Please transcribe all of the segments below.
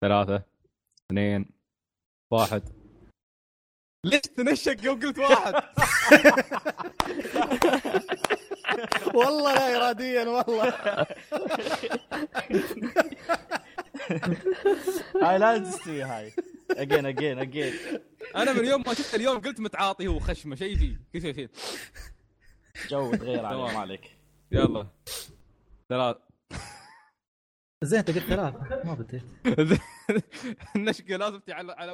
ثلاثة اثنين واحد. ليش تنشق يوم قلت واحد؟ والله لا اراديا والله. هاي لا تستوي هاي. اجين اجين اجين أنا من يوم ما شفت اليوم قلت متعاطي هو خشمة شيء فيه كل شيء. فيه جو تغير تمام. عليه ما عليك. يلا. ثلاث. زين انت قلت ثلاثة. ما بديت. النشقة لازم تعلق على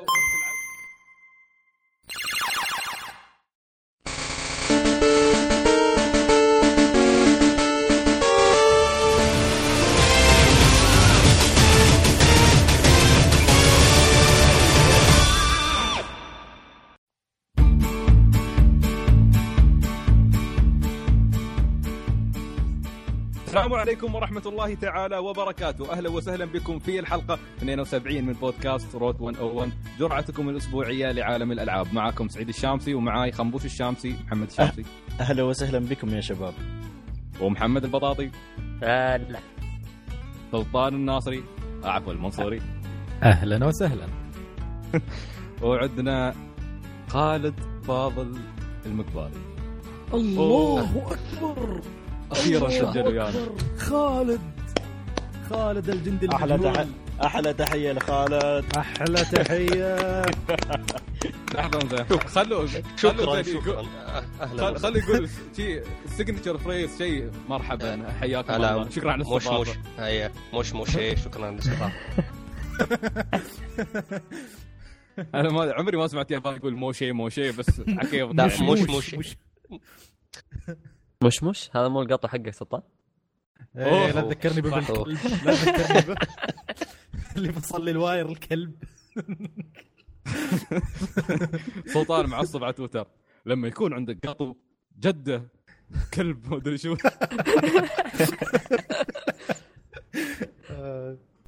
السلام عليكم. ورحمة الله تعالى وبركاته، أهلا وسهلا بكم في الحلقة 72 من بودكاست روت 101 جرعتكم الأسبوعية لعالم الألعاب، معكم سعيد الشامسي ومعاي خنبوش الشامسي، محمد الشامسي. أهلا وسهلا بكم يا شباب. ومحمد البطاطي، هلا سلطان الناصري، عفوا المنصوري، أهلا وسهلا. وعندنا خالد فاضل المقبالي. الله أكبر. أخيرا سجل ويانا. خالد. خالد الجندي أحلى المجهول. تح... أحلى تحية لخالد. أحلى تحية. لحظة زين، خلوا شكرا شكرا. خلي يقول شيء السيجنتشر فريز شيء مرحبا. حياكم الله. شكرا على مش الاستضافة. مش هيا. مش مش إيه، شكرا للاستضافه أنا ما عمري ما سمعت ياباني يقول مو شيء مو شيء بس عكيف لا، مش مش- مش. مش هذا مو القطع حقك سلطان إيه، لا. تذكرني. بالكلب لا تذكرني ب- اللي فصل لي الواير الكلب سلطان معصب على تويتر لما يكون عندك قطو جدة كلب ما أدري شو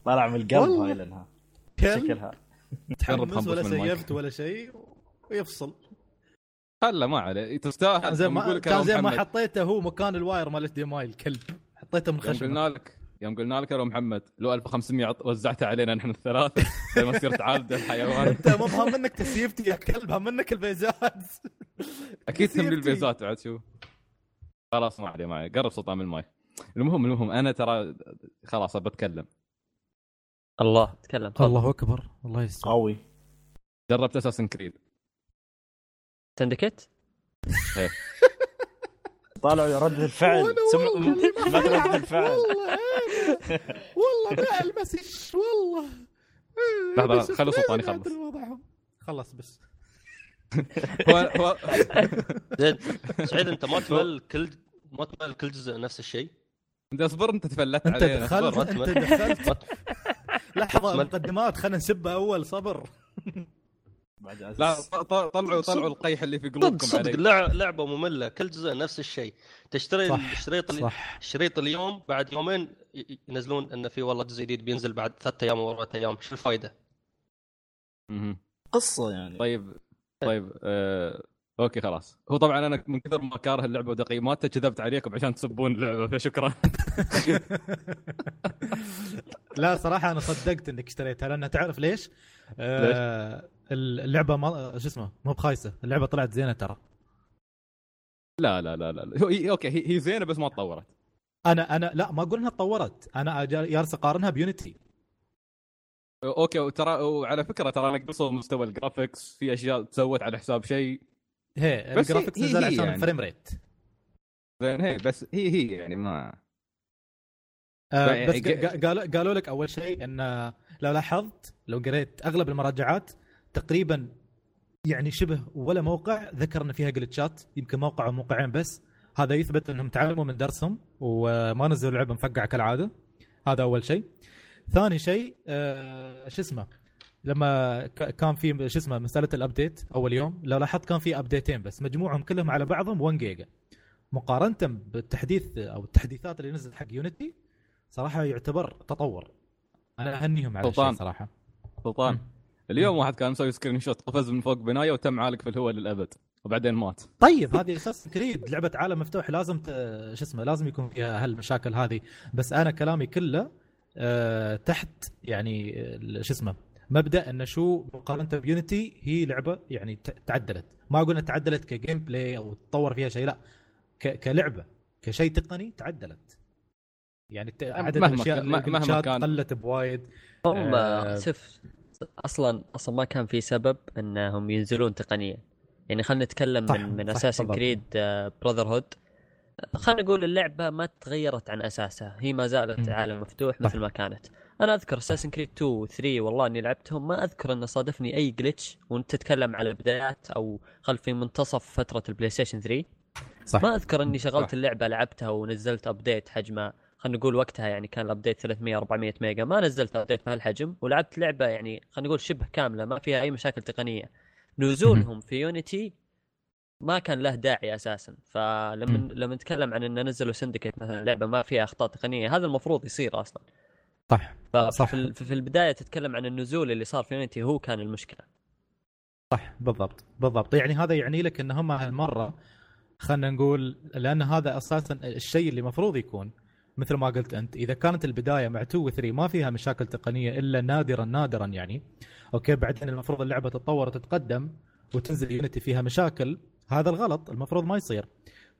طلع من القلب. هاي لأنها شكلها تحمس ولا. سيفت ولا شيء ويفصل هلا ما عليه. تستاهل كان زين لما يقول ما كان زين ما حطيته هو مكان الواير مال دي إم آي الكلب. حطيته من يوم خشمه. قلنا لك يوم قلنا لك يا محمد لو 1500 عط- وزعتها علينا نحن الثلاثه زي ما صرت عالد الحيوان. أنت مو بهم منك تسيفتي يا كلب هم منك البيزات. أكيد سيفتي. البيزات بعد شو. خلاص ما عليه ما عليه. قرب سلطان من الماي. المهم المهم أنا ترى خلاص بتكلم الله تكلم. الله أكبر الله يستر. قوي. جربت أساسن كريد. سندكيت طالعوا ردة الفعل. ردة الفعل. والله. ما المسش والله. لحظة، خلوا سلطان يخلص. خلص. بس. هو هو زين. سعيد انت ما تمل كل ما تمل كل جزء نفس الشيء؟ انت اصبر انت تفلت انت علينا. دخلت انت. دخلت. لحظة ما- مقدمات خلينا نسبه أول صبر. لا طلعوا طلعوا القيح اللي في صدق قلوبكم صدق لع- لعبة مملة كل جزء نفس الشيء. تشتري صح، الشريط صح. الشريط اليوم بعد يومين ينزلون انه في والله جزء جديد بينزل بعد ثلاثة أيام أو أربعة أيام. شو الفائده؟ قصة يعني. طيب طيب آه... أوكي خلاص. هو طبعا أنا من كثر ما كاره اللعبة وتقييماتها كذبت عليكم عشان تسبون اللعبة فشكرا. لا صراحة أنا صدقت إنك اشتريتها لأن تعرف ليش؟ آه اللعبة ما شو اسمه؟ مو بخايسة. اللعبة طلعت زينة ترى. لا لا لا لا. هي أوكي هي, هي زينة بس ما تطورت. أنا أنا لا ما أقول إنها تطورت. أنا جالس أقارنها ب Unity. أوكي وترى وعلى فكرة ترى نقصوا مستوى ال graphics في أشياء تسوت على حساب شيء. هي ال graphics نزل هي عشان يعني. ال frame rate. زين هي بس هي هي يعني ما آه يعني بس قالوا قالوا لك أول شيء إن لو لاحظت لو قريت أغلب المراجعات تقريبا يعني شبه ولا موقع. ذكر ان فيها glitchات يمكن موقع أو موقعين بس. هذا يثبت أنهم تعلموا من درسهم وما نزلوا لعبة مفقعة كالعادة. هذا أول شيء. ثاني شيء آه شو اسمه؟ لما كان في شو اسمه مسألة ال update أول يوم. لو لاحظت كان في updateين بس مجموعهم كلهم على بعضهم 1 جيجا مقارنة بالتحديث أو التحديثات اللي نزلت حق Unity صراحة يعتبر تطور. أنا أهنيهم على. الشيء صراحة. سلطان. اليوم واحد كان مسوي screenshot قفز من فوق بناية وتم عالق في الهواء للأبد وبعدين مات طيب هذه Assassin's Creed لعبة عالم مفتوح لازم ت... شو اسمه لازم يكون فيها هالمشاكل هذه بس أنا كلامي كله آه تحت يعني آه، شو اسمه مبدأ إنه شو مقارنة ب Unity هي لعبة يعني ت- تعدلت ما أقول إنها تعدلت ك gameplay أو تطور فيها شيء لا ك- كلعبة كشيء تقني تعدلت يعني عدد مهما الأشياء مهما كان. قلت بوايد هم آه. أصلا أصلا ما كان في سبب إنهم ينزلون تقنيا يعني خلينا نتكلم صح، من من بالضبط. Creed Brotherhood خلينا نقول اللعبة ما تغيرت عن أساسها هي ما زالت. عالم مفتوح. مثل ما كانت أنا أذكر Assassin's Creed 2 و 3 والله إني لعبتهم ما أذكر انه صادفني أي glitch وأنت تتكلم على البدايات أو خل في منتصف فترة ال PlayStation 3 صح ما أذكر إني شغلت صح. اللعبة لعبتها ونزلت update حجمه خلينا نقول وقتها يعني كان ال update 300 400 ميجا ما نزلت update بهالحجم ولعبت لعبة يعني خلينا نقول شبه كاملة ما فيها أي مشاكل تقنية. نزولهم في يونيتي ما كان له داعي أساسا. فلما. لما نتكلم عن ان نزلوا سندكيت مثلا لعبة ما فيها أخطاء تقنية هذا المفروض يصير أصلا. صح صح. ففي ال- في البداية تتكلم عن النزول اللي صار في يونيتي هو كان المشكلة. صح بالضبط بالضبط. يعني هذا يعني لك ان هم هالمرة خلينا نقول لأن هذا أساسا الشيء اللي المفروض يكون. مثل ما قلت أنت إذا كانت البداية مع 2 و 3 ما فيها مشاكل تقنية إلا نادرا نادرا يعني أوكي بعدين المفروض اللعبة تتطور وتتقدم وتنزل Unity فيها مشاكل هذا الغلط المفروض ما يصير.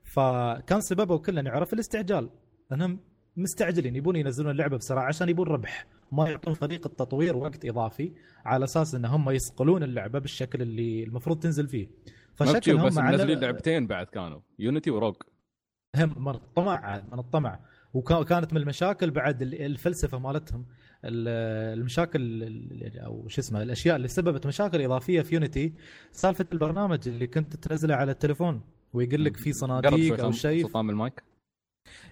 فكان سببه كله نعرف الاستعجال. أنهم مستعجلين يبون ينزلون اللعبة بسرعة عشان يبون ربح. ما يعطون فريق التطوير وقت إضافي على أساس إن هم يصقلون اللعبة بالشكل اللي المفروض تنزل فيه. فشكلهم بس على- منزلين لعبتين بعد كانوا Unity و Rogue هم من الطمع من الطمع وكانت من المشاكل بعد ال- الفلسفة مالتهم. ال- المشاكل ال- أو شو اسمه الأشياء اللي سببت مشاكل إضافية في يونيتي سالفة البرنامج اللي كنت تنزله على التليفون ويقول لك في صناديق أو شيء. المايك.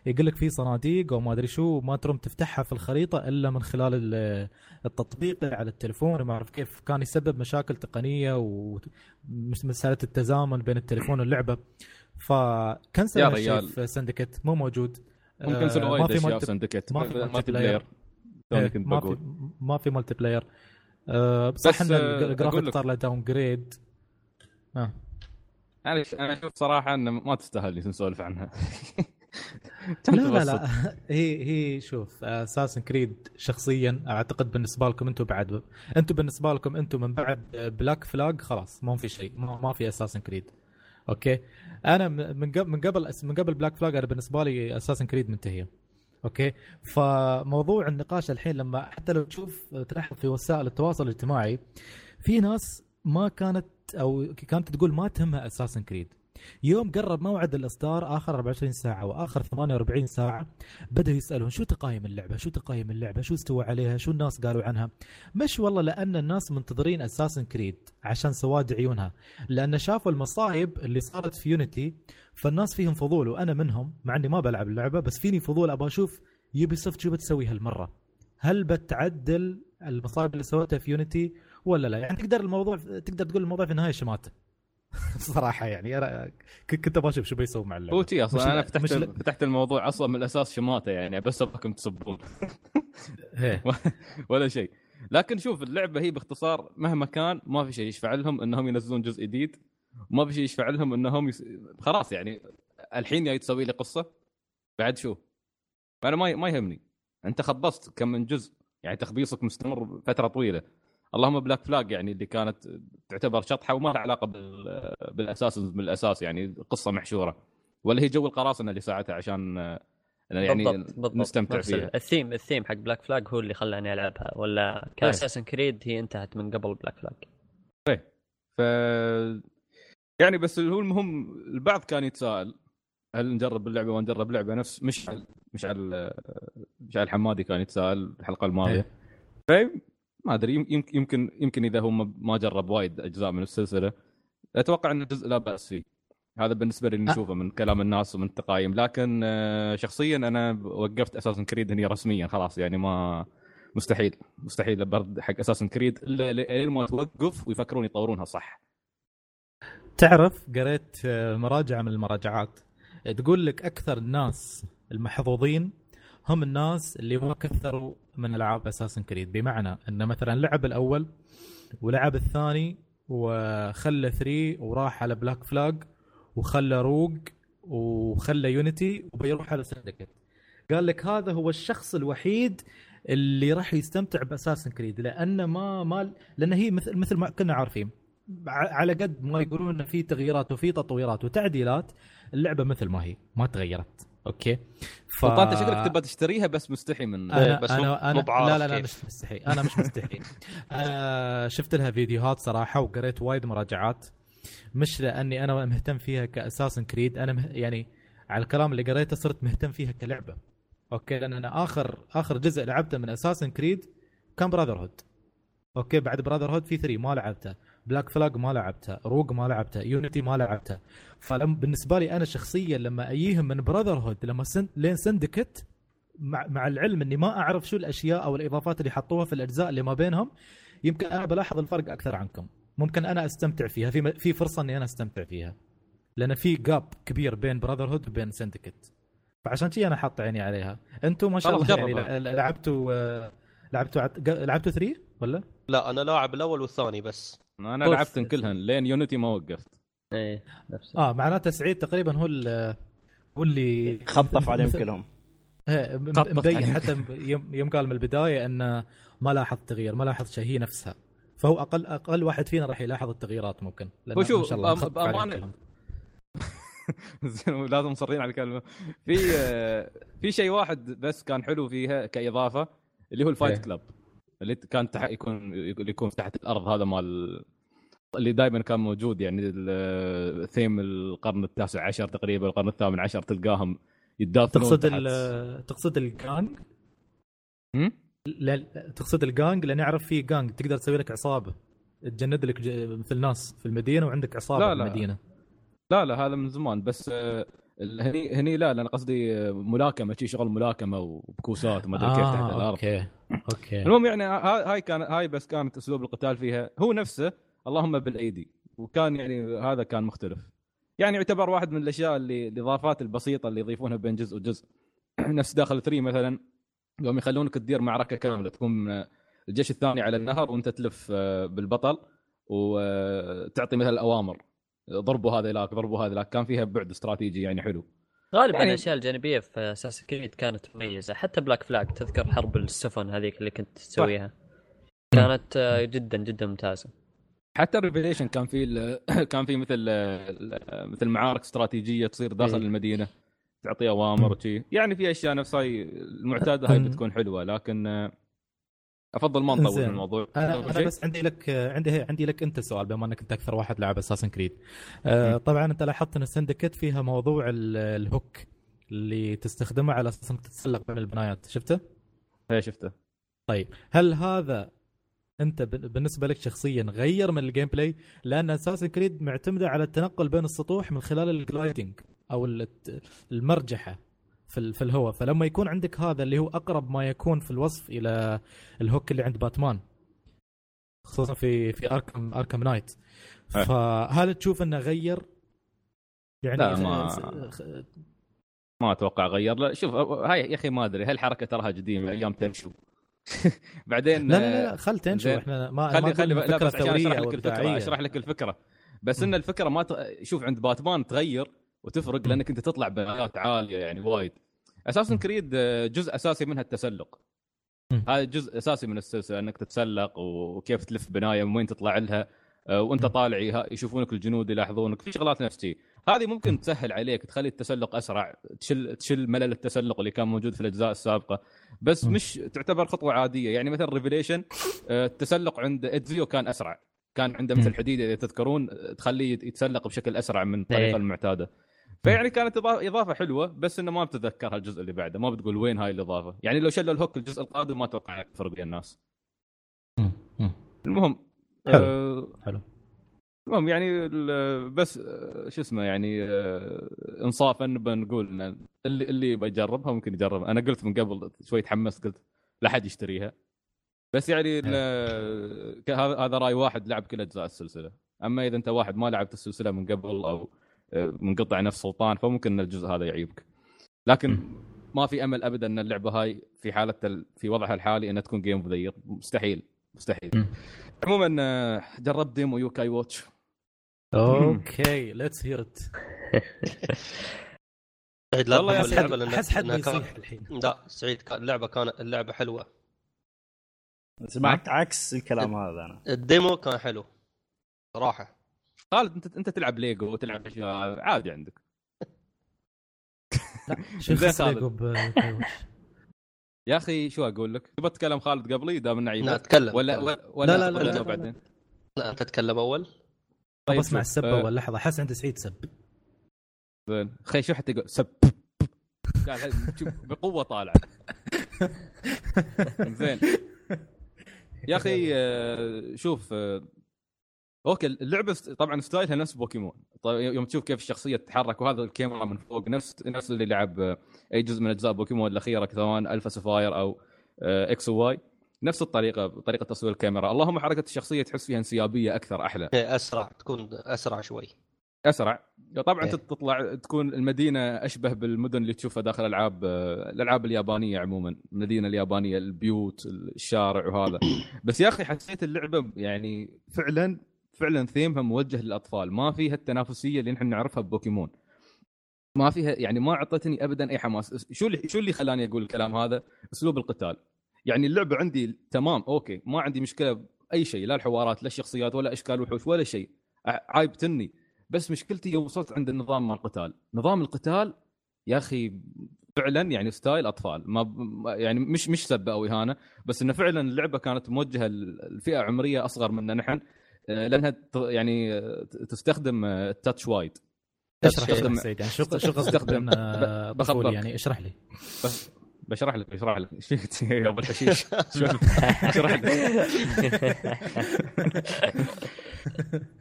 يقول لك في صناديق أو ما أدري شو ما ترم تفتحها في الخريطة إلا من خلال ال- التطبيق على التليفون. ما أعرف كيف كان يسبب مشاكل تقنية ومسألة التزامن بين التليفون واللعبة. فكنسل يا هالشيء. في سندكت مو موجود. ممكن آه، ينزلوا ما وايد في أشياء multi- Syndicate ما في multiplayer ما في ما في multiplayer آه، صح بس، ان آه، الجرافيك. صار له downgrade آه. أنا أنا أشوف صراحة إنه ما تستاهل اللي نسولف عنها. لا لا لا. هي هي شوف Assassin's Creed شخصيا أعتقد بالنسبة لكم أنتم بعد أنتم بالنسبة لكم أنتم من بعد Black Flag خلاص ما في شيء ما, ما في Assassin's Creed أوكي. أنا من قبل من قبل من قبل Black Flag أنا بالنسبة لي Assassin's Creed منتهيه أوكي. فموضوع النقاش الحين لما حتى لو تشوف تلاحظ في وسائل التواصل الاجتماعي في ناس ما كانت أو كانت تقول ما تهمها Assassin's Creed يوم قرب موعد الإصدار آخر 24 ساعة وآخر 48 ساعة. بدأوا يسألون شو تقييم اللعبة؟ شو تقييم اللعبة؟ شو استوى عليها؟ شو الناس قالوا عنها؟ مش والله لأن الناس منتظرين Assassin's Creed عشان سواد عيونها. لأن شافوا المصايب اللي صارت في Unity فالناس فيهم فضول وأنا منهم مع إني ما بلعب اللعبة بس فيني فضول أبغى أشوف Ubisoft شو بتسوي هالمرة. هل بتعدل المصايب اللي سوتها في Unity ولا لا؟ يعني تقدر الموضوع تقدر تقول الموضوع في النهاية شماته صراحة يعني أنا ك- كنت أبغى أشوف شو بيسوي مع اللعبة. هو تي أصلا أنا فتحت لا- فتحت الموضوع أصلا من الأساس شماته يعني بس أبغاكم تصبون هي. ولا شيء. لكن شوف اللعبة هي باختصار مهما كان ما في شيء يشفع لهم إنهم ينزلون جزء جديد. ما في شيء يشفع لهم إنهم يس... خلاص يعني الحين جاي تسوي لي قصة. بعد شو؟ أنا ما ما يهمني. أنت خبصت كم من جزء. يعني تخبيصك مستمر فترة طويلة. اللهم Black Flag يعني اللي كانت تعتبر شطحة وما لها علاقة بال... بالأساس بالأساس يعني قصة محشورة. ولا هي جو القراصنة اللي ساعتها عشان يعني بالضبط بالضبط. نستمتع فيها. ال theme ال theme حق Black Flag هو اللي خلاني ألعبها. ولا ك Assassin's Creed هي انتهت من قبل Black Flag. ف يعني بس هو المهم البعض كان يتساءل هل نجرب اللعبة ولا نجرب لعبة؟ نفس مشعل مشعل مشعل الحمادي كان يتساءل الحلقة الماضية. ف ما أدري يمكن يمكن يمكن إذا هو ما- ما جرب وايد أجزاء من السلسلة. أتوقع إن الجزء لا بأس فيه. هذا بالنسبة لي اللي. نشوفه من كلام الناس ومن التقايم لكن آه، شخصيا أنا وقفت اساسن كريد هني رسميا خلاص يعني ما مستحيل. مستحيل برد حق اساسن كريد الا لين ما توقف ويفكرون يطورونها صح. تعرف قريت آه، مراجعه من المراجعات. تقول لك أكثر الناس المحظوظين هم الناس اللي ما كثروا من ألعاب اساسن كريد بمعنى إن مثلا لعب الأول ولعب الثاني وخلى 3 وراح على Black Flag وخلى Rogue وخلى Unity وبيروح على Syndicate قال لك هذا هو الشخص الوحيد اللي راح يستمتع ب Assassin's Creed لأن ما ما لأن هي مثل مثل ما كنا عارفين. على قد ما يقولون في تغييرات وفي تطويرات وتعديلات اللعبة مثل ما هي ما تغيرت. okay. ف أنت شكلك تبغى تشتريها بس مستحي من أنا بس أنا مو- أنا لا لا لا كيف. مش مستحي. أنا مش مستحي. أنا شفت لها فيديوهات صراحة وقريت وايد مراجعات. مش لاني أنا مهتم فيها ك Assassin's Creed. أنا مه... يعني على الكلام اللي قريته صرت مهتم فيها كلعبة. okay؟ لأن أنا اخر آخر جزء لعبته من Assassin's Creed كان Brotherhood okay؟ بعد Brotherhood في 3 ما لعبته. Black Flag ما لعبته Rogue ما لعبته Unity ما لعبته. فلم بالنسبة لي أنا شخصيا لما أجيهم من Brotherhood لما سن... لين Syndicate مع, مع العلم إني ما أعرف شو الأشياء أو الإضافات اللي حطوها في الأجزاء اللي ما بينهم يمكن أنا بلاحظ الفرق أكثر عنكم. ممكن أنا أستمتع فيها في في فرصة إني أنا أستمتع فيها. لأن في جاب كبير بين براذر هود وبين سندكت فعشان كذي أنا حاط عيني عليها. أنتم ما شاء الله يعني لعبتوا آه، لعبتوا عت- لعبتوا 3 ولا؟ لا أنا لاعب الأول والثاني بس. أنا. لعبتن كلهن لين يونيتي ما وقفت إيه نفس آه معناته سعيد تقريبا هو هو اللي خطف عليهم كلهم إيه، مبين. حتى يوم يوم قال من البداية إنه ما لاحظ تغيير ما لاحظ شيء هي نفسها فهو أقل أقل واحد فينا راح يلاحظ التغييرات ممكن لأن هو شوف، ما شاء الله. زين، لازم مصرين على الكلمة في آه، في شيء واحد بس كان حلو فيها كإضافة اللي هو الفايت إيه. كلاب اللي كان تح... يكون اللي يكون تحت الأرض هذا مال اللي دائما كان موجود يعني ثيم القرن التاسع عشر تقريبا القرن الثامن عشر تلقاهم يتدافعون تقصد تحت. ال- تقصد الجانج؟ لا تقصد الجانج لأن أعرف في جانج تقدر تسوي لك عصابة تجند لك مثل ناس في المدينة وعندك عصابة لا، في لا. المدينة لا لا هذا من زمان بس آه، هني هني لا أنا قصدي آه، ملاكمة شي شغل ملاكمة وبكوسات وما أدري كيف تحت آه، الأرض. okay okay. المهم يعني ها- هاي كان هاي بس كانت أسلوب القتال فيها. هو نفسه اللهم بالأيدي وكان يعني هذا كان مختلف. يعني يعتبر واحد من الأشياء اللي الإضافات البسيطة اللي يضيفونها بين جزء وجزء. نفس داخل 3 مثلا يوم يخلونك تدير معركة كاملة تكون آه، الجيش الثاني على النهر وأنت تلف آه، بالبطل وتعطي مثلا اوامر ضربوا هذيلاك ضربوا هذيلاك كان فيها بعد استراتيجي يعني حلو. غالبا يعني- الأشياء الجانبية في Assassin's Creed كانت مميزة. حتى Black Flag تذكر حرب السفن هذيك اللي كنت تسويها. كانت آه، جدا جدا ممتازة. حتى ال Revelations كان في ال- كان في مثل ال- مثل معارك استراتيجية تصير داخل إيه. المدينة تعطي أوامر وشي. يعني في أشياء نفس هاي المعتادة هاي. بتكون حلوة. لكن آه، أفضل ما نطول في. الموضوع أنا شيء؟ بس عندي لك عندي عندي لك أنت سؤال بما أنك أنت أكثر واحد لعب Assassin's Creed آه طبعا أنت لاحظت إن ال Syndicate فيها موضوع ال- hook اللي تستخدمه على أساس انك تتسلق بين البنايات شفته؟ هي شفته طيب هل هذا أنت بالنسبة لك شخصيا غير من ال gameplay لأن Assassin's Creed معتمدة على التنقل بين السطوح من خلال ال gliding أو ال- المرجحة في في الهواء. فلما يكون عندك هذا اللي هو أقرب ما يكون في الوصف إلى ال hook اللي عند باتمان خصوصا في في Arkham Arkham Knight. أه. فهل تشوف إنه غير؟ يعني لا، ما- ما أتوقع غير. لا شوف هاي يا أخي ما أدري. هالحركه تراها قديمة أيام تنشو. بعدين لا لا لا خل تنشو. إحنا ما خلي ما خلي لا بس عشان أشرح لك الفكرة أشرح لك الفكرة. بس. إن الفكرة ما ت... شوف عند باتمان تغير وتفرق لأنك أنت تطلع بنات عالية يعني وايد. أساسا مم. كريد آه، جزء أساسي منها التسلق. هذا جزء أساسي من السلسلة إنك تتسلق وكيف تلف بناية من وين تطلع لها آه، وأنت. طالع يشوفونك الجنود يلاحظونك في شغلات نفس شي هذه ممكن تسهل عليك تخلي التسلق أسرع تشل تشل ملل التسلق اللي كان موجود في الأجزاء السابقة بس. مش تعتبر خطوة عادية يعني مثلا Revelations التسلق عند Ezio كان أسرع كان عنده مثل. حديدة إذا تذكرون آه، تخليه يتسلق بشكل أسرع من الطريقة إيه. المعتادة فيعني كانت إضافة حلوة بس إنه ما بتتذكرها الجزء اللي بعده. ما بتقول وين هاي الإضافة. يعني لو شلوا ال hook الجزء القادم ما أتوقع يفرق بين الناس. المهم حلو. آه حلو. المهم يعني بس آه، شو اسمه يعني آه، انصافا بنقول إن اللي اللي يبغى يجربها ممكن يجربها أنا قلت من قبل شوي تحمست قلت لا حد يشتريها. بس يعني ك- هذا رأي واحد لعب كل أجزاء السلسلة. أما إذا أنت واحد ما لعبت السلسلة من قبل أو آه، منقطع نفس سلطان فممكن إن الجزء هذا يعيبك. لكن ما في أمل ابدا إن اللعبة هاي في حالة ال- في وضعها الحالي إنها تكون game of the مستحيل مستحيل. عموما آه، جربت demo Yo-kai Watch. okay let's hear it سعيد لا والله اللعبه احس حد بيصيح الحين. لا سعيد اللعبة كانت اللعبة حلوة. سمعت عكس الكلام هذا أنا. ال demo كان حلو صراحة. خالد انت انت تلعب ليجو وتلعب اشياء عادي عندك. شو. ليجو يا أخي شو أقول لك؟ تبغى تتكلم خالد قبلي دام انه لا عيبك أتكلم. ولا. ولا ولا لا، لا، لا، ولا لا، لا. بعدين. لا انت تتكلم أول. طيب شوف، السب آه، أول. لحظة حس عند سعيد سب. زين. خي شو حتى يقول؟ سب. بقوة طالع. زين. يا أخي آه، شوف آه، okay اللعبة طبعا style ها نفس بوكيمون. طيب يوم تشوف كيف الشخصية تتحرك وهذا الكاميرا من فوق نفس نفس اللي لعب آه، أي جزء من أجزاء بوكيمون الأخيرة سواء Alpha Sapphire أو آه، X و Y. نفس الطريقة طريقة تصوير الكاميرا. اللهم حركة الشخصية تحس فيها انسيابية أكثر أحلى. إيه، أسرع تكون أسرع شوي. أسرع. طبعا إيه. تطلع تكون المدينة أشبه بالمدن اللي تشوفها داخل العاب آه، الألعاب اليابانية عموما. المدينة اليابانية البيوت الشارع وهذا. بس يا أخي حسيت اللعبة يعني فعلا فعلا ثيمها موجه للأطفال. ما فيها التنافسية اللي نحن نعرفها ببوكيمون. ما فيها يعني ما أعطتني ابدا أي حماس. شو اللي شو اللي خلاني أقول الكلام هذا؟ أسلوب القتال. يعني اللعبه عندي تمام okay ما عندي مشكلة بأي شيء لا الحوارات لا الشخصيات ولا أشكال وحوش ولا شيء. عايبتني بس مشكلتي يوم وصلت عند النظام مال القتال. نظام القتال يا أخي فعلا يعني style أطفال. ما يعني مش مش سبه أو اهانه بس إنه فعلا اللعبة كانت موجهة لفئة عمرية أصغر منا نحن. لأنها ت- يعني آه، تستخدم آه، ال touch وايد اشرح تستخدم- سعيد يعني شو شو تستخدم- بأن ب- بخبرك. طفولي يعني اشرح لي. بشرح لك بشرح لك. إيش فيك يا أبو الحشيش. اشرح لك.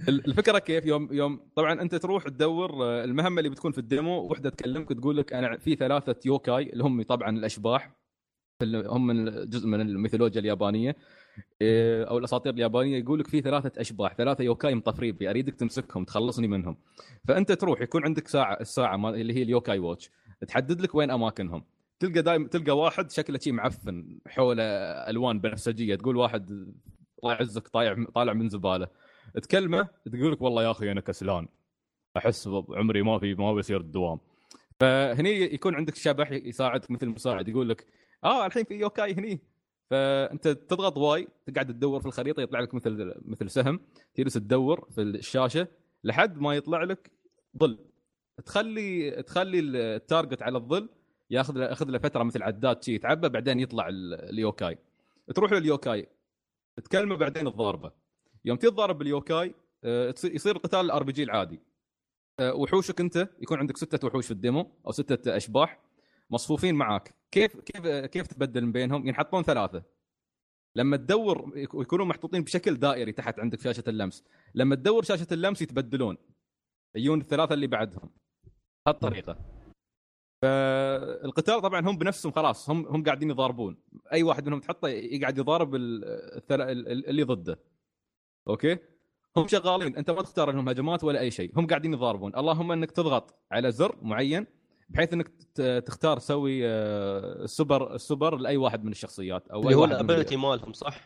الفكرة كيف يوم يوم طبعا أنت تروح تدور آه، المهمة اللي بتكون في ال demo وحدة تكلمك تقول لك أنا في ثلاثة يوكاي اللي هم طبعا الأشباح هم من جزء من الميثولوجيا اليابانية. أو الأساطير اليابانية يقول لك في ثلاثة أشباح ثلاثة يوكاي مطفرين بي أريدك تمسكهم تخلصني منهم. فأنت تروح يكون عندك ساعة الساعة اللي هي ال Yo-kai Watch تحدد لك وين أماكنهم. تلقى دايم تلقى واحد شكله شي معفن حوله ألوان بنفسجيه تقول واحد الله يعزك طالع طالع من زبالة. تكلمه تقول لك والله يا أخي أنا كسلان أحس عمري ما في ما بي أسير الدوام. فهني يكون عندك شبح يساعدك مثل مساعد يقول لك آه الحين في يوكاي هني. فأنت تضغط Y تقعد تدور في الخريطة يطلع لك مثل مثل سهم تجلس تدور في الشاشة لحد ما يطلع لك ظل. تخلي تخلي ال target على الظل ياخذ له ياخذ له فترة مثل عداد شي يتعبى بعدين يطلع ال- اليوكاي. تروح لليوكاي تكلمه بعدين تضاربه يوم تتضارب باليوكاي آه، يصير قتال ال RPG العادي. آه، وحوشك انت يكون عندك ستة وحوش في ال demo أو ستة أشباح. مصفوفين معاك. كيف كيف كيف تبدل بينهم؟ ينحطون ثلاثة. لما تدور يك- يكونون محطوطين بشكل دائري تحت عندك شاشة اللمس. لما تدور شاشة اللمس يتبدلون. يجون الثلاثة اللي بعدهم. بهالطريقه فالقتال طبعا هم بنفسهم خلاص. هم هم قاعدين يضاربون. أي واحد منهم تحطه يقعد يضارب اللي ضده. أوكي؟ هم شغالين. أنت ما تختار لهم هجمات ولا أي شيء. هم قاعدين يضاربون. اللهم إنك تضغط على زر معين. بحيث إنك تختار تسوي آه، ال super ال super لأي واحد من الشخصيات أو اللي هو ال ability مالهم صح؟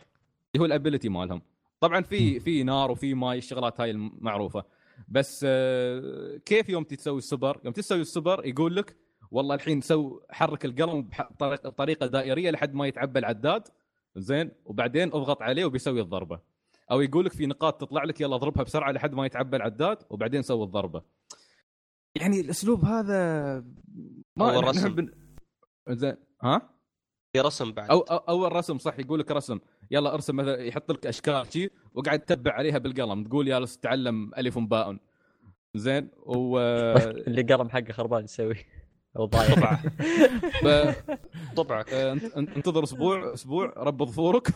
اللي هو ال ability مالهم. طبعا في في نار وفي ماي الشغلات هاي المعروفة. بس آه، كيف يوم تسوي السوبر؟ يوم تسوي السوبر يقول لك والله الحين سو حرك القلم بطريقه دائرية لحد ما يتعبى العداد. زين. وبعدين اضغط عليه وبيسوي الضربة. أو يقول لك في نقاط تطلع لك يلا اضربها بسرعة لحد ما يتعبى العداد وبعدين سوي الضربة. يعني الأسلوب هذا هو نحن الرسم. بن- زين ها؟ في رسم بعد. أو أو- أول رسم صح يقول لك رسم. يلا ارسم مثلا يحط لك أشكال شي وقاعد تتبع عليها بالقلم. تقول يا لس تعلم ألف باء. زين و اللي قلم حقه خربان يسوي. أو ضايع. ف- طبعك آه، انت- انت- انتظر أسبوع أسبوع رب ظفورك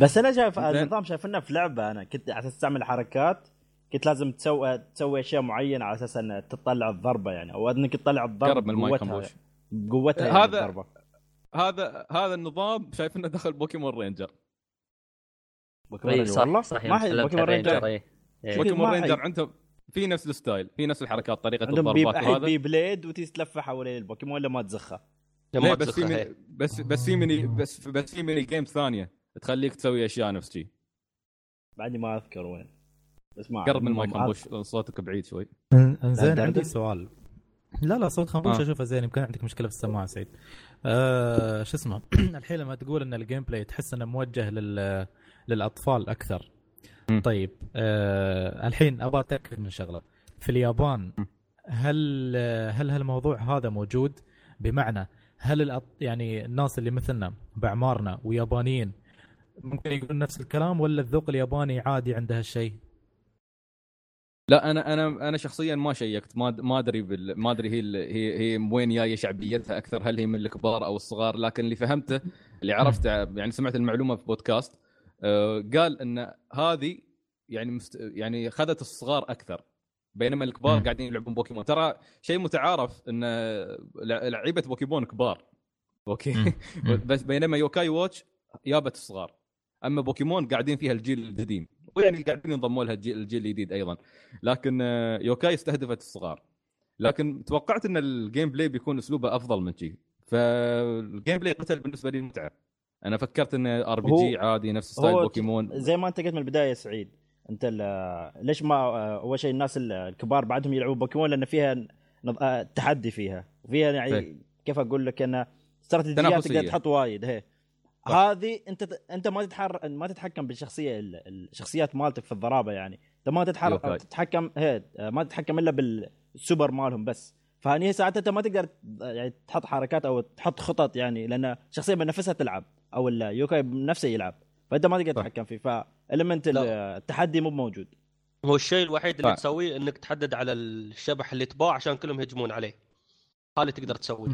بس أنا شايف. النظام شايف إنه في لعبة أنا كنت على أساس تعمل حركات كنت لازم تسوي تسوي أشياء معينة على أساس إن تطلع الضربة يعني. أو أنك تطلع الضربة قرب من بقوتها خنبوش بقوتها يعني هذا- الضربة. هذا هذا النظام شايف إنه دخل بوكيمون رينجر. بوكيمون رينجر والله؟ صح ما هي بوكيمون رينجر. إيه. إيه. بوكيمون رينجر عندهم في نفس الستايل في نفس الحركات طريقة الضربات وهذا. بي بليد وتيجي تلفه حوالين البوكيمون ولا ما تزخه ليه؟ ما بس في هي. بس بس في ميني بس بس في ميني جيمز ثانية تخليك تسوي أشياء نفس شي. بعدني ما أذكر وين. بس ما قرب من المايك صوتك بعيد شوي. انزين لا، عندي. سؤال. لا لا صوت خنبوش آه. اشوفه زين يمكن عندك مشكلة في السماعة سعيد. آه شو اسمه؟ الحين لما تقول إن ال gameplay تحس إنه موجه لل للأطفال أكثر. مم. طيب آه الحين أبغى أتأكد من شغلة. في اليابان هل هل هالموضوع هذا موجود؟ بمعنى هل الأط... يعني الناس اللي مثلنا باعمارنا ويابانيين ممكن يقولون نفس الكلام ولا الذوق الياباني عادي عنده هالشيء؟ لا أنا أنا أنا شخصيا ما شيكت ما ما أدري بال... ما أدري هي ال- هي هي وين جاية شعبيتها أكثر هل هي من الكبار أو الصغار لكن اللي فهمته اللي عرفته يعني سمعت المعلومة في بودكاست آه، قال إن هذه يعني مست... يعني خذت الصغار أكثر بينما الكبار. قاعدين يلعبون بوكيمون. ترى شيء متعارف إن لع- لعيبة بوكيمون كبار okay. بس بينما Yo-kai Watch جابت الصغار أما بوكيمون قاعدين فيها الجيل القديم. ويعني قاعدين ينضموا لها الجيل, الجديد أيضا. لكن آه، يوكاي استهدفت الصغار. لكن توقعت إن ال gameplay بيكون أسلوبه أفضل من شيء فال gameplay قتل بالنسبة لي المتعه أنا فكرت انه RPG عادي نفس style Pokémon. زي ما أنت قلت من البداية يا سعيد أنت ليش ما أول شيء الناس الكبار بعدهم يلعبوا بوكيمون؟ لأن فيها نض- آه، تحدي فيها. وفيها يعني طيب. كيف أقول لك انه استراتيجيات. تقدر تحط وايد. هي صح. هذه انت انت ما تتحر ما تتحكم بالشخصية ال- الشخصيات مالتك في الضرابة يعني انت ما. تتحرك تتحكم هي ما تتحكم إلا بالسوبر مالهم بس فهني ساعتها أنت ما تقدر يعني تحط حركات أو تحط خطط يعني لأن الشخصيه بنفسها تلعب أو اليوكاي بنفسه يلعب فأنت ما تقدر. تتحكم فيه ف element. التحدي مو موجود هو الشيء الوحيد اللي. تسويه إنك تحدد على الشبح اللي تباه عشان كلهم يهجمون عليه هذا اللي تقدر تسويه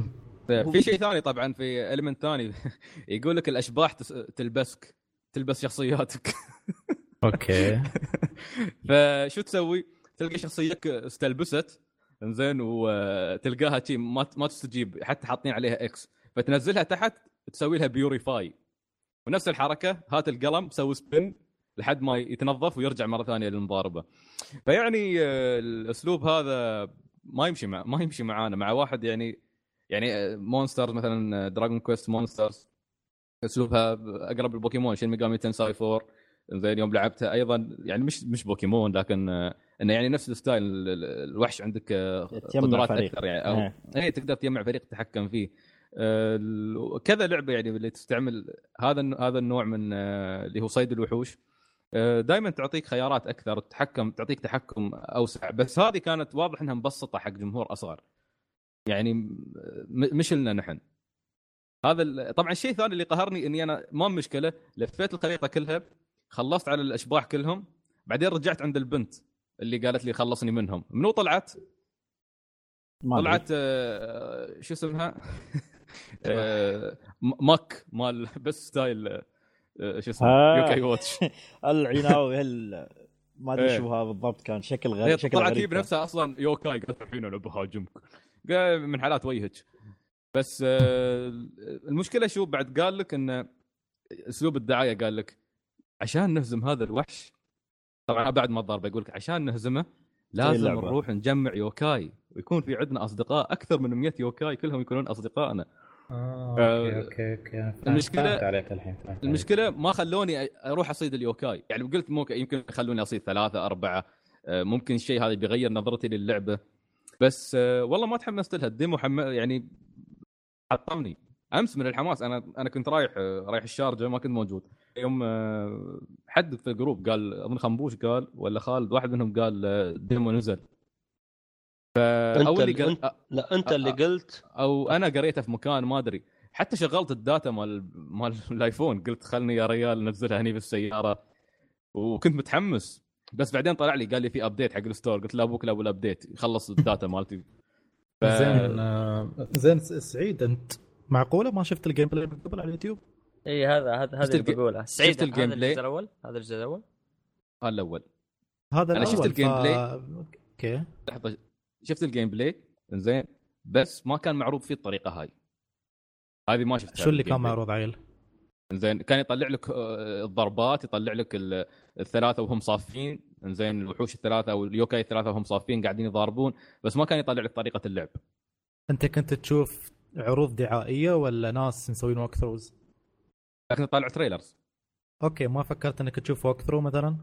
في شيء ثاني طبعا في element ثاني. يقول لك الأشباح تلبسك تلبس شخصياتك. okay. فشو تسوي؟ تلقى شخصيتك استلبست إنزين وتلقاها شي ما ما تستجيب حتى حاطين عليها X فتنزلها تحت تسوي لها purify ونفس الحركة هات القلم سوي spin لحد ما يتنظف ويرجع مرة ثانية للمضاربة. فيعني آه، الأسلوب هذا ما يمشي مع ما يمشي معانا. مع واحد يعني يعني monster مثلا Dragon Quest Monsters أسلوبها أقرب لل Pokémon Shin Megami Tensei 4 زين يوم لعبتها أيضا يعني مش مش بوكيمون لكن آه، إنه يعني نفس ال style ال- ال- الوحش عندك آه، قدرات فريق. أكثر يعني أو إيه. اي تقدر تجمع فريق تتحكم فيه. آه، كذا لعبة يعني اللي تستعمل هذا هذا النوع من آه، اللي هو صيد الوحوش. دائما تعطيك خيارات أكثر تحكم تعطيك تحكم أوسع. بس هذه كانت واضح إنها مبسطة حق جمهور أصغر. يعني مش لنا نحن هذا طبعا الشيء الثاني اللي قهرني إني أنا ما مشكلة لفيت الخريطة كلها خلصت على الأشباح كلهم بعدين رجعت عند البنت اللي قالت لي خلصني منهم منو طلعت؟ طلعت آه، شو اسمها؟ آه، ماك مال بس ستايل آه، شو اسمه؟ يوكاي واتش العناوي هل ما أدري إيه. شو هذا بالضبط كان شكل غريب شكل طلعت هي. بنفسها أصلا يوكاي قالت الحين أنا بهاجمك من حالات وجهك بس آه، المشكلة شو بعد قال لك إن أسلوب الدعاية قال لك عشان نهزم هذا الوحش طبعا بعد ما الضربه يقول لك عشان نهزمه لازم اللعبة. نروح نجمع يوكاي ويكون في عندنا أصدقاء أكثر من 100 يوكاي كلهم يكونون أصدقائنا. آه، آه، أوكي أوكي أوكي. فهمت عليك الحين. المشكلة ما خلوني أروح أصيد اليوكاي. يعني قلت ممكن يمكن يخلوني أصيد ثلاثة أربعة ممكن الشيء هذا بيغير نظرتي للعبة. بس آه، والله ما تحمست لها. ال demo حم... يعني حطمني أمس من الحماس أنا أنا كنت رايح آه، رايح الشارجه ما كنت موجود. يوم آه، حد في ال group قال أظن خنبوش قال ولا خالد واحد منهم قال ال demo نزل. فأول اللي انت لا أنت اللي قلت؟ أو أنا قريته في مكان ما أدري. حتى شغلت ال data مال مال الآيفون. قلت خلني يا ريال نزلها هني بالسيارة. وكنت متحمس. بس بعدين طلع لي قال لي في update حق ال store قلت لا أبوك لا بال update يخلص ال data مالتي ف... زين آه، زين سعيد أنت معقولة ما شفت ال gameplay من قبل على اليوتيوب؟ إي هذا هذا هذا شفت اللي بقوله سعيد شفت ال game هذا play؟ الجزء الأول هذا الجزء الأول هذا الأول هذا أنا شفت ال gameplay. أوكي لحظة شفت ال gameplay زين بس ما كان معروض فيه الطريقة هاي هذه ما شفتها شو اللي كان. معروض عيل؟ زين كان يطلع لك آه، الضربات يطلع لك ال- الثلاثة وهم صافين. زين الوحوش الثلاثة أو اليوكاي الثلاثة وهم صافين قاعدين يضاربون. بس ما كان يطلع لك طريقة اللعب. أنت كنت تشوف عروض دعائية ولا ناس مسوين walkthroughs؟ لكن يطلع trailers أوكي ما فكرت إنك تشوف walkthrough مثلا؟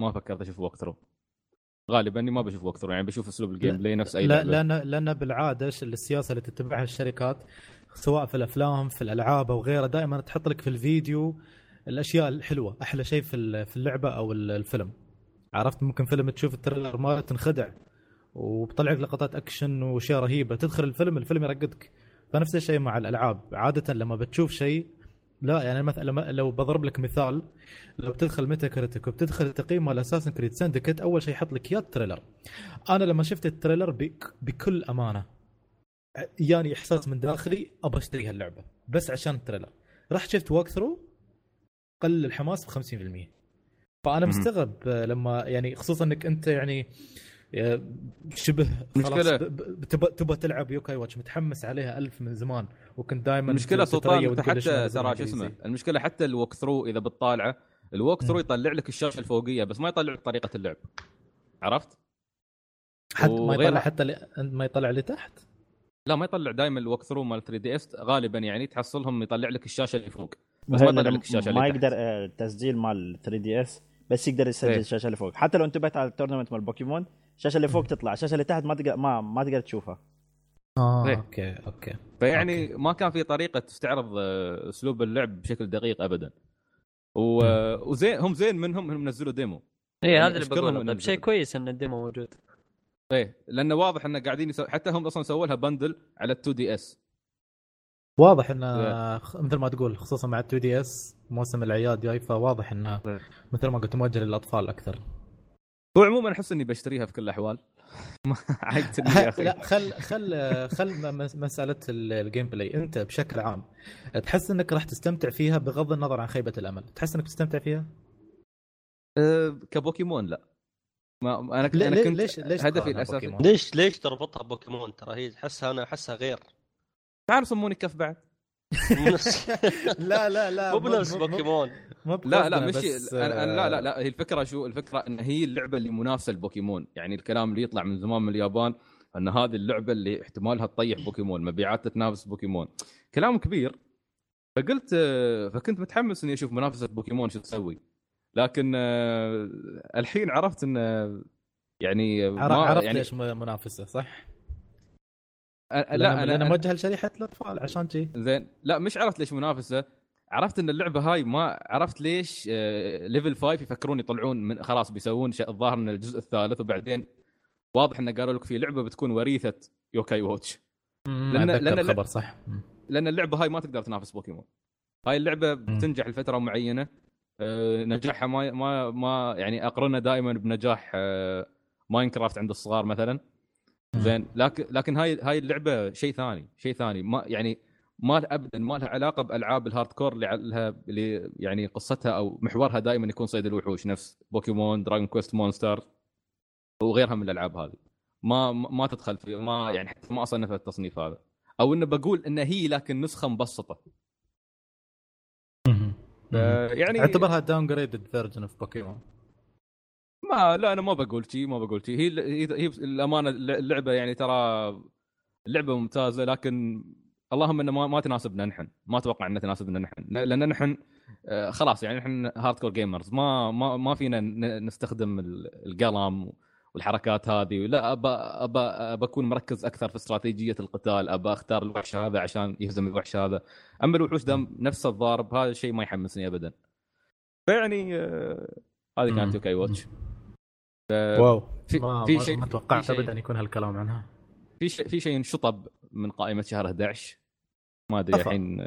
ما فكرت أشوف walkthrough غالبا إني ما بشوف walkthrough يعني بشوف أسلوب ال game لا- play نفس أي لا لأن لأن بالعادة السياسة اللي تتبعها الشركات؟ سواء في الأفلام في الألعاب أو غيره دائما تحط لك في الفيديو الأشياء الحلوة أحلى شيء في في اللعبة أو ال- الفيلم. عرفت؟ ممكن فيلم تشوف ال trailer ماله تنخدع وبطلع لك لقطات أكشن وأشياء رهيبة. تدخل الفيلم الفيلم يرقدك. فنفس الشيء مع الألعاب. عادة لما بتشوف شيء لا يعني مثلا لو بضرب لك مثال لو بتدخل ميتا كريتيك وبتدخل تقييم مال اساسن كريد سندكت أول شيء يحط لك اياه ال trailer. أنا لما شفت ال trailer بك بكل أمانة يعني إحساس من داخلي ابى أشتري هاللعبة بس عشان ال trailer. رحت شفت walkthrough قل الحماس ب 50% فأنا. مستغرب آه، لما يعني خصوصا إنك أنت يعني آه، شبه خلاص تبى تلعب يوكاي واتش متحمس عليها ألف من زمان وكنت دائما المشكلة سلطان حتى ترى شو اسمه المشكلة حتى ال walkthrough إذا بتطالعه ال walkthrough. يطلع لك الشاشة الفوقية بس ما يطلع لك طريقة اللعب. عرفت؟ حتى ما يطلع حتى ل... ما يطلع لتحت؟ لا ما يطلع دائما ال walkthrough مال 3 دي إس غالبا يعني تحصلهم يطلع لك الشاشة اللي فوق. بس ما يطلع لك الشاشه ما اللي. يقدر آه، التسجيل مال 3 دي اس بس يقدر يسجل إيه. الشاشه اللي فوق. حتى لو انتبهت على ال tournament مال بوكيمون الشاشه اللي فوق تطلع الشاشه اللي تحت ما تقدر ما ما تقدر تشوفها. آه إيه. أوكي أوكي. فيعني ما كان في طريقة تستعرض آه، أسلوب اللعب بشكل دقيق ابدا. و... وزين هم زين منهم انهم نزلوا demo اي يعني إيه، هذا اللي أشكرهم بقوله طيب شيء. كويس إن ال demo موجود. إيه لأنه واضح إنه قاعدين يسو... حتى هم أصلا سووا لها bundle على ال 2 دي اس واضح انه خ- مثل ما تقول خصوصا مع 2 دي اس موسم الاعياد جاي فواضح انه. مثل ما قلت موجه للأطفال أكثر. هو عموما أحس إني بشتريها في كل الأحوال. ما يا أخي. لا خل خل خل مسألة ال- ال gameplay أنت بشكل عام تحس إنك راح تستمتع فيها بغض النظر عن خيبة الأمل؟ تحس إنك تستمتع فيها؟ أه كبوكيمون لا. ما أنا ليه- أنا كنت ليش- ليش هدفي الأساسي؟ ليش ليش تربطها بوكيمون ترى هي احسها أنا أحسها غير. تعال سموني كف بعد؟ لا لا لا مو بنفس بوكيمون. مو لا لا مش أنا, لا لا آه، لا هي الفكرة شو؟ الفكرة إن هي اللعبة اللي منافسة لبوكيمون. يعني الكلام اللي يطلع من زمان من اليابان إن هذه اللعبة اللي احتمالها تطيح بوكيمون مبيعات تتنافس بوكيمون. كلام كبير. فقلت آه، فكنت متحمس إني أشوف منافسة بوكيمون شو تسوي. لكن آه، الحين عرفت إن يعني عرفت يعني ليش منافسة صح؟ لا أنا أنا أنا موجه لشريحة الأطفال عشان جي زين. لا مش عرفت ليش منافسة. عرفت إن اللعبة هاي ما عرفت ليش آه، ليفل 5 يفكرون يطلعون من خلاص بيسوون الظاهر من الجزء الثالث وبعدين واضح انه قالوا لك في لعبة بتكون وريثة يوكاي ووتش. لأن لأن- الخبر صح. لأن اللعبة هاي ما تقدر تنافس بوكيمون. هاي اللعبة بتنجح لفترة معينة. آه، نجاحها ما ما ما يعني أقرنه دائما بنجاح آه، ماينكرافت عند الصغار مثلا. زين لكن لكن هاي هاي اللعبة شيء ثاني شيء ثاني. ما يعني ما ابدا ما لها علاقة بألعاب ال hardcore اللي لها اللي يعني قصتها أو محورها دائما يكون صيد الوحوش نفس بوكيمون دراجون كويست مونستر وغيرها من الألعاب هذه. ما ما تدخل في ما يعني حتى ما اصنفها التصنيف هذا. أو انه بقول إن هي لكن نسخة مبسطة. ف- يعني اعتبرها downgraded version of بوكيمون ما لا أنا ما بقول شيء ما بقول شيء هي هي الأمانة اللعبة يعني ترى اللعبة ممتازة لكن اللهم إنه ما, ما تناسبنا نحن. ما أتوقع إنها تناسبنا نحن. لأن نحن آه، خلاص يعني نحن hardcore gamers ما ما ما فينا نستخدم ال- القلم والحركات هذه. لا ابى ابى ابى أكون مركز أكثر في استراتيجية القتال. ابى أختار الوحش هذا عشان يهزم الوحش هذا. أما الوحوش دام نفس الضارب هذا الشيء ما يحمسني ابدا. فيعني آه، هذه. كانت يوكاي واتش. واو. في- ما, في ما, شيء- ما توقعت في شيء- ابدا يكون هالكلام عنها. في شيء في شيء انشطب من قائمة شهر 11 ما أدري. الحين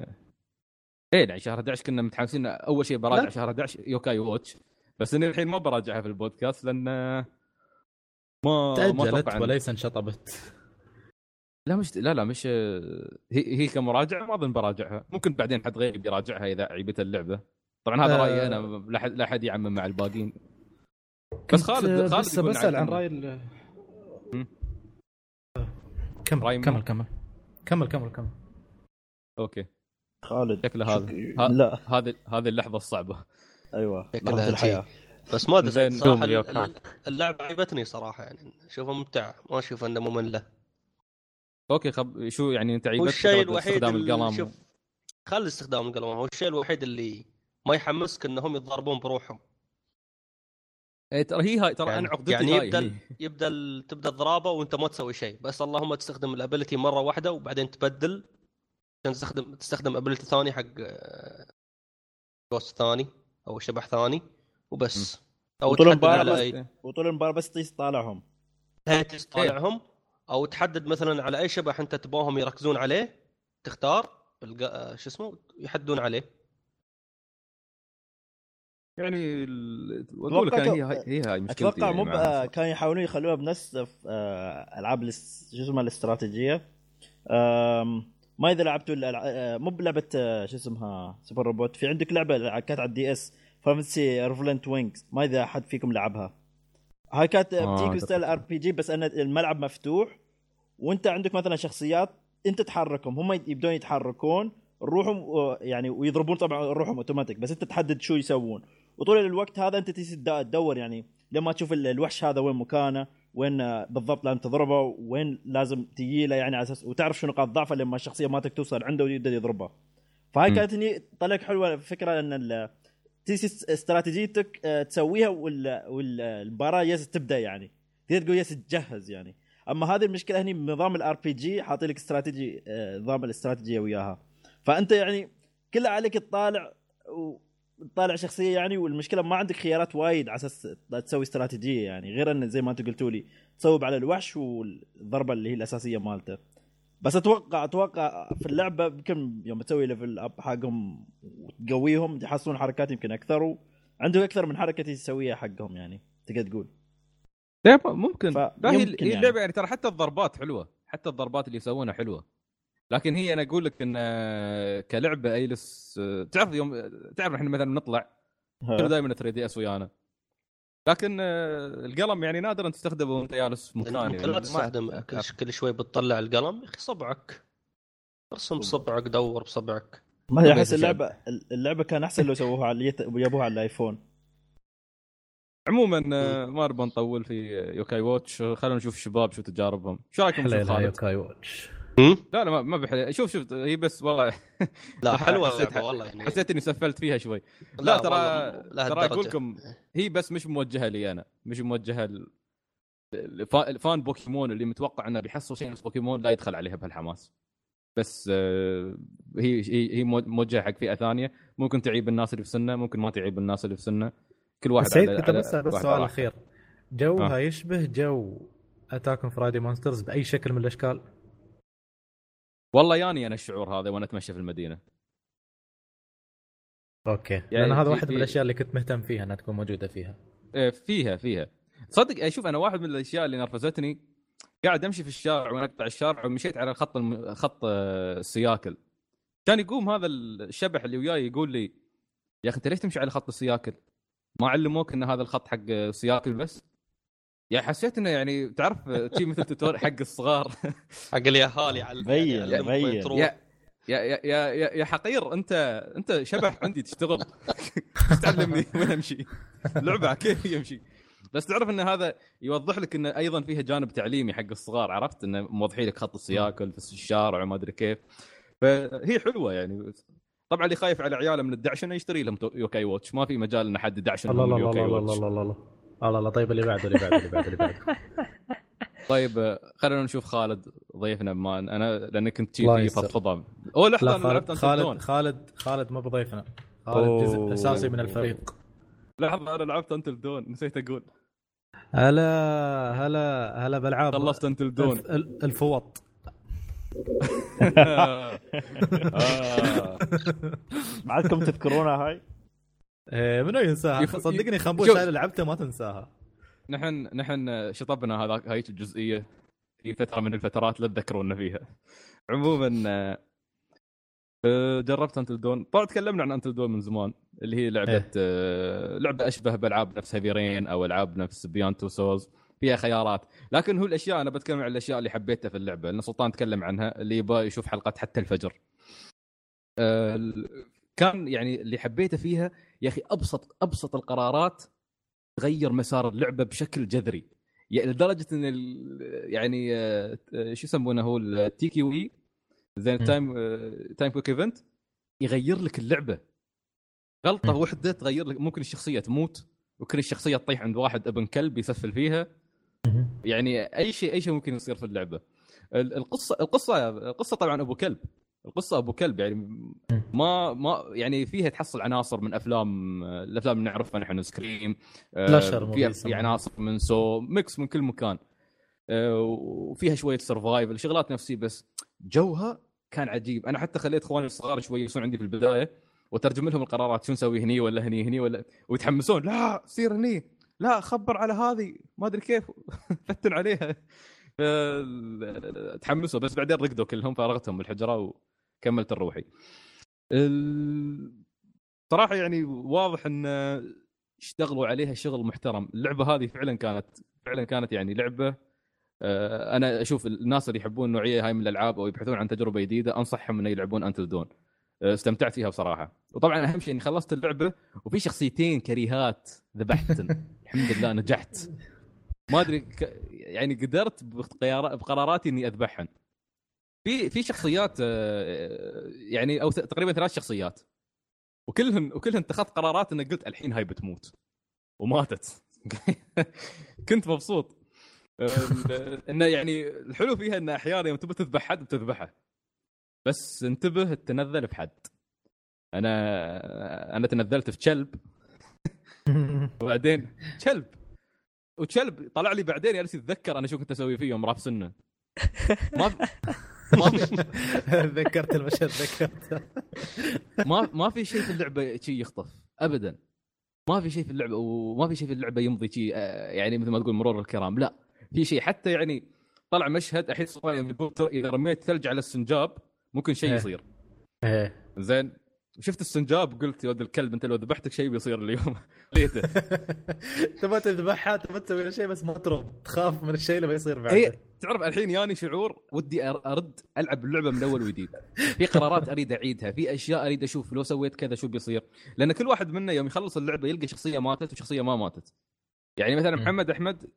إيه يعني شهر 11 كنا متحمسين. أول شيء براجع لا. شهر 11 يوكاي واتش بس إني الحين ما براجعها في البودكاست لأن ما ما تأجلت إن- وليس انشطبت. لا مش لا لا مش هي هي كمراجعة ما أظن براجعها. ممكن بعدين حد غيري بيراجعها إذا عيبت اللعبة. طبعا هذا آه. رأيي أنا لا حد لا حد يعمم مع الباقيين. بس خالد خالد بس بسأل عن. رأي ال-. كمل رأي كمل؟ كمل. كمل كمل كمل. أوكي. خالد شكله هذا شك- ها- لا. هذه هذه اللحظة الصعبة. أيوه. شكلها الحياة. بس ما أدري زين، صراحة اللعبه عجبتني صراحة يعني. اشوفها ممتعه ما أشوف انها مملة. أوكي خب شو يعني أنت عيبت والشيء فكرة الوحيد استخدام اللي القلم شوف خلي استخدام القلم. هو الشيء الوحيد اللي ما يحمسك إنهم يتضاربون بروحهم. إيه ترى هي هاي ترى يعني- أنا عقدتي يعني يبدا هي. يبدا ال- تبدأ الضرابه وأنت ما تسوي شيء. بس اللهم تستخدم الأبيلتي مرة واحدة وبعدين تبدل عشان تستخدم تستخدم أبيلتي ثاني حق جوست ثاني أو شبح ثاني وبس. أو وطول تحدد المباراة على بس اي وطول المباراه بس تيجي تطالعهم. طالعهم أو تحدد مثلا على أي شبح أنت تبغاهم يركزون عليه تختار الق- شو اسمه؟ يحدون عليه. يعني أقول لك هي هي هاي مشكلتي أتوقع يعني مو. كانوا يحاولون يخلوها بنفس آه، ألعاب شو اسمها الاستراتيجية. ما إذا لعبتوا آه، مو بلعبة آه، شو اسمها Super Robot. في عندك لعبة كانت على ال DS فانسي Revenant Wings. ما إذا حد فيكم لعبها. هاي كانت بتيجي style RPG بس إن الملعب مفتوح وأنت عندك مثلا شخصيات أنت تحركهم. هم يبدون يتحركون روحهم يعني ويضربون طبعا روحهم اوتوماتيك بس أنت تحدد شو يسوون. وطول الوقت هذا أنت تدور يعني لما تشوف ال- الوحش هذا وين مكانه وين آه، بالضبط لازم تضربه وين لازم تجي له يعني على أساس وتعرف شو نقاط ضعفه لما الشخصية مالتك توصل عنده ويبدا يضربها فهاي. كانت هني طلعت حلوة فكرة إن تيجي استراتيجيتك آه، تسويها وال- والمباراه بس تبدأ يعني. تقدر تقول بس تجهز يعني. أما هذه المشكلة هني بنظام ال RPG حاطين لك استراتيجي آه، نظام الاستراتيجية وياها. فأنت يعني كله عليك تطالع وتطالع شخصية يعني والمشكلة ما عندك خيارات وايد على أساس تسوي استراتيجية يعني غير إن زي ما أنتم قلتوا لي تصوب على الوحش والضربة اللي هي الأساسية مالته. بس أتوقع أتوقع في اللعبة يمكن يوم تسوي level up حقهم وتقويهم يحصلون حركات يمكن أكثر وعندهم أكثر من حركة تسويها حقهم يعني تقدر تقول. ممكن. لا هي يعني. اللعبة يعني ترى حتى الضربات حلوة حتى الضربات اللي يسوونها حلوة. لكن هي أنا أقول لك إن آه، كلعبه أيلس آه، تعرف يوم تعرف إحنا مثلا نطلع دائما 3DS ويانا. لكن آه، القلم يعني نادرا تستخدمه وأنت جالس في مكان يعني لا ما- تستخدم كل, شوي بتطلع القلم. يا أخي صبعك. ارسم بصبعك دور بصبعك. ما ما احس. اللعبة اللعبة كان أحسن لو سووها على جابوها على الآيفون. عموما ما نبغى نطول في يوكاي واتش. خلينا نشوف الشباب شو تجاربهم. شو رأيكم في يوكاي واتش. لا لا ما- ما بحلي شوف شوف هي بس والله لا حلوة حسيت- والله يعني. حسيت إني سفلت فيها شوي. لا, ترى ترى أقول. لكم هي بس مش موجهة لي أنا. مش موجهة ل- الفا- ال fan بوكيمون اللي متوقع إنه بيحصل شيء نفس بوكيمون لا يدخل عليها بهالحماس. بس آه، هي هي هي مو- موجهة حق فئة ثانية. ممكن تعيب الناس اللي في سنه ممكن ما تعيب الناس اللي في سنة. كل واحد سيد على- كنت على- بس سؤال أخير. جوها آه. يشبه جو Attack of the Friday Monsters بأي شكل من الأشكال؟ والله ياني أنا الشعور هذا وأنا أتمشى في المدينة. أوكي. يعني لأن هذا واحد من الأشياء اللي كنت مهتم فيها إنها تكون موجودة فيها. إيه، فيها فيها. صدق إيه، شوف أنا واحد من الأشياء اللي نرفزتني قاعد أمشي في الشارع وأنا اقطع الشارع ومشيت على خط الم... خط آه، السياكل. كان يقوم هذا الشبح اللي وياي يقول لي يا أخي أنت ليش تمشي على خط السياكل؟ ما علموك إن هذا الخط حق السياكل بس؟ يعني حسيت إنه يعني تعرف آه، شي مثل توتور حق الصغار. حق على بين- يعني وين بين. تروح. يا يا يا يا, يا, يا حقير انت أنت شبح عندي تشتغل. تعلمني وين أمشي. لعبة كيف يمشي. بس تعرف إن هذا يوضح لك انه أيضا فيها جانب تعليمي حق الصغار عرفت؟ انه موضحين لك خط السياكل في الشارع وما أدري كيف. فهي حلوة يعني. طبعا اللي خايف على عياله من الدعشنه يشتري لهم تو- يوكاي واتش. ما في مجال ان حد الله الله يوكاي الله الله واتش الله الله. الله الله طيب اللي بعده اللي بعده اللي بعده اللي بعده. طيب خلينا نشوف خالد ضيفنا بما أنا لاني كنت يستر. فضفضه أوه لحظة لا أنا لعبت خالد خالد. خالد خالد مو بضيفنا. خالد أوه. جزء أساسي من الفريق. لحظة أنا لعبت انتل دون نسيت أقول. هلا هلا هلا بالعاب. خلصت انتل دون الف- ال- الفوط. آه. بعدكم تذكرونها هاي؟ إيه، منو ينساها؟ يف- صدقني خنبوش اللي لعبته ما تنساها. نحن نحن شطبنا هذاك هاي الجزئية في فترة من الفترات لا تذكرونا فيها. عموما آه، جربت Until Dawn طبعا تكلمنا عن Until Dawn من زمان اللي هي لعبة إيه. آه، لعبة أشبه بألعاب نفس Heavy Rain أو ألعاب نفس Beyond: Two Souls فيها خيارات. لكن هو الأشياء أنا بتكلم عن الأشياء اللي حبيتها في اللعبة لأن سلطان تكلم عنها اللي يبغى يشوف حلقات حتى الفجر. آه، كان يعني اللي حبيته فيها يا أخي أبسط أبسط القرارات تغير مسار اللعبة بشكل جذري. يعني لدرجة إن يعني آه، آه، شو يسمونه هو؟ التيكي وي زين م. time time quick event يغير لك اللعبة. غلطة. واحدة تغير لك ممكن الشخصية تموت ممكن الشخصية تطيح عند واحد أبن كلب يسفل فيها. يعني أي شيء أي شيء ممكن يصير في اللعبة. ال- القصة القصة القصة طبعا أبو كلب. القصة أبو كلب يعني ما ما يعني فيها تحصل عناصر من أفلام الأفلام اللي نعرفها نحن Scream slasher فيها في عناصر من Saw mix من كل مكان. آه، وفيها شوية survival شغلات نفسيه بس جوها كان عجيب. أنا حتى خليت إخواني الصغار شوي يصيرون عندي في البداية وترجم لهم القرارات شو نسوي هني ولا هني هني ولا ويتحمسون لا سير هني لا خبر على هذه ما أدري كيف. فتن عليها. تحمسوا بس بعدين رقدوا كلهم فرغتهم بالحجرة وكملت الروحي. ال- صراحة يعني واضح إن اشتغلوا عليها شغل محترم. اللعبة هذه فعلا كانت فعلا كانت يعني لعبة آه، أنا أشوف الناس اللي يحبون النوعيه هاي من الألعاب أو يبحثون عن تجربة جديدة أنصحهم إنه يلعبون انتل دون استمتعت فيها بصراحة. وطبعا أهم شيء إني خلصت اللعبة وفي شخصيتين كريهات ذبحتن الحمد لله نجحت. ما أدري ك... يعني قدرت بقرار- بقراراتي إني اذبحهن في في شخصيات آه، يعني أو تقريبا ثلاث شخصيات. وكلهن وكلهن اتخذت قرارات اني قلت الحين هاي بتموت. وماتت. كنت مبسوط. آه، إنه يعني الحلو فيها إن أحيانا يوم تبي تذبح حد بتذبحه. بس انتبه تنذل في حد. أنا أنا تنذلت في كلب. وبعدين كلب. وكلب طلع لي بعدين جالس يتذكر أنا شو كنت أسوي فيه يوم راح سنة. ما ما في ذكرت المشهد ذكرت. ما ما في شيء في اللعبة شيء يخطف ابدا. ما في شيء في اللعبة وما في شيء في اللعبة يمضي شيء آه، يعني مثل ما تقول مرور الكرام لا. في شيء حتى يعني طلع مشهد احس إذا رميت ثلج على السنجاب ممكن شيء إيه. يصير. إيه. زين؟ شفت السنجاب؟ قلت يا ولد الكلب انت لو ذبحتك شيء بيصير اليوم. ليته تبغى تذبحها تبغى تسوي شيء بس ما ترد تخاف من الشيء اللي بيصير بعد اي تعرف الحين ياني شعور؟ ودي أرد ألعب اللعبة من أول وجديد. في قرارات أريد أعيدها في أشياء أريد أشوف لو سويت كذا شو بيصير؟ لأن كل واحد منا يوم يخلص اللعبة يلقى شخصية ماتت وشخصية ما ماتت. يعني مثلا. محمد أحمد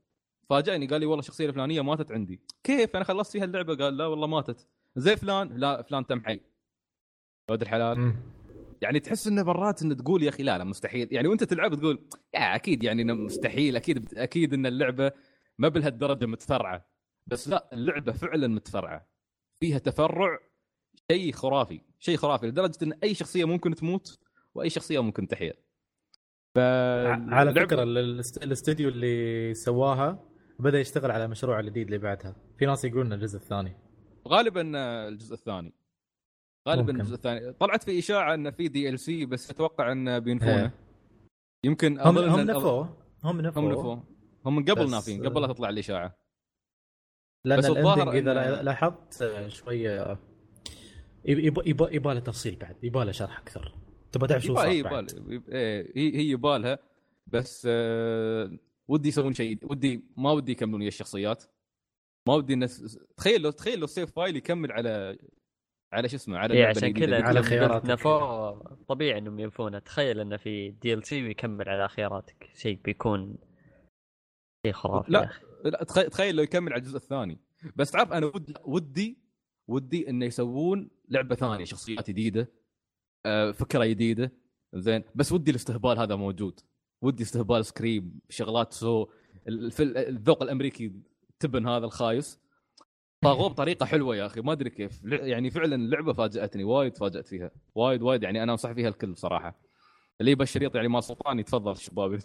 فاجأني قال لي والله الشخصية الفلانية ماتت عندي. كيف؟ أنا خلصت فيها اللعبة؟ قال لا والله ماتت. زي فلان؟ لا فلان تم حي. ولد الحلال. يعني تحس إنه مرات إنه تقول يا أخي لا لا مستحيل. يعني وأنت تلعب تقول يا أكيد يعني إنه مستحيل أكيد أكيد إن اللعبة ما بهالدرجة متفرعة. بس لا اللعبة فعلا متفرعة. فيها تفرع شيء خرافي شيء خرافي لدرجة إن أي شخصية ممكن تموت وأي شخصية ممكن تحيا ف على فكرة الاست- الاستوديو اللي سواها بدأ يشتغل على مشروع الجديد اللي بعدها. في ناس يقولون الجزء الثاني. غالبا الجزء الثاني. غالبا. الجزء الثاني. طلعت في إشاعة انه في DLC بس أتوقع انه بينفونه. إيه. يمكن هم هم نفوه. هم نفوه. هم نفوه. هم من قبل نافين قبل لا تطلع الإشاعة. لأن بس الظاهر إذا إن- لاحظت شوية يبى يبى له تفصيل بعد يبى له شرح أكثر. تبغى تعرف شو صار هي إيه، هي هي يبالها بس آه، ودي يسوون شيء ودي ما ودي يكملون ويا الشخصيات. ما ودي الناس تخيل لو تخيل لو ال save file يكمل على على شو اسمه على اللعبة عشان كذا. على خياراتك. نفوه طبيعي إنهم ينفونه. تخيل إنه في DLC ويكمل على خياراتك. شيء بيكون شيء خرافي لا. لا تخيل تخيل لو يكمل على الجزء الثاني. بس تعرف أنا ودي ودي ودي إنه يسوون لعبة ثانية شخصيات جديدة آه، فكرة جديدة. زين. بس ودي الاستهبال هذا موجود. ودي استهبال Scream شغلات سو الذوق الأمريكي تبن هذا الخايس. طاغوه بطريقة حلوة يا أخي. ما أدري كيف. يعني فعلا اللعبه فاجأتني وايد تفاجات فيها. وايد وايد. يعني أنا أنصح فيها الكل صراحة اللي يبى الشريط يعني ما سلطان يتفضل شباب.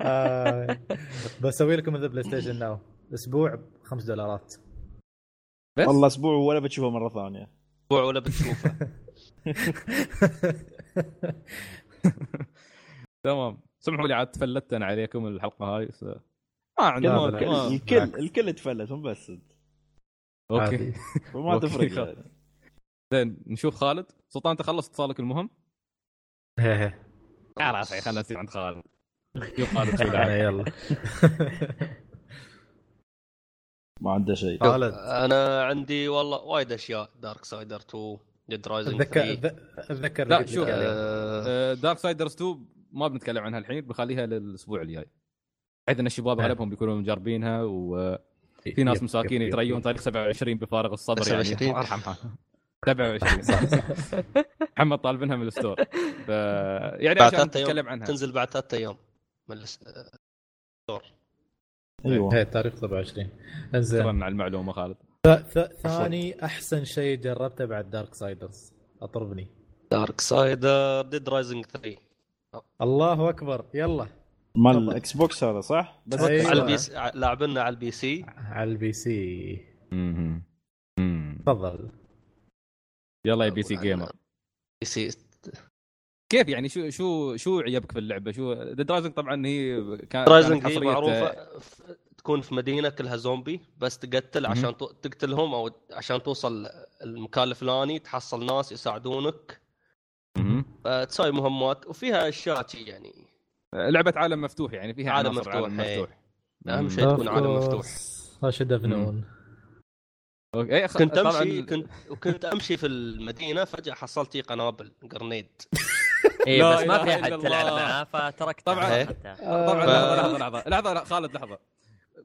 آه، بسوي لكم ذا PlayStation Now أسبوع ب 5 دولارات. بس؟ والله أسبوع ولا بتشوفه مرة ثانية. أسبوع ولا بتشوفه. تمام. سمحوا لي عاد تفلت أنا عليكم الحلقة هاي س... ما. ما- الكل. الكل تفلت مو بس انت أوكي. فما أوكي، تفرق. يعني. زين نشوف خالد سلطان أنت خلصت اتصالك المهم هي. خلاص يا خلينا نصير عند خالد شوف خالد يلا ما عنده شيء خالد أنا عندي والله وايد أشياء Darksiders 2 Dead Rising اتذكر 3 اتذكر لا، شوف. Darksiders 2 ما بنتكلم عنها الحين بنخليها للأسبوع الجاي بحيث ان الشباب آه. اغلبهم بيكونوا مجربينها وفي ناس يب، مساكين يتريون. تاريخ 27 بفارغ الصبر يعني. 27. الله يرحمها 27 صح. صح. محمد طالبينها من ال store. ف... يعني عشان نتكلم أيام عنها. تنزل بعد ثلاثة أيام من الس- أيوه. هي تاريخ 27 إنزين. شكرا على المعلومة خالد. ث- ثاني أحسن شيء جربته بعد Darksiders أطربني. Darksiders Dead Rising 3 الله أكبر. يلا. مال. ال Xbox هذا صح؟ بس أيوة. على البي سي لاعبنا على ال PC على ال PC. تفضل يلا يا PC gamer PC كيف يعني شو شو شو عيبك في اللعبة شو Dead Rising طبعا هي كان Rising كانت هي معروفة تكون في مدينة كلها زومبي بس تقتل. عشان تقتلهم أو عشان توصل المكان الفلاني تحصل ناس يساعدونك مهم. فتسوي مهمات وفيها أشياء شي يعني لعبة عالم مفتوح يعني فيها عالم مفتوح، عالم إيه. مفتوح أهم. شيء تكون عالم مفتوح هاش دفنون أوكي. إيه، خ- كنت طبعاً أمشي كنت وكنت أمشي في المدينة فجأة حصلت لي قنابل قرنيد اي بس ما في احد تلعب. معاه فتركت طبعاً. طبعا لحظه لحظه لحظه لحظه لا خالد لحظة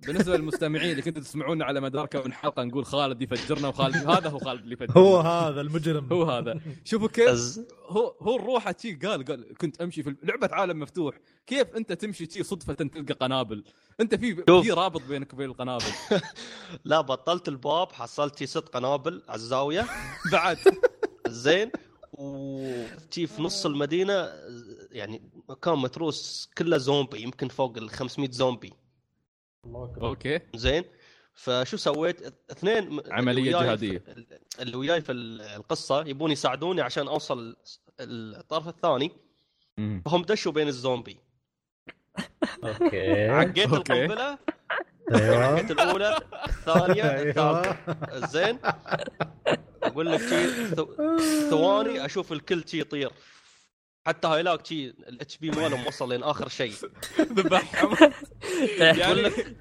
بالنسبة للمستمعين اللي كنتوا تسمعونا على مدار كم من حلقة نقول خالد يفجرنا وخالد هذا هو خالد اللي يفجرنا. هو هذا المجرم. هو هذا. شوفوا كيف أز... هو هو الروحه شي قال قال كنت أمشي في لعبة عالم مفتوح. كيف أنت تمشي شي صدفة تلقى قنابل؟ أنت في. في رابط بينك وبين القنابل. لا بطلت الباب حصلت ست قنابل على الزاوية. بعد. زين. وتي في نص المدينة يعني مكان متروس كله زومبي يمكن فوق ال 500 زومبي. أوكي. زين. فشو سويت؟ اثنين عملية اللي وياي جهادية. في- اللي وياي في ال- القصة يبون يساعدوني عشان أوصل الطرف الثاني. مم. فهم دشوا بين الزومبي. أوكي. عقيت. القنبلة أيوه. عقيت الأولى الثانية أيوة. الثالثة. زين. أقول لك ثواني أشوف الكل يطير. حتى هايلاك شي ال HP مالهم وصل لين آخر شيء ذبحهم يعني لك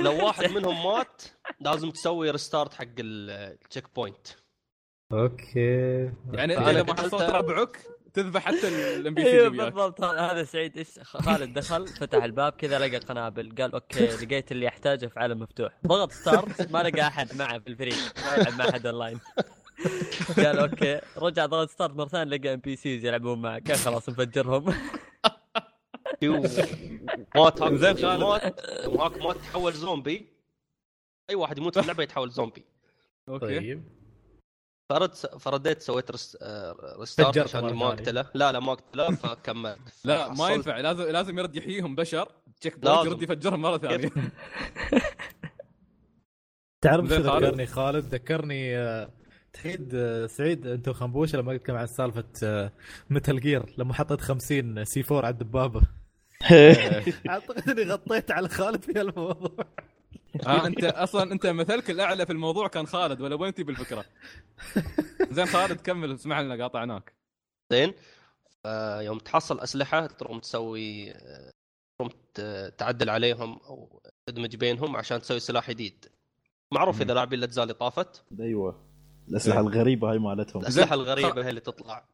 لو واحد منهم مات لازم تسوي restart حق ال check point أوكي. يعني انت ما. حصلت ربعك تذبح حتى ال NPC أيوه بالضبط. هذا هذا سعيد. إيش؟ خالد دخل فتح الباب كذا لقى قنابل قال أوكي لقيت اللي يحتاجه في عالم مفتوح. ضغط start ما لقى أحد معه في الفريق ما يلعب مع أحد اونلاين قال أوكي رجع ضغط start مرة ثانية لقى NPCs يلعبون معه قال خلاص نفجرهم. مات هاك زين. خالد. هاك مات تحول زومبي. أي واحد يموت في اللعبة يتحول زومبي. أوكي. طيب. فرد فرديت سويت رس... آه، restart فجرته عشان ما. أقتله. لا لا ما أقتله فكملت لا ما ينفع. لازم لازم يرد يحييهم بشر. check point لازم. يرد يفجرهم مرة ثانية. تعرف شو. ذكرني؟ خالد ذكرني آه، تحيد آه، سعيد انت وخنبوش لما قلت عن سالفة آه، متل جير لما حطيت 50 سي 4 على الدبابة. أعتقد إني غطيت على خالد في الموضوع ها أنت أصلا أنت مثلك الأعلى في الموضوع كان خالد ولا وين تجيب الفكرة؟ زين خالد كمل اسمح لنا قاطعناك. زين آه، يوم تحصل أسلحة تقوم تسوي آه، تقوم تعدل عليهم أو تدمج بينهم عشان تسوي سلاح جديد. معروف. إذا لاعبين الأجزاء اللي طافت. أيوه. الأسلحة الغريبة هاي مالتهم. الأسلحة الغريبة هي اللي تطلع.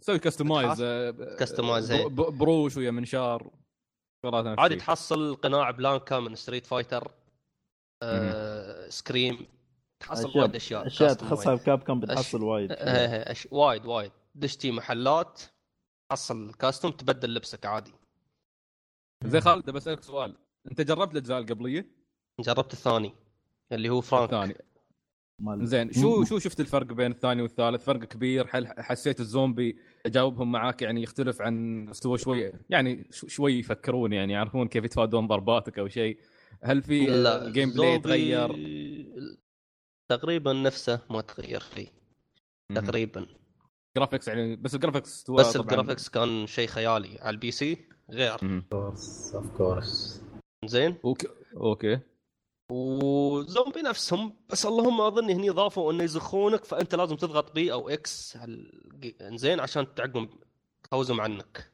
تسوي customize، هي. بروش ويا منشار عادي. تحصل قناع Blanka من Street Fighter آه Scream تحصل وايد أشياء أشياء تخصها. بكاب كم بتحصل وايد. آه، آه، أش... وايد وايد. دشتي محلات تحصل custom تبدل لبسك عادي. زين خالد بسألك سؤال. أنت جربت الأجزاء القبلية؟ جربت الثاني اللي هو فرانك الثاني. مال- زين شو شو شفت الفرق بين الثاني والثالث؟ فرق كبير هل حسيت الزومبي تجاوبهم معاك يعني يختلف عن مستوى شوي؟ يعني شو- شوي يفكرون يعني يعرفون كيف يتفادون ضرباتك أو شيء. هل في ال gameplay زومبي يتغير؟ تقريبا نفسه ما تغير فيه. تقريبا. graphics يعني بس ال graphics استوى بس طبعاً. ال graphics كان شيء خيالي. على ال PC غير of course زين؟ okay okay. وزومبي نفسهم بس اللهم أظن هني ضافوا إنه يزخونك فأنت لازم تضغط B أو X هال- زين عشان تعقم تفوزهم عنك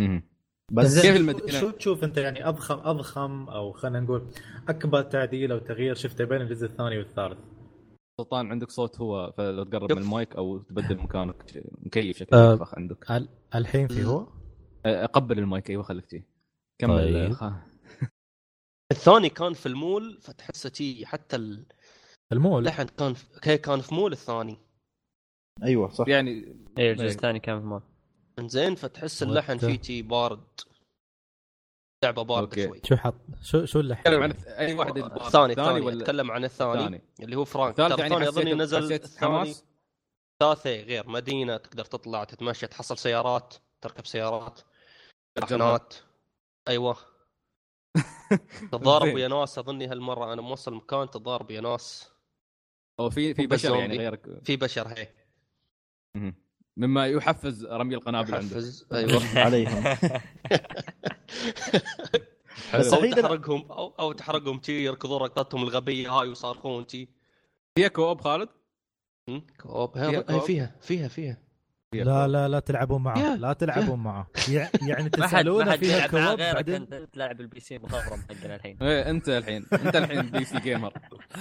مم. بس كيف المدينة؟ شو تشوف أنت يعني اضخم أضخم أو خلينا نقول أكبر تعديل أو تغيير شفته بين الجزء الثاني والثالث سلطان عندك صوت هو فلو تقرب. من المايك أو تبدل مكانك مكيف شكل أه. فخ عندك ال- الحين في هو أه، قبل المايك أيوه خليك تي كمل طيب. الثاني كان في المول فتحسه شي حتى المول. اللحن كان في... كان في مول الثاني. أيوه صح. يعني اي الجزء الثاني كان في مول زين فتحس اللحن فيه شي بارد. لعبة باردة أوكي. شوي. شو حط؟ شو شو اللي تكلم عن أي واحد الثاني الثاني ولا أتكلم عن الثاني الثاني اللي هو فرانك. الثالث يعني الثاني اظني حسيت نزل الثاني. حماس؟ ثالثة غير مدينة تقدر تطلع تتمشى تحصل سيارات تركب سيارات تجرب. شحنات أيوه. تضارب. ويا ناس أظني هالمرة أنا موصل مكان تضارب ويا ناس أو في في بشر يعني. غيرك في بشر هي. مما يحفز رمي القنابل عنده يحفز أيوه عليهم بس أو تحرقهم أو أو تحرقهم شي يركضون ركضتهم الغبية هاي ويصارخون شي هي co-op خالد؟ كوب فيها؟ فيها فيها فيها لا. لا لا تلعبون معه لا تلعبون معه. يع- يعني تسألونه فيها يلعب معاه co-op غيرك بعدين أنت تلعب ال PC مخضرم حقنا الحين. إيه أنت الحين أنت الحين PC gamer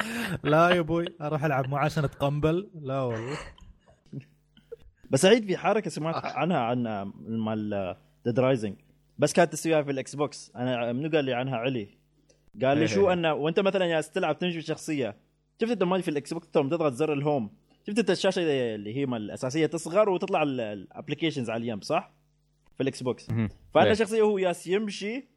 لا يا أبوي أروح ألعب معاه عشان أتقنبل. لا والله. بس عيد في حركة سمعت عنها عن مال Dead Rising بس كانت تسويها في ال Xbox أنا منو قال لي عنها علي. قال لي إيه شو إيه. أنه وأنت مثلا يا تلعب تنجي شخصية شفت أنت في ال Xbox تضغط زر ال home. شفت انت الشاشه اللي هي مال الأساسية تصغر وتطلع ال applications على اليم صح؟ في ال Xbox. فانا إيه. شخصيه هو ياس يمشي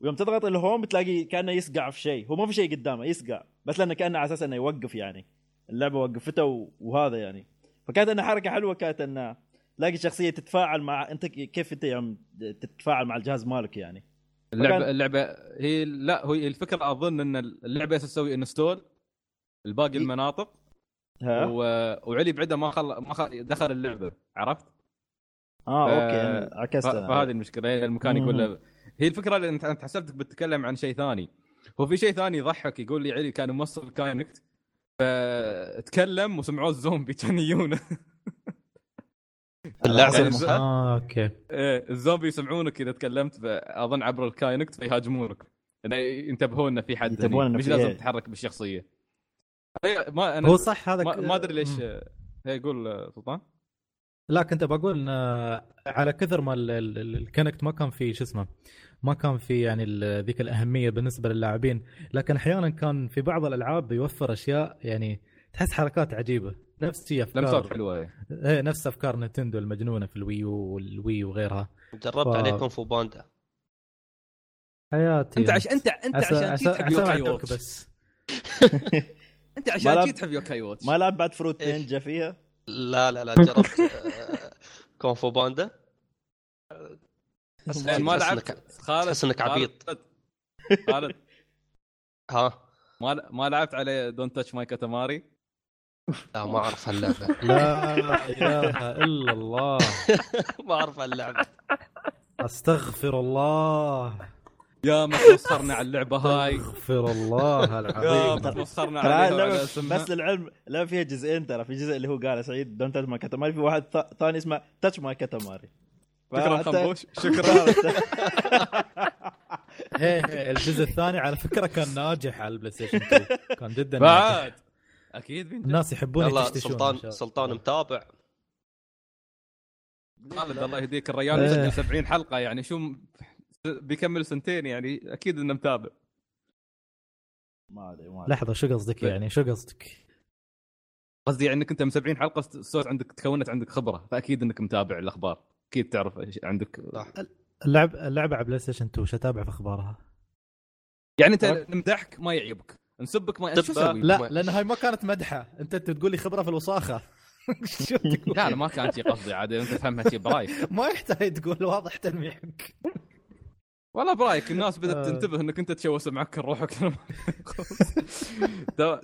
ويوم تضغط ال home تلاقي كأنه يسقع في شيء هو ما في شيء قدامه يسقع بس لأنه كأنه على أساس إنه يوقف يعني اللعبة وقفته و- وهذا يعني فكانت إنها حركة حلوة كانت إنه تلاقي شخصية تتفاعل مع أنت كيف أنت يوم تتفاعل مع الجهاز مالك يعني اللعبه فكان- اللعبة هي لا هي الفكرة أظن إن اللعبة تسوي install الباقي. المناطق و... وعلي بعده ما خل... ما خل... دخل اللعبة عرفت؟ آه ف- okay ف... عكست أنا. فهذه المشكلة يعني المكان يقول. له هي الفكرة اللي انت حسبتك بتتكلم عن شيء ثاني هو في شيء ثاني يضحك يقول لي علي كان موصل Kinect فتكلم وسمعوه الزومبي كان يجونه اللعبة يعني آه okay إيه الزومبي يسمعونك اذا تكلمت ف- اظن عبر ال Kinect فيهاجمونك انه ينتبهون انه في حد ينتبهون مش لازم إيه. تتحرك بالشخصية ما أنا هو صح هذا ما, أدري ليش مم. هي قول آه، سلطان. لا كنت بقول ان على كثر ما ال- ال- ال- ال Kinect ما كان في شو اسمه ما كان في يعني ذيك الأهمية بالنسبة للاعبين لكن أحيانا كان في بعض الألعاب يوفر أشياء يعني تحس حركات عجيبة نفس شي أفكار. لمسات حلوة هي. إيه نفس أفكار نينتندو المجنونة في الويو والوي وغيرها. جربت ف- عليكم فو باندا. حياتي أنت عش... انت أنت عشان جيت تحب عسى يوكاي أعدوك واتش بس. أنت عشان جيت تحب يوكاي واتش. ما لعب بعد فروت؟ نينجا فيها لا لا لا جربت آه، كونغ فو باندا ما لعبت. خالد تحس إنك عبيط. خالد- خالد. ها؟ ما ما لعبت عليه Don't Touch My Katamari لا ما أعرف هاللعبة. لا إله إلا الله. ما أعرف هاللعبة. أستغفر الله. يا ما تمسخرنا على اللعبة هاي. استغفر الله يا العظيم ما تمسخرنا ترى عليها بس للعلم اللعبه فيها جزئين ترى في جزء اللي هو قال سعيد Don't Touch My Katamari في واحد ثاني اسمه Touch My Katamari شكرا خنبوش. شكرا. إيه إيه، الجزء الثاني على فكرة كان ناجح على ال PlayStation 2 كان جدا ناجح. بعد أكيد بينجح. الناس يحبون يلا سلطان. سلطان متابع. خالد الله يهديك الرجال إيه. مسجل 70 حلقة يعني. شو بيكمل سنتين يعني أكيد إنه متابع. ما أدري ما أدري. لحظة شو قصدك يعني؟ شو قصدك؟ قصدي يعني إنك أنت من 70 حلقه الصوت عندك تكونت عندك خبرة فأكيد إنك متابع الأخبار. أكيد تعرف عندك. صح. اللعب اللعبة على PlayStation 2 شو أتابع في أخبارها؟ يعني أنت نمدحك ما يعيبك نسبك ما شو أسوي؟ لا لأن هاي ما كانت مدحة. أنت أنت تقول لي خبرة في الوساخة. شو تقول؟ لا لا ما كان شي قصدي عاد أنت تفهمها شي برايك ما يحتاج تقول واضح تلميحك. والله برأيك الناس بدأت آه. تنتبه إنك أنت تشوس معك روحك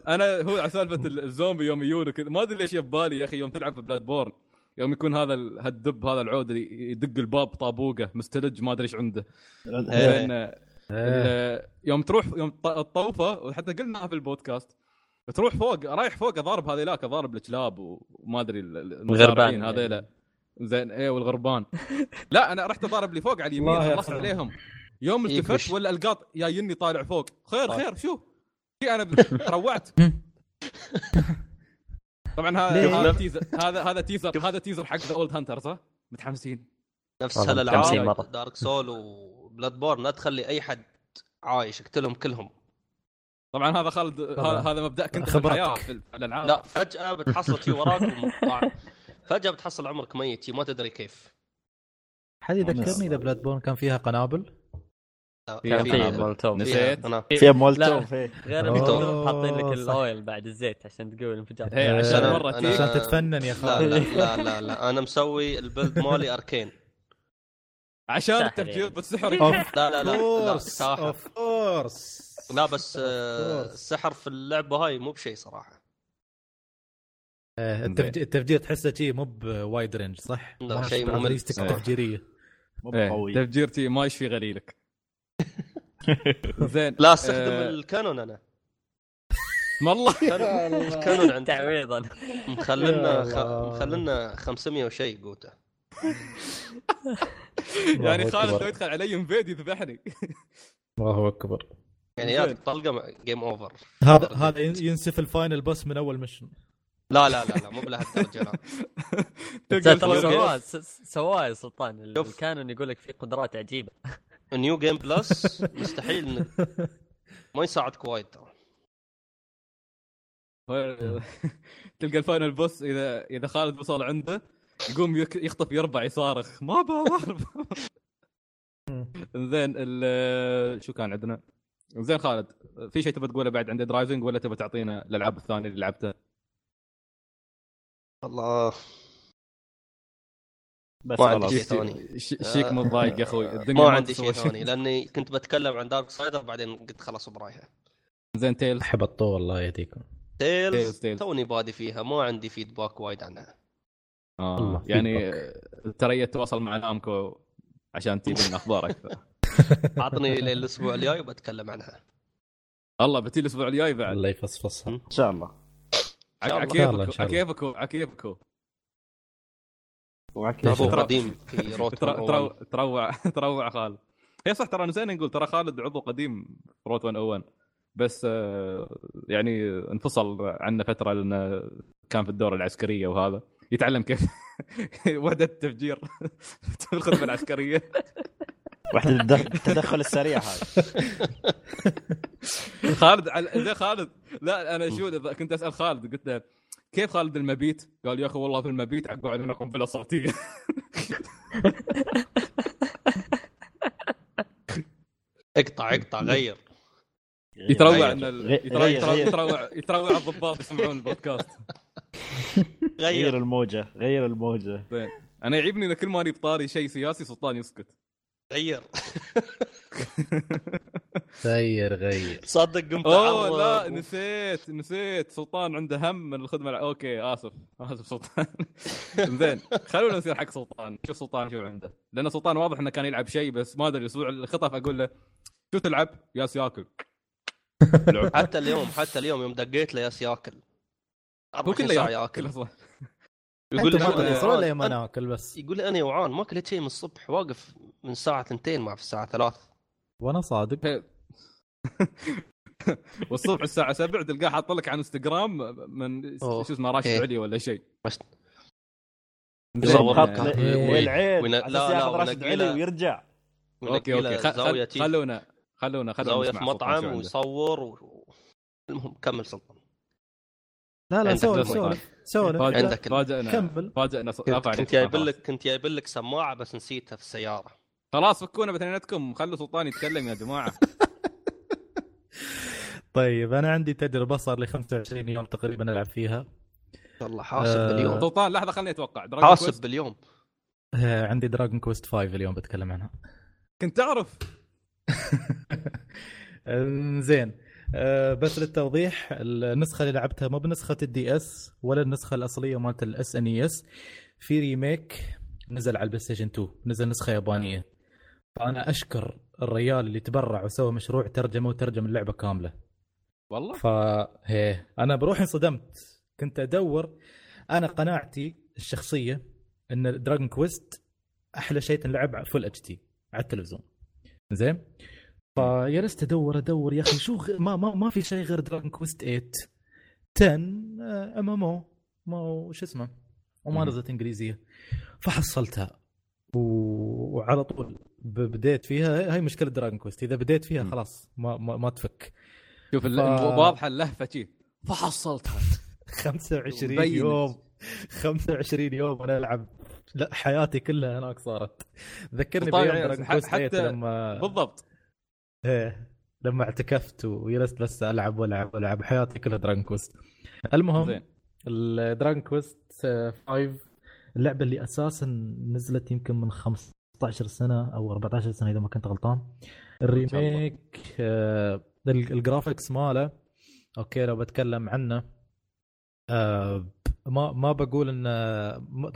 أنا هو على سالفة الزومبي يوم يجونك ما أدري ليش يبالي يا أخي يوم تلعب في بلاد بورن يوم يكون هذا ال- هالدب هذا العود اللي يدق الباب طابوقه مستلج ما أدري إيش عنده إيه. زين ال- يوم تروح يوم الطوفة وحتى قلناها في البودكاست تروح فوق رايح فوق أضارب هذيلاك أضارب الكلاب وما أدري الغربان. هذيلا زين إيه والغربان لا أنا رحت أضارب لي فوق على اليمين خلصت. عليهم يوم يكبش. التفت ولا القاط جايني طالع فوق خير طيب. خير شو في أنا روعت طبعا؟ هذا هذا teaser هذا هذا teaser هذا teaser حق The Old Hunters صح؟ متحمسين نفس هالالعاب. Dark Souls و Bloodborne لا تخلي أي حد عايش اقتلهم كلهم طبعا هذا خالد. هذا مبداك انت. الحياة في ال- في الألعاب لا فجأة بتحصل شي وراك. فجأة بتحصل عمرك ميت شي ما تدري كيف حد يذكرني إذا Bloodborne كان فيها قنابل في- في مولوتوف نسيت. فيها مولتوف إيه. غير أوه، المولوتوف حاطين لك. الاويل بعد الزيت عشان تقول انفجار هي عشان مره عشان تتفنن يا خالد لا لا لا, لا. أنا مسوي ال build مالي arcane عشان التفجير. بالسحر of لا لا لا ساحر of course لا بس آه،. السحر في اللعبة هاي مو بشيء صراحة آه، التفج- التفجير تحسه شيء مو بوايد range صح؟ لا، شيء ممل. إيه. التفجيريه مو إيه، قوي تفجير تي ما يشفي غليلك زين لا استخدم آه، ال cannon أنا والله cannon- ال cannon عندي تعويضا مخلنا. مخلنا 500 وشيء قوته يعني خالد لو. يدخل علي invade يذبحني الله اكبر يعني. يا طلقه game over هذا هذا ين- ينسف ال final boss من اول mission لا لا لا لا مو بلهالدرجه لا ترى سواه سواه يا سلطان. ال cannon يقول لك فيه قدرات عجيبه new game plus مستحيل انك ما يساعدك وايد ترى. تلقى ال final boss إذا إذا خالد وصل عنده يقوم يك- يخطف يربع يصارخ ما بضرب زين شو كان عندنا؟ زين خالد في شيء تبي تقوله بعد عند driving ولا تبي تعطينا الألعاب الثانية اللي لعبتها؟ الله. بس ما عندي خلاص شيء ثاني. شفيك متضايق يا أخوي. الدنيا ما عندي شيء ثاني لأني كنت بتكلم عن Darksiders بعدين قلت خلاص برايها زين Tales حبطوه الله يهديكم. Tales-. توني بادي فيها ما عندي feedback وايد عنها. آه. يعني ترى تواصل مع Namco عشان تجيب لنا أخبار أكثر اعطني للأسبوع الجاي وبتكلم عنها. الله بتي الأسبوع الجاي بعد. الله يفصفصها إن شاء الله. عكيفكو. عكيفكو عكيفكو ترى- قديم في روت ترى- 101. ترى- تروع تروع خالد. هي صح ترى نسينا نقول ترى خالد عضو قديم في روت 101 بس آه، يعني انفصل عنه فترة لأنه كان في الدورة العسكرية وهذا. يتعلم كيف وحدة التفجير في الخدمة العسكرية. وحدة التدخ- التدخل السريع هذا. خالد زين خالد لا أنا شو كنت أسأل خالد قلت له كيف خالد المبيت؟ قال يا أخي والله في المبيت عقوا علينا قنبله صوتيه اقطع اقطع غير. يتروع. إن يتروع يتروع الضباط يسمعون البودكاست. غير. غير الموجة غير الموجة. زين. أنا يعيبني إذا كل ما اني بطاري شيء سياسي سلطان يسكت. غير. غير غير. صدق قمت أوه لا نسيت نسيت. سلطان عنده هم من الخدمة الع- أوكي آسف آسف سلطان. زين خلونا نصير حق سلطان. شوف سلطان شو عنده. لأن سلطان واضح إنه كان يلعب شيء بس ما أدري الأسبوع اللي خطف أقول له شو تلعب؟ ياس ياكل لعب. حتى اليوم حتى اليوم يوم دقيت له ياس ياكل هو 24 كله ياكل ياكل. أصلا. يقول جوعان. لين ما ناكل بس يقول لي أنا جوعان ما اكلت شيء من الصبح واقف من الساعة 2 ما في الساعة 3 وأنا صادق والصبح الساعة 7 تلقاه حاط لك على انستغرام من. شو اسمه راشد إيه. علي ولا شيء لك. وين- على لا، لا، ياخذ راشد علي ويرجع okay okay خلونا خلونا خلونا زاوية في مطعم. ويصور. المهم كمل سلطان لا لا عندك سولف. سولف سولف. عندك كمل. فاجأنا ص- كنت. جايب. لك كنت جايب لك سماعة بس نسيتها في السيارة. خلاص فكونا بثنينتكم خلوا سلطان يتكلم يا جماعة. طيب أنا عندي تجربة صار لي 25 يوم تقريبا ألعب فيها. والله حاسب آه. باليوم. سلطان لحظة خليني أتوقع. حاسب Quest باليوم. آه، عندي Dragon Quest 5 اليوم بتكلم عنها. كنت تعرف؟ زين. آه، بس للتوضيح النسخة اللي لعبتها مو بنسخة ال DS ولا النسخة الأصلية مالت ال SNES في remake نزل على ال PlayStation 2 نزل نسخة يابانية. فأنا أشكر الريال اللي تبرع وسوى مشروع ترجمة وترجم اللعبة كاملة. والله؟ فهي أنا بروحي انصدمت. كنت أدور أنا قناعتي الشخصية إن Dragon Quest أحلى شيء تنلعب full HD على التلفزيون. زين؟ فجلست ادور أدور يا أخي. شو غ... ما ما ما في شيء غير Dragon Quest 8 10 ام ام أو ما شو اسمه؟ وما مم. نزلت إنجليزية. فحصلتها. و... وعلى طول بديت فيها. هاي مشكلة Dragon Quest إذا بديت فيها. خلاص ما ما, ما تفك. شوف ف- واضحة اللهفة شي. فحصلتها. 25 مبين. يوم. 25 يوم وأنا ألعب. لا حياتي كلها هناك صارت. ذكرني طيب بيوم يعني Dragon Quest حتى- 8 لما بالضبط. إيه لما اعتكفت وجلست بس ألعب وألعب وألعب حياتي كلها Dragon Quest المهم زين. Quest 5 اللعبة اللي أساسا نزلت يمكن من 15 سنة أو 14 سنة إذا ما كنت غلطان. ال remake آه، ال- ال graphics ماله okay لو بتكلم عنه آه، ما ما بقول انه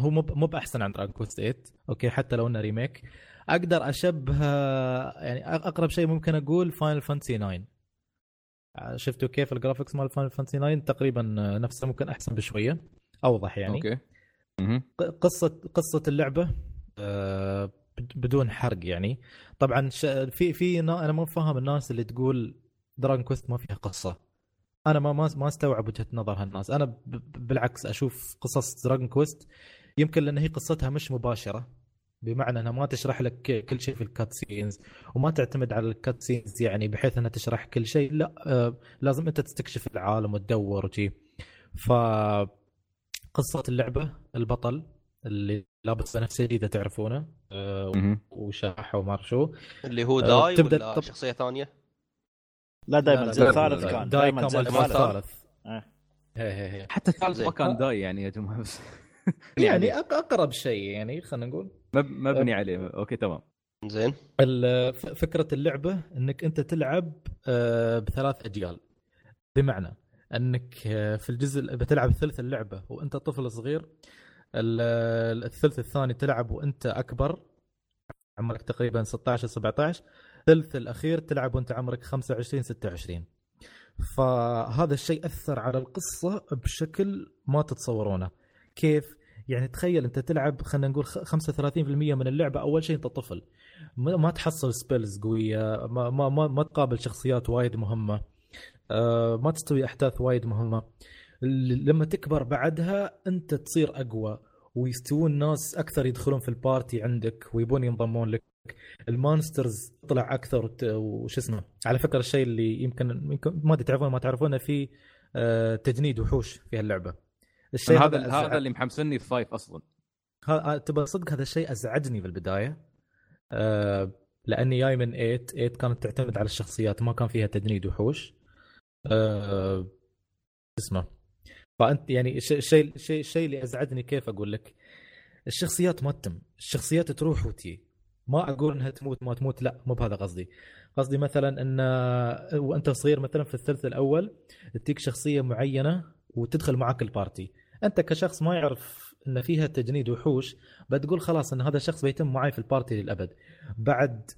هو مو مو بأحسن عن Dragon Quest 8 okay حتى لو إنه remake أقدر أشبه يعني أقرب شيء ممكن أقول Final Fantasy 9 شفتوا كيف ال graphics مال Final Fantasy 9 تقريبا نفسه ممكن أحسن بشوية. أوضح يعني. okay. قصة قصة اللعبة آه، بد- بدون حرق يعني. طبعا في في نا- أنا ما فاهم الناس اللي تقول Dragon Quest ما فيها قصة. أنا ما ما استوعب وجهة نظر هالناس. أنا بالعكس أشوف قصص Dragon Quest يمكن لأن هي قصتها مش مباشرة. بمعنى أنها ما تشرح لك كل شيء في ال cutscenes وما تعتمد على ال cutscenes يعني بحيث أنها تشرح كل شيء لا آه لازم أنت تستكشف العالم وتدور وشي ف قصة اللعبة البطل اللي لابس بنفسجي اذا تعرفونه آه مهم. وشاح وما شو اللي هو آه، داي تبدأ- ولا طب- شخصية ثانية؟ لا لا، الجزء الثالث كان داي دائما كان الجزء الثالث آه. هي هي هي. حتى الثالث. ما كان داي يعني يا جماعة بس يعني أق- أقرب شيء يعني خلينا نقول مبني عليه. أوكي تمام. زين. ال- ف- فكرة اللعبة إنك أنت تلعب آه، بثلاث أجيال. بمعنى إنك آه، في الجزء بتلعب ثلث اللعبة وأنت طفل صغير. ال- الثلث الثاني تلعب وأنت أكبر عمرك تقريبا 16 17 الثلث الأخير تلعب وأنت عمرك 25 26 فهذا الشيء أثر على القصة بشكل ما تتصورونه. كيف؟ يعني تخيل انت تلعب خلينا نقول خ- 35% من اللعبة أول شيء أنت طفل. ما تحصل سبيلز قوية ما ما ما, ما تقابل شخصيات وايد مهمة آه، ما تستوي أحداث وايد مهمة. لما تكبر بعدها أنت تصير أقوى ويستوون ناس أكثر يدخلون في ال party عندك ويبون ينضمون لك. ال monsters تطلع أكثر وش اسمه؟ على فكرة الشيء اللي يمكن يمكن ما تعرفون ما تعرفونه في آه، تجنيد وحوش في هاللعبة. الشيء هذا هذا هذا اللي محمسني في five أصلا. ها- تبى صدق هذا الشيء أزعجني في البداية. أه لأني جاي من 8 8 كانت تعتمد على الشخصيات ما كان فيها تجنيد وحوش. أه اسمه؟ فأنت يعني الش- الشيء الشيء الشيء اللي أزعجني كيف أقول لك؟ الشخصيات ما تتم. الشخصيات تروح وتي ما أقول إنها تموت ما تموت لا مو بهذا قصدي. قصدي مثلا إن وأنت صغير مثلا في الثلث الأول تجيك شخصية معينة وتدخل معك ال party. أنت كشخص ما يعرف إن فيها تجنيد وحوش بتقول خلاص إن هذا الشخص بيتم معي في ال party للأبد. بعد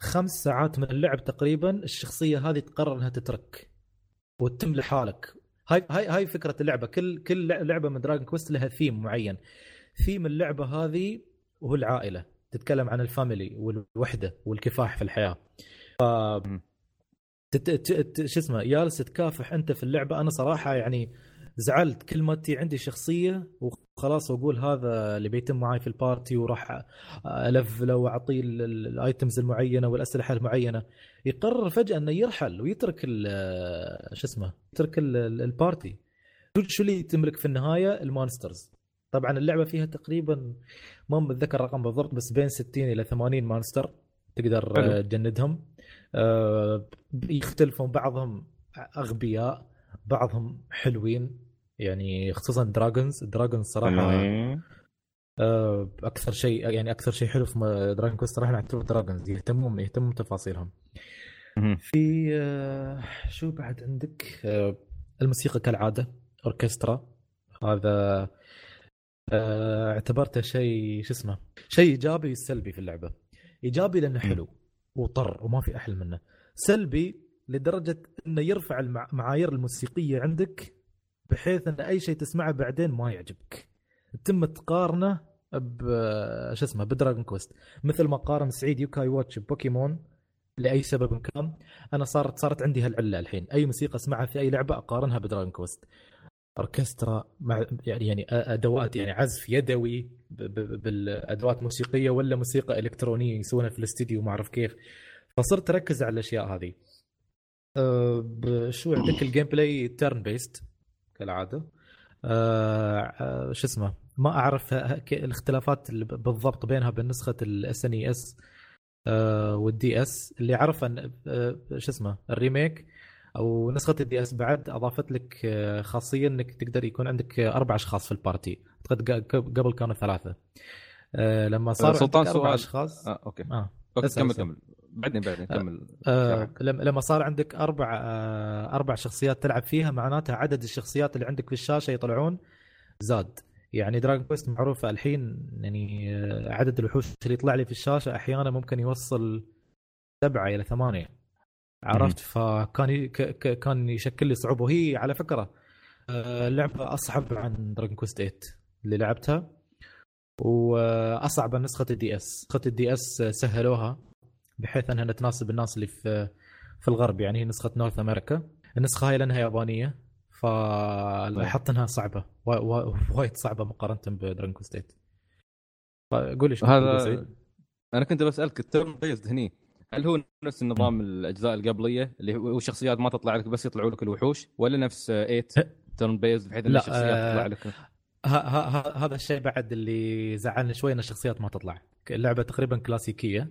خمس ساعات من اللعب تقريبا الشخصية هذه تقرر إنها تترك وتتم لحالك. هاي هاي هاي فكرة اللعبة. كل كل لعبة من Dragon Quest لها ثيم معين. ثيم اللعبة هذه وهو العائلة. تتكلم عن ال family والوحدة والكفاح في الحياة. ف. شو اسمه جالس تكافح أنت في اللعبة. أنا صراحة يعني زعلت كل ما تي عندي شخصية وخلاص واقول هذا اللي بيتم معي في ال party وراح اللفله واعطيه ال- ال- ال items المعينة والأسلحة المعينة. يقرر فجأة إنه يرحل ويترك شو اسمه يترك ال- ال- ال party. شو- اللي تملك في النهاية؟ ال monsters. طبعا اللعبة فيها تقريبا ما متذكر الرقم بالضبط بس بين 60 إلى 80 monster تقدر حلو. تجندهم. يختلفون بعضهم أغبياء بعضهم حلوين. يعني خصوصا dragons ال dragons صراحة آه، أكثر شيء يعني أكثر شيء حلو في Dragon Quest صراحة نعتبر dragons يهتمون يهتمون بتفاصيلهم. في آه، شو بعد عندك؟ آه، الموسيقى كالعادة أوركسترا. هذا اعتبرته شيء شو اسمه شيء إيجابي وسلبي في اللعبة. إيجابي لأنه حلو وطر وما في أحلى منه. سلبي لدرجة إنه يرفع المعايير الموسيقية عندك بحيث إن أي شيء تسمعه بعدين ما يعجبك. تم تقارنه ب شو اسمه ب Dragon Quest مثل ما قارن سعيد Yo-kai Watch بوكيمون لأي سبب كان أنا صارت صارت عندي هالعلة الحين. أي موسيقى أسمعها في أي لعبة أقارنها ب Dragon Quest أوركسترا مع يعني يعني أدوات يعني عزف يدوي بالأدوات موسيقية ولا موسيقى إلكترونية يسوونها في الاستديو ما أعرف كيف. فصرت أركز على الأشياء هذه. أه شو عندك؟ ال gameplay turn-based كالعادة. أه أه شو اسمه ما أعرف الاختلافات بالضبط بينها وبين نسخة ال SNES آه وال DS اللي عرف إن آه شو اسمه ال remake أو نسخة ال DS بعد أضافت لك آه خاصية إنك تقدر يكون عندك آه، أربع أشخاص في ال party. أعتقد ق- قبل كانوا ثلاثة. آه لما صار سلطان عندك أربع سؤال. أشخاص آه أوكي. آه أوكي كمل. كمل. بعدين بعدين كمل. آه. لما صار عندك أربع آه أربع شخصيات تلعب فيها معناتها عدد الشخصيات اللي عندك في الشاشة يطلعون زاد. يعني Dragon Quest معروفة الحين يعني آه، عدد الوحوش اللي يطلع لي في الشاشة أحيانا ممكن يوصل سبعة إلى ثمانية. عرفت؟ فكان كان يشكل لي صعوبة. وهي على فكرة آه، لعبة أصعب عن Dragon Quest 8 اللي لعبتها. وأصعب عن نسخة ال DS. نسخة ال DS سهلوها. بحيث أنها تناسب الناس اللي في في الغرب. يعني هي نسخة North America النسخة هاي لأنها يابانية فلاحظت أنها صعبة. وا- وا- وايد صعبة مقارنة ب Dragon Quest 8 فقول لي هذا؟ أنا كنت بسألك ال turn-based هني هل هو نفس النظام الأجزاء القبلية؟ اللي هو الشخصيات ما تطلع لك بس يطلعوا لك الوحوش ولا نفس 8 turn-based بحيث إن لا، الشخصيات آه، تطلع لك؟ هذا الشيء بعد اللي زعلني شوي إن الشخصيات ما تطلع. اللعبه تقريبا كلاسيكية.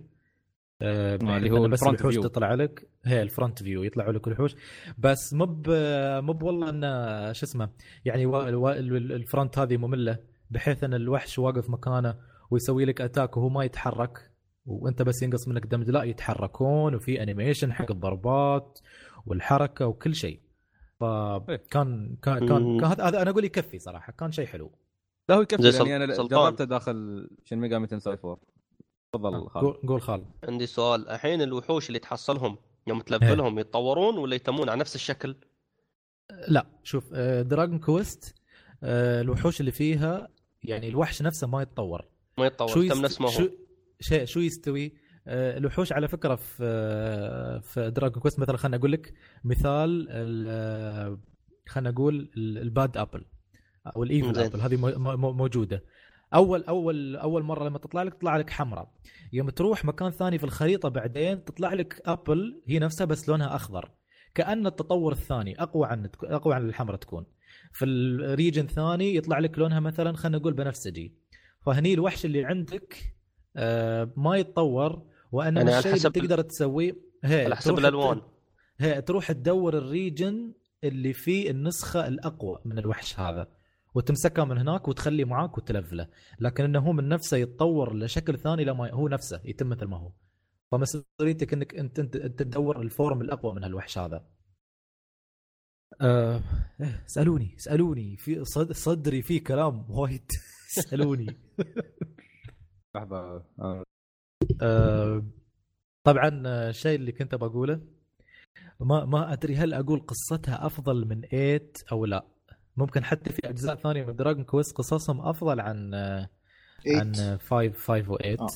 آه، اللي هو بس ال front الوحوش view. تطلع لك هي ال front view يطلعوا لك الوحوش بس مو ب- مو والله إنه شو اسمه يعني وا- الوا- ال- ال front هذه مملة بحيث إن الوحش واقف مكانه ويسوي لك attack وهو ما يتحرك وأنت بس ينقص منك damage لا يتحركون وفي animation حق الضربات والحركة وكل شيء فكان كان كان. كان هذا أنا أقول يكفي صراحة كان شيء حلو لا هو يكفي لأني سل- أنا. جربته داخل Shin Megami Tensei 4 تفضل خالد. قول خالد. عندي سؤال. الحين الوحوش اللي تحصلهم يوم تلفلهم يتطورون ولا يتمون على نفس الشكل؟ لا شوف Dragon Quest الوحوش اللي فيها يعني الوحش نفسه ما يتطور. ما يتطور. شو يست... نفس ما هو شو شيء شو يستوي؟ آه، الوحوش على فكرة في آه، في Dragon Quest مثلا خليني أقول لك مثال آه، خلينا نقول ال- ال Bad Apple أو ال Evil Apple هذه مو- مو- موجودة. أول أول أول مرة لما تطلع لك تطلع لك حمراء. يوم تروح مكان ثاني في الخريطة بعدين تطلع لك Apple هي نفسها بس لونها أخضر. كأن التطور الثاني أقوى عن أقوى عن الحمراء تكون. في ال region ثاني يطلع لك لونها مثلا خلينا نقول بنفسجي. فهني الوحش اللي عندك آه، ما يتطور وإنما يعني الشيء اللي تقدر تسويه على حسب الألوان. هي تروح تدور ال region اللي فيه النسخة الأقوى من الوحش هذا. وتمسكه من هناك وتخليه معاك وتلفله. لكن إنه هو من نفسه يتطور لشكل ثاني لما هو نفسه يتم مثل ما هو. فمسؤوليتك إنك انت انت, تدور ال form الأقوى من هالوحش هذا. أه إيه، اسالوني اسالوني في صد صدري فيه كلام وايد. اسالوني لحظة. آه، أه طبعا آه، الشيء اللي كنت بقوله ما ما أدري هل أقول قصتها أفضل من 8 أو لا. ممكن حتى في أجزاء ثانية من Dragon Quest قصصهم أفضل عن آه، عن 5 5 و 8 آه.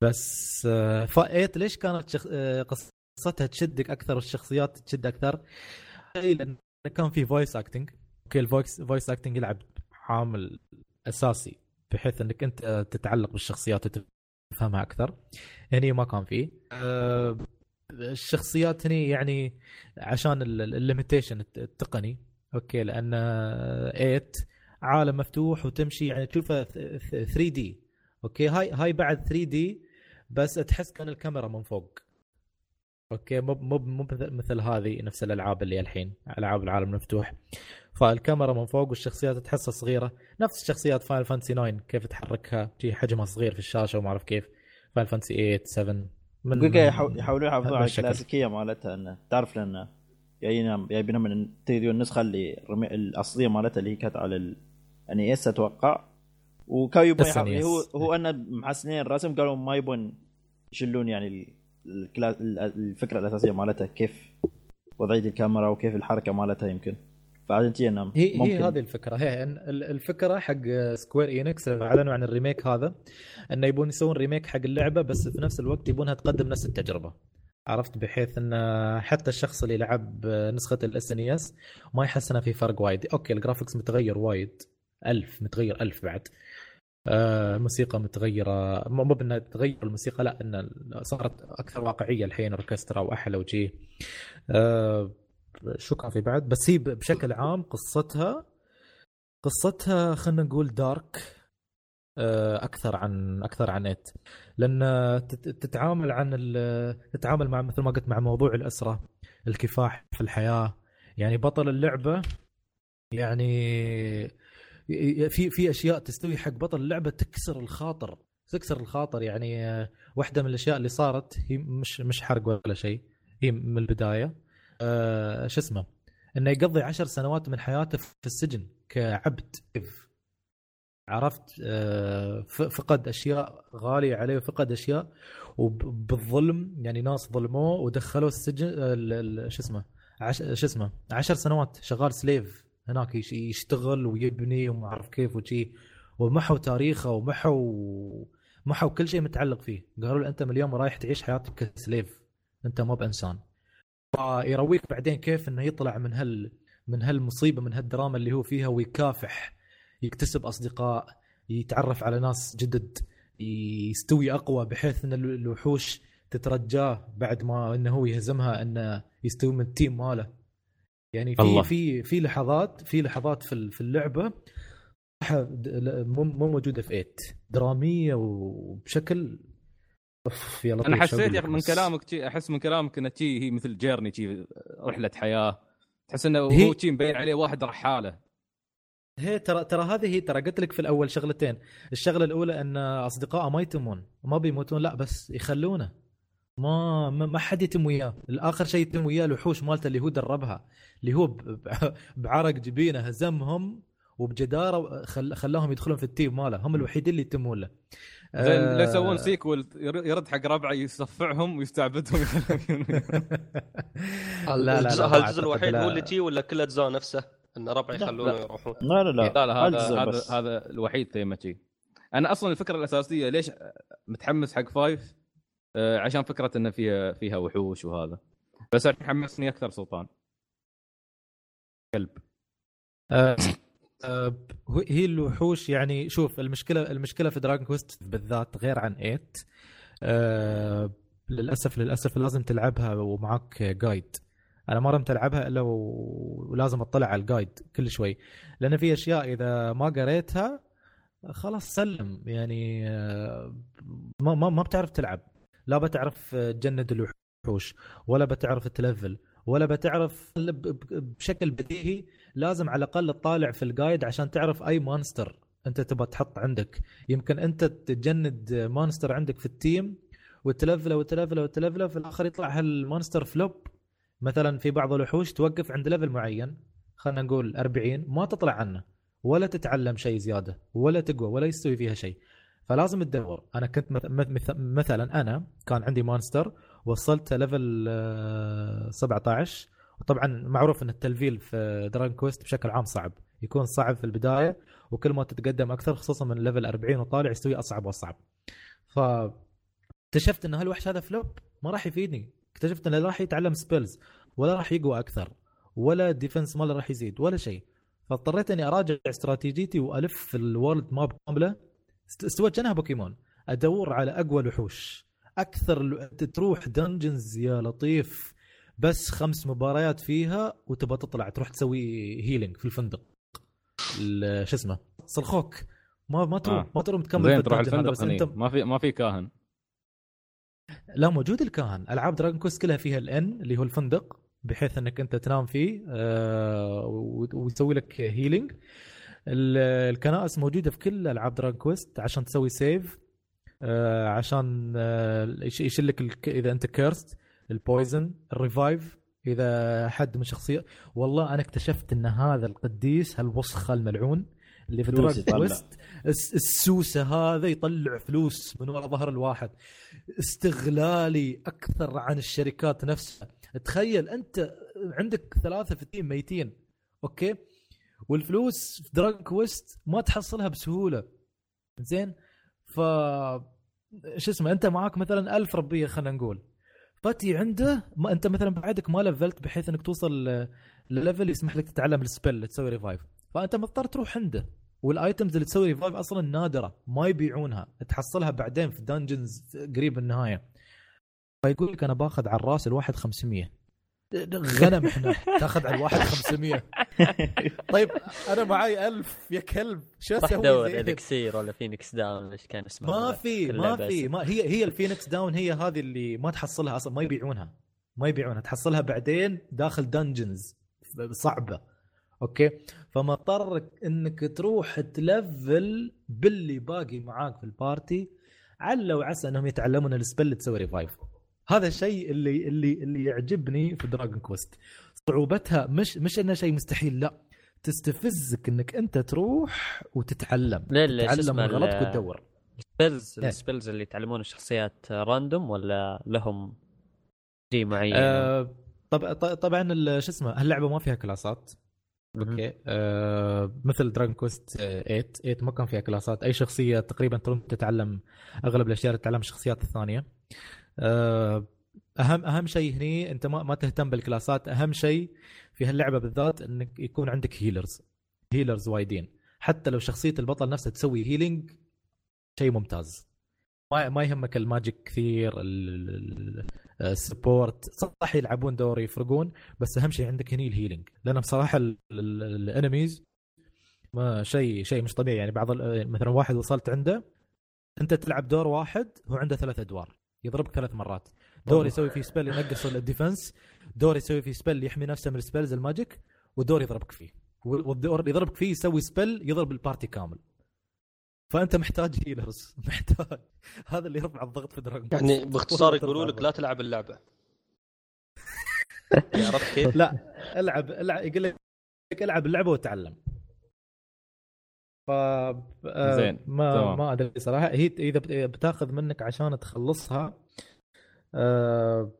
بس 8 ليش كانت شخ... آه، قصتها تشدك أكثر والشخصيات تشد أكثر؟ أي لأن كان في voice acting okay ال voice voice acting يلعب عامل أساسي بحيث إنك أنت آه، تتعلق بالشخصيات وتفهمها أكثر. هني ما كان فيه. آه، الشخصيات هني يعني عشان ال limitation التقني. okay لأن 8 عالم مفتوح وتمشي يعني تشوفه 3D okay هاي هاي بعد 3D بس تحس كأن الكاميرا من فوق. okay مو مو مو مثل- هذه نفس الألعاب اللي الحين ألعاب العالم المفتوح. فالكاميرا من فوق والشخصيات تحسها صغيرة. نفس شخصيات فاينل فانتسي 9 كيف تحركها؟ تجي حجمها صغير في الشاشة وما أعرف كيف. فاينل فانتسي 8 7 من هذا على. الكلاسيكيه مالتها إنه تعرف لأن جايين جايبينها من تريدون النسخة اللي الرمي- الأصلية مالتها اللي هي كانت على ال... يعني اس أتوقع وكانوا يبون. هو هو انه محسنين الرسم قالوا ما يبون يشلون يعني ال- الكلا... ال- الفكرة الأساسية مالتها كيف وضعية الكاميرا وكيف الحركة مالتها يمكن. فعشان انه هي ممكن. هي هذه الفكرة. هي الفكرة حق Square Enix أعلنوا عن ال remake هذا إنه يبون يسوون remake حق اللعبة بس في نفس الوقت يبونها تقدم نفس التجربة. عرفت؟ بحيث إن حتى الشخص اللي لعب نسخة ال SNES ما يحس إنه في فرق وايد. okay ال graphics متغير وايد. ألف متغير ألف بعد. آه، الموسيقى متغيرة. مو بأنها تغير الموسيقى لا أن صارت أكثر واقعية الحين أوركسترا وأحلى وجي. آه، شو كان في بعد؟ بس هي بشكل عام قصتها قصتها خلينا نقول دارك أكثر عن أكثر عن إت. لأن تت- تتعامل عن تتعامل مع مثل ما قلت مع موضوع الأسرة الكفاح في الحياة. يعني بطل اللعبة يعني في في أشياء تستوي حق بطل اللعبة تكسر الخاطر تكسر الخاطر. يعني آه، واحدة من الأشياء اللي صارت هي مش مش حرق ولا شيء. هي من البداية. آه، شو اسمه؟ إنه يقضي عشر سنوات من حياته في السجن كعبد. عرفت آه، فقد أشياء غالية عليه وفقد أشياء وبالظلم يعني ناس ظلموه ودخلوه السجن آه، شو اسمه. شو اسمه عشر سنوات شغال slave هناك يش- يشتغل ويبني وما أعرف كيف وشي ومحوا تاريخه ومحوا محوا كل شيء متعلق فيه قالوا له أنت من اليوم رايح تعيش حياتك ك slave أنت مو بإنسان فيرويك بعدين كيف إنه يطلع من هال من هالمصيبة من هالدراما اللي هو فيها ويكافح يكتسب أصدقاء يتعرف على ناس جدد يستوي أقوى بحيث إن الوحوش تترجاه بعد ما إنه هو يهزمها إنه يستوي من التيم ماله يعني في الله. في في لحظات في لحظات في ال- في اللعبة مو مو موجودة في 8 درامية وبشكل أوف لطيف أنا حسيت يا أخي من. كلامك أحس من كلامك إنه هي مثل جيرني رحلة حياة تحس إنه هو شي مبين عليه واحد رحالة هي ترى ترى هذه هي ترى قلت لك في الأول شغلتين. الشغلة الأولى أن اصدقائه ما يتمون ما بيموتون لا بس يخلونه. ما ما ما حد يتم وياه. الآخر شيء يتم وياه الوحوش مالته اللي هو دربها اللي هو ب- ب- بعرق جبينه هزمهم وبجدارة خل... خلاهم يدخلون في ال team ماله. هم الوحيدين اللي يتمون له. زين آه، لا يسوون sequel ير- يرد حق ربعه يصفعهم ويستعبدهم. لا لا الجزء الوحيد لا. هو اللي تي ولا كل أجزاء نفسه؟ إن ربع لا، يخلونه. يروحون. لا لا لا. لا لا هذا هذا بس. هذا الوحيد ثيمه شي أنا أصلا الفكرة الأساسية ليش متحمس حق five؟ آه، عشان فكرة انه فيها فيها وحوش وهذا. بس حمسني أكثر سلطان. كلب آه، آه، هي الوحوش يعني شوف المشكلة المشكلة في Dragon Quest بالذات غير عن 8 آه، للأسف للأسف لازم تلعبها ومعك guide أنا ما رمت ألعبها إلا ولازم أطلع على ال guide كل شوي. لأن في أشياء إذا ما قريتها خلاص سلم. يعني آه، ما ما ما بتعرف تلعب. لا بتعرف تجند الوحوش ولا بتعرف تلفل ولا بتعرف بشكل بديهي لازم على الأقل تطالع في ال guide عشان تعرف أي monster أنت تبغى تحط عندك. يمكن أنت تجند monster عندك في ال team وتلفله وتلفله وتلفله في الآخر يطلع هال monster flop مثلا في بعض الوحوش توقف عند level معين خلينا نقول 40 ما تطلع عنه ولا تتعلم شيء زيادة ولا تقوى ولا يستوي فيها شيء. فلازم تدور. أنا كنت مث- مث- مثلا أنا كان عندي monster وصلت level آه، 17 وطبعا معروف إن التلفيل في Dragon Quest بشكل عام صعب. يكون صعب في البداية وكل ما تتقدم أكثر خصوصا من level 40 وطالع يستوي أصعب وأصعب. ف اكتشفت إن هالوحش هذا flop ما راح يفيدني. اكتشفت انه لا راح يتعلم spells ولا راح يقوى أكثر ولا ال defense ماله راح يزيد ولا شيء. فاضطريت أني أراجع استراتيجيتي وألف في ال world map كاملة. است- استوت كانها بوكيمون؟ أدور على أقوى الوحوش. أكثر تروح dungeons يا لطيف. بس خمس مباريات فيها وتبى تطلع تروح تسوي healing في الفندق. ال- شو اسمه؟ صلخوك ما ما تروح آه. ما تروح تكمل تروح هذا، الفندق بس أنت. ما في ما في كاهن. لا موجود الكاهن ألعاب Dragon Quest كلها فيها ال inn اللي هو الفندق بحيث إنك أنت تنام فيه آه، ويسوي لك healing الكنائس موجودة في كل ألعاب Dragon Quest عشان تسوي save آه، عشان آه، يش- يشيل لك إذا أنت cursed ال poison ال revive إذا حد من شخصية. والله أنا اكتشفت إن هذا القديس هالوسخة الملعون. اللي في يطلع. Quest الس- السوسة هذا يطلع فلوس من ورا ظهر الواحد. استغلالي أكثر عن الشركات نفسها. تخيل أنت عندك ثلاثة في ال team ميتين okay؟ والفلوس في Dragon Quest ما تحصلها بسهولة. زين؟ ف شو اسمه أنت معاك مثلا ألف ربية خلينا نقول. فتي عنده ما أنت مثلا بعدك ما لفلت بحيث إنك توصل لل level يسمح لك تتعلم ال spell تسوي revive فأنت مضطر تروح عنده. وال items اللي تسوي revive أصلا نادرة. ما يبيعونها. تحصلها بعدين في dungeons قريب النهاية. فيقول لك أنا باخذ على الرأس الواحد 500 غنم إحنا. تاخذ على الواحد 500 طيب أنا معاي ألف. يا كلب. شو أسوي؟ دور؟ elixir ولا phoenix down إيش كان اسمه ما في ما في. ما هي هي ال phoenix down هي هذه اللي ما تحصلها أصلا. ما يبيعونها. ما يبيعونها. تحصلها بعدين داخل dungeons صعبة. okay؟ فمضطرك إنك تروح تلفل باللي باقي معاك في ال party عل وعسى إنهم يتعلمون ال spell اللي تسوي revive هذا الشيء اللي اللي اللي يعجبني في Dragon Quest صعوبتها مش مش انه شيء مستحيل لا. تستفزك إنك أنت تروح وتتعلم. لا لا تتعلم من غلطك وتدور. spells إيه. ال spells اللي يتعلمون الشخصيات random ولا لهم شيء معين؟ آه طب طبعا شو اسمه اللعبه ما فيها كلاسات. okay. آه مثل Dragon Quest 8 8 ما كان فيها كلاسات. أي شخصية تقريبا تروح تتعلم أغلب الأشياء تتعلم الشخصيات الثانية. آه اهم أهم شيء هني أنت ما, ما تهتم بالكلاسات. أهم شيء في هاللعبة بالذات إنك يكون عندك healers healers وايدين. حتى لو شخصية البطل نفسه تسوي healing شيء ممتاز. ما ما يهمك ال magic كثير ال- ال support صح يلعبون دور يفرقون بس أهم شيء عندك هني ال healing لأن بصراحة ال enemies ما شيء شيء مش طبيعي. يعني بعض مثلا واحد وصلت عنده أنت تلعب دور واحد هو عنده ثلاث أدوار يضربك ثلاث مرات. دور يسوي فيه spell ينقص ال defense دور يسوي فيه spell يحمي نفسه من ال spells ال magic ودور يضربك فيه. والدور يضربك فيه يسوي spell يضرب ال party كامل. فأنت محتاج healers محتاج. هذا اللي يرفع الضغط في Dragon يعني باختصار يقولوا لك لا تلعب اللعبة. عرفت كيف؟ لا العب العب يقول لك العب اللعبة وتعلم. ف آه، زين، ما تمام. ما أدري صراحة. هي إذا بت- بتاخذ منك عشان تخلصها آه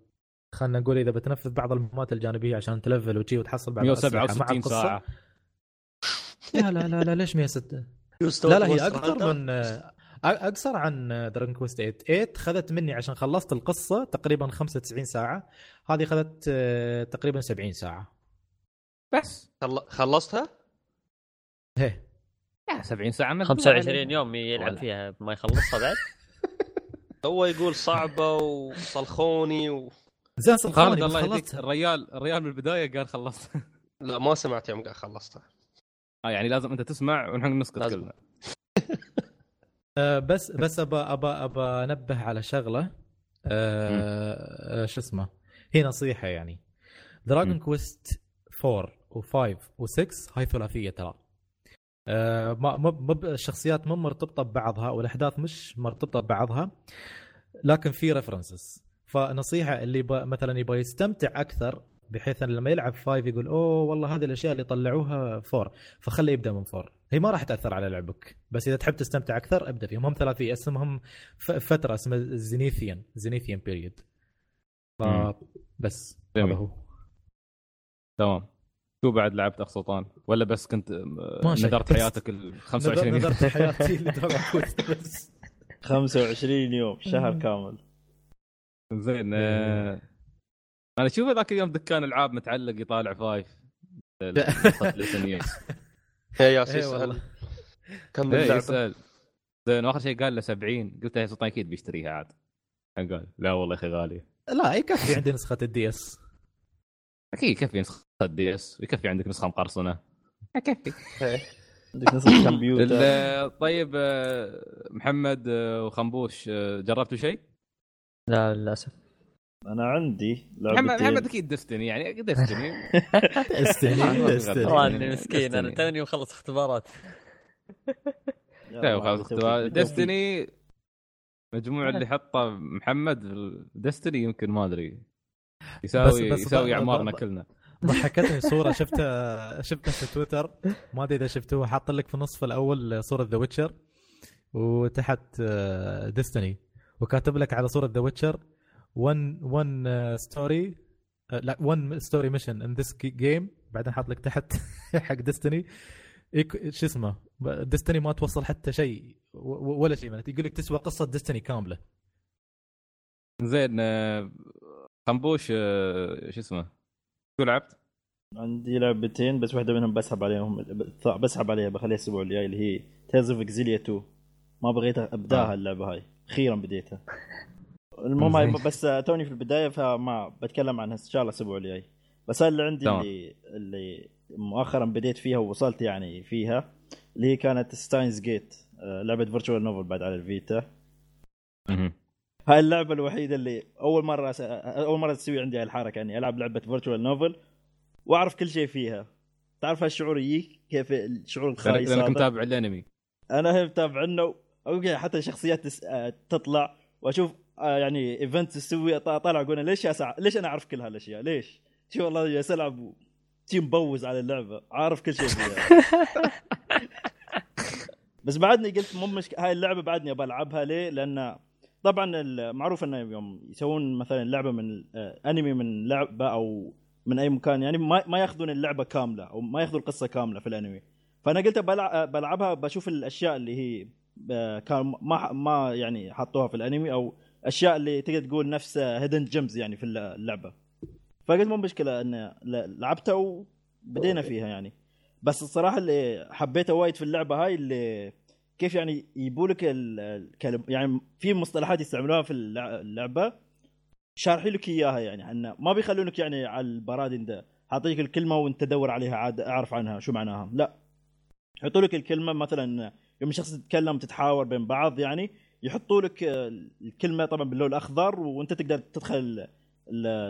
خلينا نقول إذا بتنفذ بعض المهمات الجانبية عشان تلفل وشي وتحصل بعض الأسلحة. مع 167 القصة. ساعة. لا لا لا لا ليش 106 يستوى لا لا هي أكثر؟ من أقصر عن دراجون كويست 8 8 خذت مني عشان خلصت القصة تقريبا 95 ساعة. هذه خذت آه، تقريبا 70 ساعة. بس. خل- خلصتها؟ يا 70 ساعة مقبولة 25 عليه. يوم يلعب ولا. فيها ما يخلصها بعد. هو يقول صعبة وصلخوني و... زين بس الله يهديك. الريال الريال من البداية قال خلصت. لا ما سمعت يوم قال خلصتها. آه يعني لازم أنت تسمع ونحن نسكت لازم. كلنا آه، بس بس ابى ابى ابى أنبه على شغلة آه، آه، شو اسمه هي نصيحة يعني Dragon. Quest 4 و5 و6 هاي ثلاثية ترى آه، ما ما ما ب- الشخصيات مو مرتبطة ببعضها والأحداث مش مرتبطة ببعضها لكن في ريفرنسز فنصيحة اللي. مثلا يبغى يستمتع أكثر بحيث أن لما يلعب 5 يقول أوه والله هذه الأشياء اللي طلعوها 4 فخليه يبدأ من 4 هي ما راح تأثر على لعبك بس إذا تحب تستمتع أكثر أبدأ فيهم. هم ثلاثيه اسمهم ف... فترة اسمها زينيثيان زينيثيان بيريد. بس. هذا هو. تمام. شو بعد لعبت اخ سلطان ولا بس كنت آه،. نذرت حياتك ال 25 يوم؟ نذرت حياتي ل Dragon Quest بس. 25 يوم شهر كامل. زين آه، أنا أشوف ذاك اليوم دكان ألعاب متعلق يطالع five. يا ياسين إيه. يسال كم اللعبه؟ يسأل. زين اخر شيء قال له 70 قلت له سلطان أكيد بيشتريها عاد. قال لا والله يا أخي غالية. لا يكفي عندي نسخة ال DS أكيد يكفي نسخة DS ويكفي عندك نسخة مقرصنة. يكفي. عندك نسخة كمبيوتر. ال- طيب آه، محمد آه، وخنبوش آه، جربتوا شيء؟ لا للأسف. أنا عندي محمد محمد لعبتين أكيد Destiny يعني Destiny. استني استني والله يعني إني مسكين أنا. توني مخلص اختبارات. يلا، خلاص بالتوفيق. اختبار بالتوفيق. Destiny مجموع اللي حطه محمد في Destiny يمكن ما أدري. يساوي بس- يساوي ب- أعمارنا كلنا. ضحكتني صورة. شفتها شفتها في تويتر. ما أدري إذا شفتوها. حاط لك في النصف الأول صورة The Witcher وتحت Destiny. وكاتب لك على صورة The Witcher 1 1 story لا 1 story mission in this game بعدين حاط لك تحت حق Destiny شو اسمه؟ Destiny ما توصل حتى شيء ولا شيء. منها يقول لك تسوى قصة Destiny كاملة. زين آه، خنبوش آه، شو اسمه؟ شو لعبت؟ عندي لعبتين بس واحدة منهم بسحب عليهم. بسحب عليها بخليها الأسبوع الجاي اللي هي Tales of Xillia 2 ما بغيت أبداها آه. اللعبة هاي. أخيرا بديتها. المهم. بس آه، توني في البداية فما بتكلم عنها ان شاء الله الأسبوع الجاي بس هاي اللي عندي. اللي اللي مؤخرا بديت فيها ووصلت يعني فيها اللي هي كانت Steins Gate لعبة visual novel بعد على ال Vita. هاي اللعبة الوحيدة اللي أول مرة. أول مرة تسوي عندي هاي الحركة اني ألعب لعبة visual novel وأعرف كل شيء فيها تعرف هالشعور يجيك كيف الشعور الخايس لانك هذا؟ متابع الانمي أنا هي متابع إنه okay حتى شخصيات تس... آه، تطلع وأشوف آه، يعني event تسوي طالع أقول ليش أسع... ليش أنا أعرف كل هالأشياء ليش؟ شو والله جالس العب شي مبوز على اللعبة عارف كل شيء فيها بس بعدني قلت مو مشك... هاي اللعبة بعدني ابى ألعبها ليه؟ لأن طبعا المعروف إنه يوم يسوون مثلا لعبة من آه، أنمي من لعبة أو من أي مكان يعني ما, ما يأخذون اللعبة كاملة أو ما يأخذون القصة كاملة في الأنمي فأنا قلت بلع... بلعبها بشوف الأشياء اللي هي آه، كان ما ما يعني حطوها في الأنمي أو أشياء اللي تقدر تقول نفس هيدن جيمز يعني في اللعبة. فقلت مو مشكلة إن ل- لعبتها وبدينا فيها يعني. بس الصراحة اللي حبيته وايد في اللعبة هاي اللي كيف يعني يبولك ال- الكلم يعني في مصطلحات يستعملوها في اللع- اللعبة شارحين لك إياها يعني. انه ما بيخلونك يعني على البرادين ده. حاطيك الكلمة وأنت تدور عليها عاد أعرف عنها شو معناها. لا. يحطوا لك الكلمة مثلا يوم الشخص تتكلم تتحاور بين بعض يعني يحطوا لك آه، الكلمة طبعا باللون الأخضر وأنت تقدر تدخل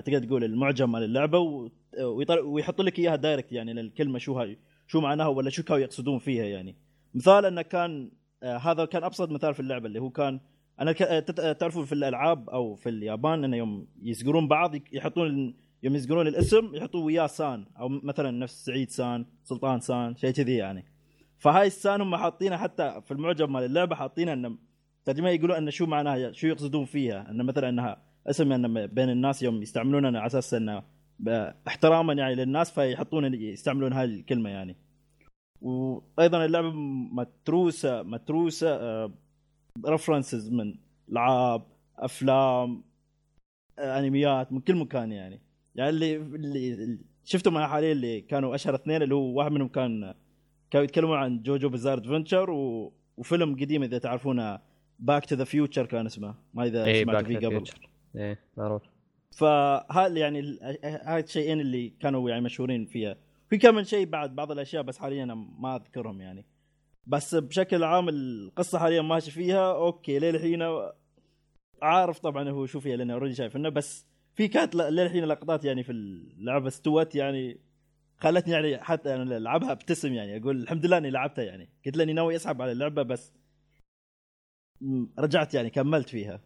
تقدر تقول المعجم مال اللعبة ويطل- ويحطوا لك إياها direct يعني الكلمة شو هاي شو معناها ولا شو كانوا يقصدون فيها يعني. مثال أنه كان آه، هذا كان أبسط مثال في اللعبة اللي هو كان أنا آه، آه، تعرفوا في الألعاب أو في اليابان إنه يوم يزقرون بعض يحطون يوم يزقرون الاسم يحطوا وياه سان أو مثلا نفس سعيد سان سلطان سان شيء كذي يعني. فهاي السان هم حاطينها حتى في المعجم مال اللعبة حاطينها إنه ترجمة يقولون انه شو معناها شو يقصدون فيها؟ انه مثلا أنها اسم انه بين الناس يوم يستعملونها على أساس انه احتراما يعني للناس فيحطون يستعملون هاي الكلمة يعني. وأيضا اللعبة متروسة متروسة رفرنسز من ألعاب أفلام آه، أنميات من كل مكان يعني. يعني اللي اللي شفتوا معي حاليا اللي كانوا أشهر اثنين اللي هو واحد منهم كان كانوا يتكلمون عن JoJo Bizarre Adventure و... وفيلم قديم إذا تعرفونه Back to the Future كان اسمه. ما إذا سمعتوا باك فيه قبل. إيه معروف. فهذا يعني هاي الشيئين اللي كانوا يعني مشهورين فيها. في كم شيء بعد بعض الأشياء بس حاليا أنا ما أذكرهم يعني. بس بشكل عام القصة حاليا ماشي فيها. okay للحين عارف طبعا هو شو فيها لاني already شايف إنه بس في كانت للحين لقطات يعني في اللعبة. استوت يعني خلتني يعني حتى أنا ألعبها ابتسم يعني. أقول الحمد لله إني لعبتها يعني. قلت لاني ناوي أسحب على اللعبة بس رجعت يعني كملت فيها.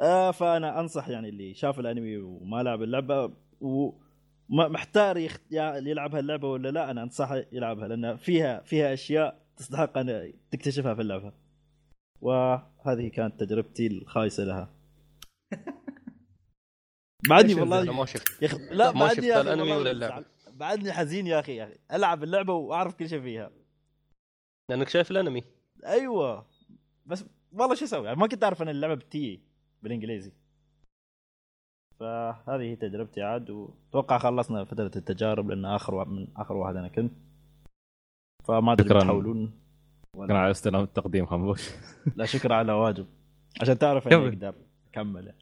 آه فأنا أنصح يعني اللي شاف الأنمي وما لعب اللعبة ومحتار يخت... يا- يلعب هاللعبة ولا لا أنا أنصحه يلعبها لأن فيها فيها أشياء تستحق أن تكتشفها في اللعبة. وهذه كانت تجربتي الخايسة لها. بعدني والله ما شفت. أخي لا ما شفت والله ولا اللعبة. بعدني حزين يا أخي يا أخي ألعب اللعبة وأعرف كل شيء فيها. لأنك شايف الأنمي. أيوه. بس والله شو أسوي؟ ما كنت أعرف أن اللعبة بتي بالإنجليزي. فهذه هي تجربتي عاد وأتوقع خلصنا فترة التجارب لأن آخر وا- من آخر واحد أنا كنت. فما أدري شكراً. تحاولون كان على استلام التقديم خنبوش لا شكرا على واجب. عشان تعرف أني. أقدر أكمل.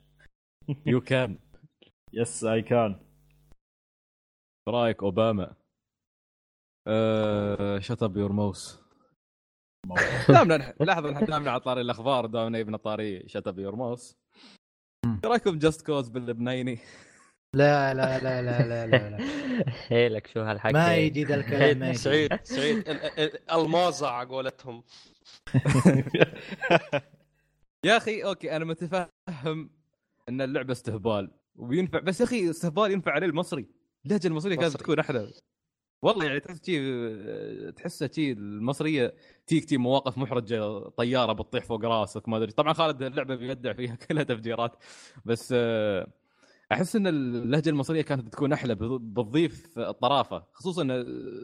يو كان يس اي كان رأيك أوباما؟ شت اب يور ماوس دامنا لحظة نحن دامنا على طاري الأخبار دامنا يبنى طاري شت اب يور ماوس إيش رايكم جاست كوز باللبنيني؟ لا لا لا لا لا لا, لا. هيلك شو هالحكي ما يجي ذا الكلام ما يجي. سعيد سعيد ال- ال- الموزع على قولتهم يا أخي okay أنا متفهم إن اللعبة استهبال وينفع بس يا أخي استهبال ينفع عليه المصري اللهجة المصرية كانت. تكون أحلى والله يعني تحس شي تحسها شي المصرية تيك تي مواقف محرجة طيارة بتطيح فوق راسك ما أدري. طبعا خالد اللعبة بيبدع فيها كلها تفجيرات. بس آه، أحس إن اللهجة المصرية كانت تكون أحلى بتضيف الطرافه خصوصا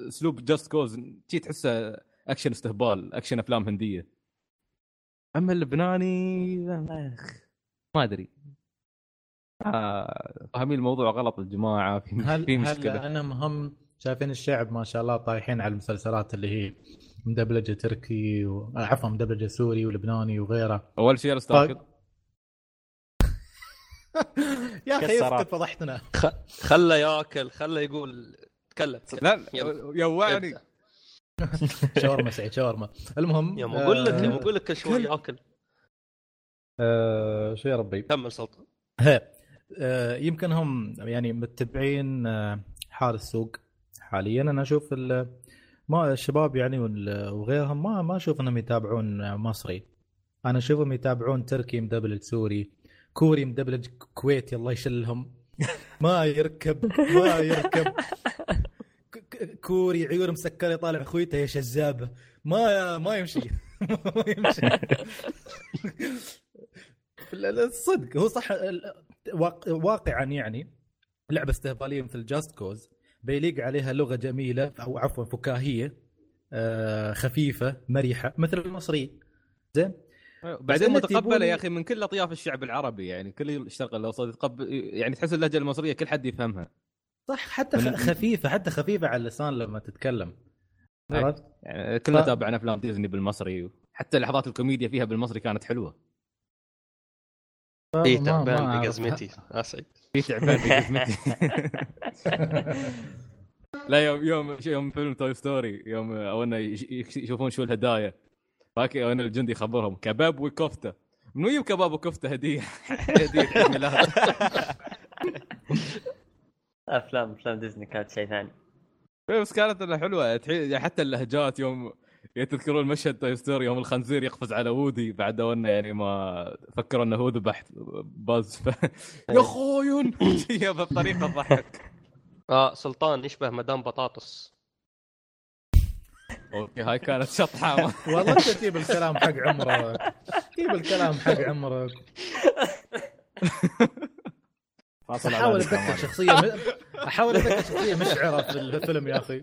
أسلوب Just Cause شي تحسه أكشن استهبال أكشن أفلام هندية. أما اللبناني ما أدري. آه، فاهمين الموضوع غلط الجماعة في, هل في هل مشكلة. لأنهم شايفين الشعب ما شاء الله طايحين على المسلسلات اللي هي مدبلجة تركي و... عفوا مدبلجة سوري ولبناني وغيره. أول شيء طيب. استاكد يا أخي. اسكت فضحتنا. خله ياكل خله يقول تكلم. لا. يوعني. شاورما سعيد شاورما. المهم يوم أقول لك آه، يوم أقول لك كل شوي ياكل. آه، شو يا ربي؟ كمل سلطان آه، يمكن هم يعني متبعين آه، حال السوق. حاليا. أنا أشوف ما الشباب يعني وغيرهم ما ما أشوف إنهم يتابعون مصري. أنا أشوفهم يتابعون تركي مدبلج سوري. كوري مدبلج كويتي الله يشلهم. ما يركب ما يركب. كوري عيون مسكرة يطالع اخويته يا شزابه ما ما يمشي. ما يمشي. الصدق هو صح واقعا يعني لعبة استهبالية مثل Just Cause بيليق عليها لغة جميلة أو عفوا فكاهية آه، خفيفة مرحة مثل المصري. زين؟ بعدين متقبلة يا أخي من كل أطياف الشعب العربي يعني كل الشرق الأوسط يتقبل يعني تحس اللهجة المصرية كل حد يفهمها. صح حتى خفيفة حتى خفيفة على اللسان لما تتكلم. إيه. عرفت؟ يعني كلنا ف- تابعنا افلام ديزني بالمصري حتى لحظات الكوميديا فيها بالمصري كانت حلوة. في تعبان. بجزمتي. اسعد في تعبان جسمتي لا يوم يوم يوم فيلم Toy Story يوم اولنا يش- يش- يشوفون شو الهدايا. فاكر اولنا الجندي يخبرهم. كباب وكفتة. منو يجيب كباب وكفتة هدية؟ هدية ميلاد افلام أفلام ديزني كانت شيء ثاني. بس كانت حلوة. حتى اللهجات يوم يتذكرون مشهد Toy Story يوم الخنزير يقفز على وودي بعد أولنا يعني ما فكروا أنه هو ذبح باز. ف... يا خوين هي بطريقه تضحك آه سلطان يشبه مدام بطاطس. أوكي هاي كانت شطحة. والله أنت تجيب الكلام حق عمرك. جيب الكلام حق عمرك. فاصل أحاول اتذكر شخصية. أحاول اتذكر شخصية مشعرة في الفيلم يا أخي.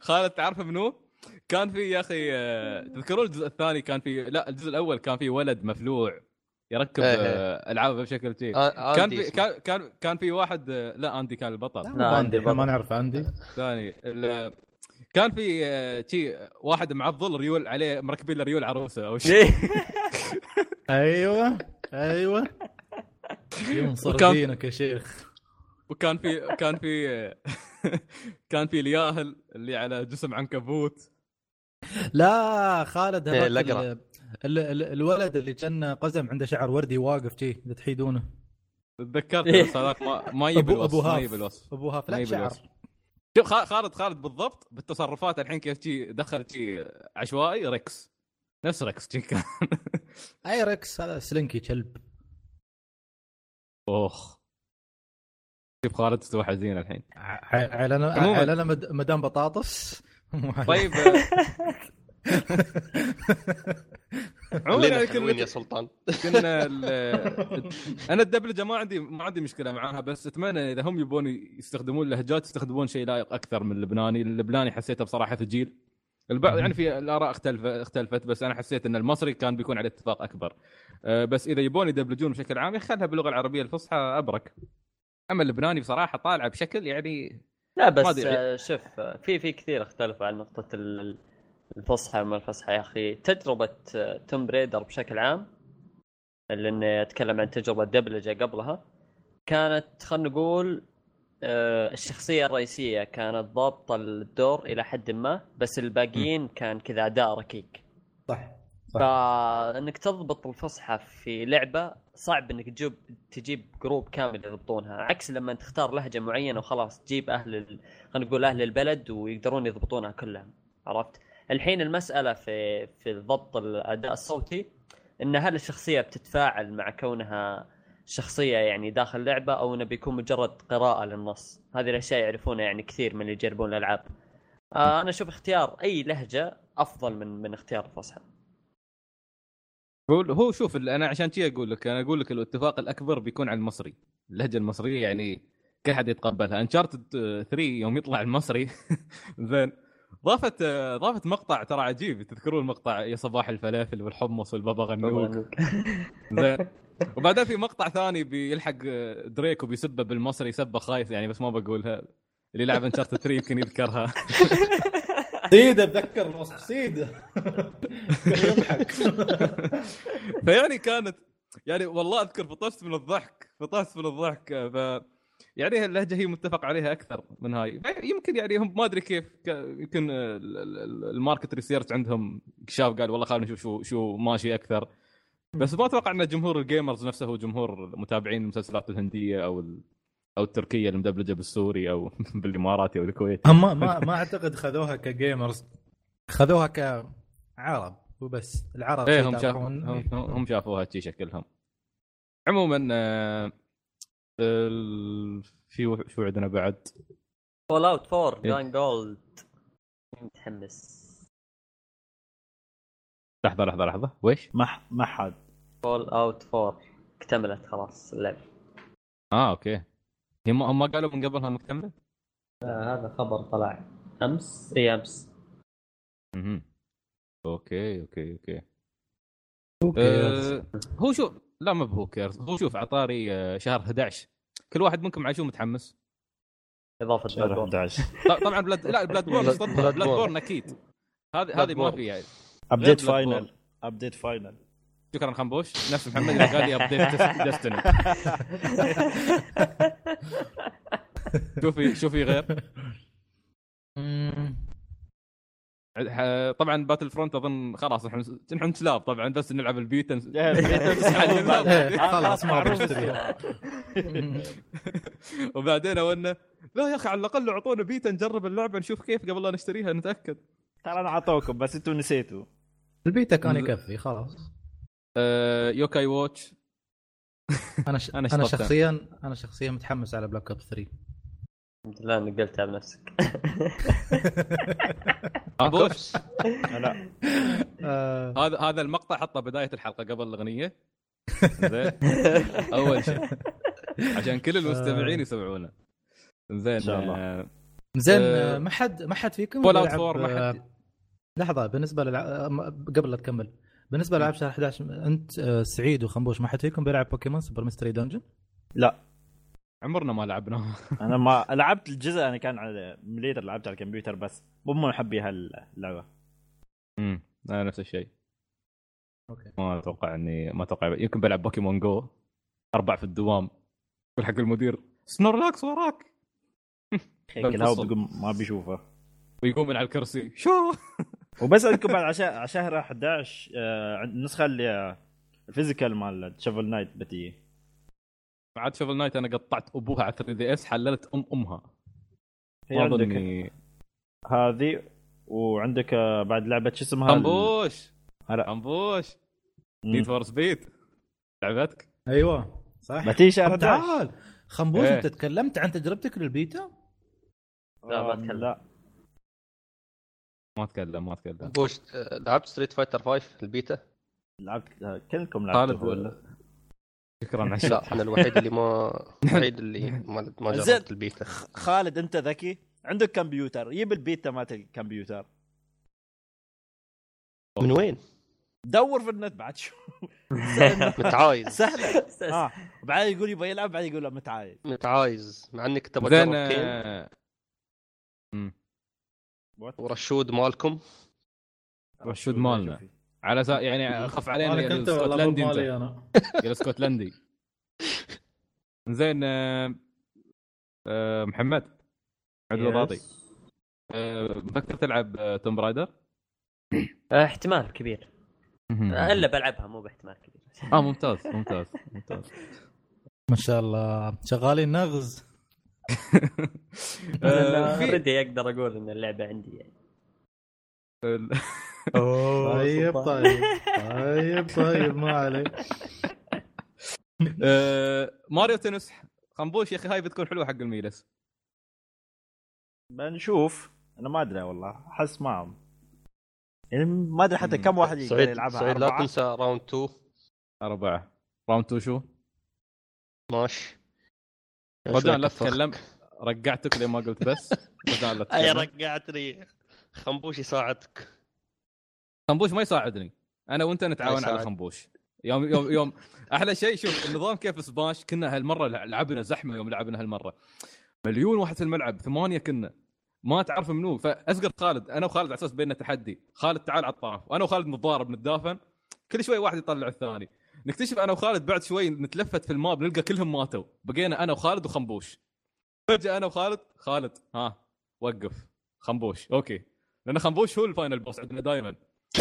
خالد تعرف منو؟ كان في يا أخي آه، تذكرون الجزء الثاني كان في لا الجزء الأول كان في ولد مفلوع يركب إيه. آه، العابه بشكل شيء آه كان في. كان كان كان في واحد لا أندي كان البطل لا، إحنا ما. نعرف عندي ثاني ال- كان في شي واحد معضل ريول عليه مركبين له ريول عروسة أو شيء أيوه أيوه ينصر وكان- دينك يا شيخ وكان في كان في كان في الياهل اللي على جسم عنكبوت. لا خالد إيه، هذاك الأقرع. ال- ال- ال- الولد اللي كان قزم عنده شعر وردي واقف شي اللي تحيدونه. تذكرت إيه. بس هذاك ما ما يجي ابو أبو بالوصف ما هاف. يجي بالوصف أبو هاف لا شعر. شوف خا- خالد خالد بالضبط بالتصرفات الحين كيف شي دخل شي عشوائي ريكس. نفس ريكس كان. أي ريكس هذا سلنكي كلب. اخ شوف خالد استوى حزين الحين على. على مدام بطاطس طيب عموما كنا يا سلطان كنا ال- أنا الدبلجه ما عندي ما عندي مشكلة معاها بس أتمنى إذا هم يبون يستخدمون لهجات يستخدمون شيء لائق أكثر من اللبناني، اللبناني حسيته بصراحة ثقيل. البعض يعني في الآراء اختلفت اختلفت بس أنا حسيت إن المصري كان بيكون عليه اتفاق أكبر. أه، بس إذا يبون يدبلجون بشكل عام يخلها باللغة العربية الفصحى أبرك. أما اللبناني بصراحة طالعه بشكل يعني لا بس أدري. آه، شوف آه، في في كثير اختلفوا عن نقطة ال- الفصحى وما الفصحى يا أخي تجربة توم بريدر بشكل عام لأن أتكلم عن تجربة دبلجة قبلها كانت خلينا نقول آه، الشخصية الرئيسية كانت ضابطة الدور إلى حد ما بس الباقيين كان كذا أداء ركيك صح صح. فإنك تضبط الفصحى في لعبة صعب إنك تجيب تجيب جروب كامل يضبطونها. عكس لما تختار لهجة معينة وخلاص تجيب أهل ال... خلينا نقول أهل البلد ويقدرون يضبطونها كلهم. عرفت؟ الحين المسألة في في ضبط الأداء الصوتي إن هل الشخصية بتتفاعل مع كونها شخصية يعني داخل لعبة أو إنه بيكون مجرد قراءة للنص؟ هذه الأشياء يعرفونها يعني كثير من اللي يجربون الألعاب. آه أنا أشوف اختيار أي لهجة أفضل من من اختيار الفصحى هو هو شوف أنا عشان كذا أقول لك أنا أقول لك الاتفاق الأكبر بيكون على المصري. اللهجة المصرية يعني كل حد يتقبلها. انشارتد 3 يوم يطلع المصري. زين. ضافت ضافت مقطع ترى عجيب. تذكرون المقطع يا صباح الفلافل والحمص والبابا غنوج زين. وبعدين في مقطع ثاني بيلحق دريك وبيسبه بالمصري سبه خايس يعني بس ما بقولها. اللي لعب انشارتد 3 يمكن يذكرها. سيدة أتذكر الوصف سيدة. يضحك. فيعني كانت يعني والله أذكر فطست من الضحك فطست من الضحك. ف يعني اللهجة هي متفق عليها أكثر من هاي. يمكن يعني هم ما أدري كيف يمكن ال- ال- ال- ال market research عندهم شاف قال والله خلينا نشوف شو شو ماشي أكثر. بس ما أتوقع إن جمهور ال gamers نفسه هو جمهور متابعين المسلسلات الهندية أو أو التركية المدبلجة بالسوري أو بالإماراتي أو الكويتي هم ما ما أعتقد خذوها ك gamers خذوها كعرب وبس. العرب إيه هم شاف يتابعون. هم, هم- شافوها شي شكلهم. عموما آه، ال- في و- شو عندنا بعد؟ Fallout 4 إيه. جان جولد متحمس لحظة لحظة لحظة. ويش؟ ما ما حد. Fallout 4 اكتملت خلاص اللعبة. آه okay. هم هم ما قالوا من قبلها مكتمله؟ آه هذا خبر طلع أمس إي أمس أها okay okay okay okay. أه هو شوف لا ما who cares هو شوف عطاري آه، شهر 11 كل واحد منكم مع شو متحمس؟ إضافة شهر Blood 11 ط- طبعا Blood لا Bloodborne Blood- borne. أكيد هذه هذه ما. في يعني update. final update final شكرا خنبوش. نفس محمد اللي قال لي update Destiny شوفي شوفي غير. طبعا Battlefront أظن خلاص إحنا نحن سلاب طبعا بس نلعب البيتا إيه، خلاص ما. وبعدين اولنا لا يا أخي على الأقل أعطونا بيتا نجرب اللعبة نشوف كيف قبل لا نشتريها نتأكد. ترى أنا أعطوكم بس أنتم نسيتوا. البيتا كان يكفي خلاص. آه Yo-kai Watch أنا ش... أنا أنا شطبتها. شخصيا أنا شخصيا متحمس على Black Ops 3 الحمد لله انك قلتها بنفسك خنبوش لا. آه، هذا هذا المقطع حطه بداية الحلقة قبل الأغنية. زين. أول شيء. عشان كل المستمعين يسمعونه. زين إن شاء الله. آه، زين آه، آه، ما حد ما حد فيكم Fallout بيلعب، 4 ما حد- آه، لحظة بالنسبة للع... آه، قبل لا تكمل. بالنسبة لالعاب شهر 11 أنت آه، سعيد وخنبوش ما حد فيكم بيلعب Pokémon Super Mystery Dungeon؟ لا. عمرنا ما لعبناه أنا ما لعبت الجزء أنا كان على مليتر لعبت على الكمبيوتر بس. مو من محبي هاللعبة. امم أنا نفس الشيء. okay. ما أتوقع اني ما أتوقع. يمكن بلعب Pokémon Go أربع في الدوام. يقول حق المدير. Snorlax وراك. بتقول ما بيشوفه. ويقوم من على الكرسي. شو؟ وبس عندكم بعد على شهر 11 آه، عند- النسخة اللي آه، ال physical مال Shovel Knight بتيجي بعد Shovel Knight أنا قطعت أبوها على 3DS حللت أم أمها. هي عندك. هذه وعندك آه، بعد لعبة شو اسمها؟ خنبوش هلا. مم. Need for Speed لعبتك؟ أيوه صح بتيجي شهر طب 11 تعال خنبوش إيه. أنت تكلمت عن تجربتك للبيتا؟ لا، ما آه، أتكلم. لا. ما أتكلم ما أتكلم. بوش آه، لعبت Street Fighter 5 البيتا؟ لعبت آه، كلكم خالد لعبتوا ولا؟ شكرا على لا أنا الوحيد اللي ما الوحيد اللي ما ما زين. جربت البيتا خالد أنت ذكي؟ عندك كمبيوتر جيب البيتا مالت الكمبيوتر. من وين؟ دور في النت بعد شو متعايز. سهلة. آه وبعدين يقول يبغى يلعب بعدين يقول له متعايد متعايز. مع إنك تبغى تجرب آه،. ورشود مالكم. رشود مالنا. على سا... يعني خف علينا أنا كنت الإسكتلندي أنت. مالي أنا. يا الإسكتلندي. زين آه، آه، محمد. عبد الراضي آه، مفكر تلعب Tomb Raider؟ احتمال كبير. إلا بلعبها مو باحتمال كبير. آه ممتاز ممتاز ممتاز. ما شاء الله. شغالين نغز. already أقدر أقول ان اللعبة عندي يعني. طيب طيب. طيب طيب ما عليك. آه، Mario Tennis خنبوش يا أخي هاي بتكون حلوة حق الميلس. بنشوف. أنا ما أدري والله أحس معهم يعني ما أدري حتى. كم واحد يقدر يلعبها سعيد لا؟ تنسى round 2 أربعة. round 2 شو؟ ماشي رجاء لا تتكلم. رجعتك لما قلت بس. رجاء لا أي تتكلم. رجعتني. خنبوش يساعدك. خنبوش ما يساعدني. أنا وأنت نتعاون. على خنبوش. يوم يوم يوم. أحلى شيء شوف النظام كيف Smash. كنا هالمرة لعبنا زحمة يوم لعبنا هالمرة. مليون واحد في الملعب ثمانية كنا. ما تعرف منو. فأسقط خالد. أنا وخالد على أساس بيننا تحدي. خالد تعال على الطرف. وأنا وخالد نتضارب نتدافن. كل شوي واحد يطلع الثاني. نكتشف أنا وخالد بعد شوي نتلفت في ال map نلقى كلهم ماتوا. بقينا أنا وخالد وخنبوش. فجأة أنا وخالد خالد ها وقف. خنبوش okay. لأن خنبوش هو ال final boss عندنا دائما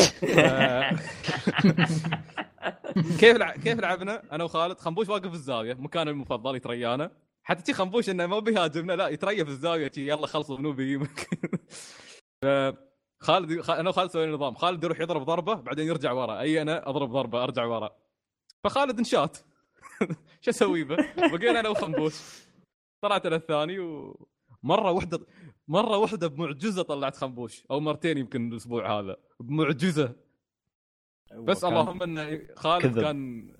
كيف. كيف لعبنا؟ أنا وخالد. خنبوش واقف في الزاوية مكانه المفضل يتريانا. حتى تي خنبوش إنه ما بيهاجمنا لا يتريى في الزاوية شي يلا خلصوا منو بيجيبك خالد. أنا وخالد سوينا نظام. خالد يروح يضرب ضربة بعدين يرجع ورا. أي أنا أضرب ضربة أرجع ورا. فخالد انشات شو أسوي به؟ بقينا أنا وخنبوش. طلعت أنا الثاني ومره واحدة مرة واحدة بمعجزة طلعت خنبوش. أو مرتين يمكن الأسبوع هذا. بمعجزة. بس كان- اللهم إن خالد كذب. كان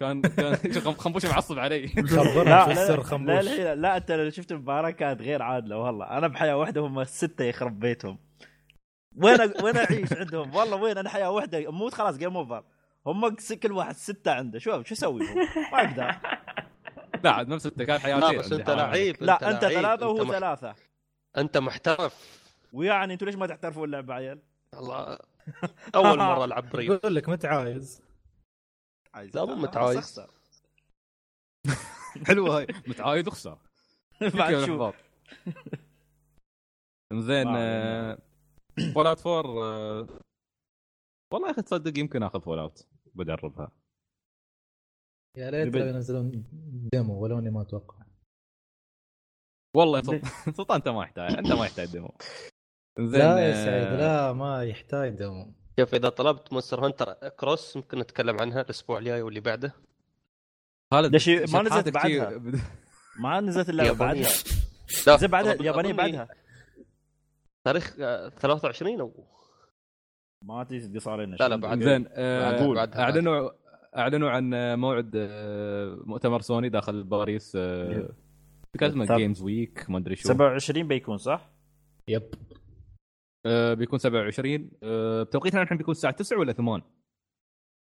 كان كان خنبوش معصب علي. خبرنا لا لا, السر لا, خنبوش. لا, لا أنت لو شفت المباراه كانت غير عادلة والله. أنا بحياة واحدة هم ستة يخرب بيتهم. وين وين أعيش عندهم؟ والله وين؟ أنا حياة واحدة أموت خلاص game over هم كل واحد ستة عنده. شو شو أسوي هو؟ ما أقدر. لا عاد نفس انت كان حياتين لا بس أنت لعيب لا أنت ثلاثة وهو ثلاثة. أنت محترف. ويعني أنتوا ليش ما تحترفوا اللعبه عيال؟ والله أول مرة ألعب بريف يقول لك متعايز. لا، مو متعايز. حلوة هاي. متعايز وخسر بعد شو؟ شوف زين Fallout 4 والله يا أخي تصدق يمكن آخذ Fallout بجربها يا ليت يبد- لو ينزلون demo ولو إني ما أتوقع. والله يا سلطان سلطان أنت ما يحتاج أنت ما يحتاج demo. زين لا يا آه، سعيد لا ما يحتاج demo. شوف إذا طلبت Monster Hunter Cross ممكن نتكلم عنها الأسبوع الجاي واللي بعده. خالد ليش ما نزلت بعدها؟ ما نزلت اللعبة يابانية. بعدها. لا زي بعدها اليابانيه بعدها. تاريخ آه، 23 أو ما تدري صار لنا لا، لا،. بعد- زين آه، بعد- بعد- أعلنوا أعلنوا عن موعد آه، مؤتمر سوني داخل باريس طب- Games Week ما أدري شو. 27 بيكون صح؟ yep. آه، بيكون 27 آه، بتوقيتنا الحين بيكون الساعة 9 ولا 8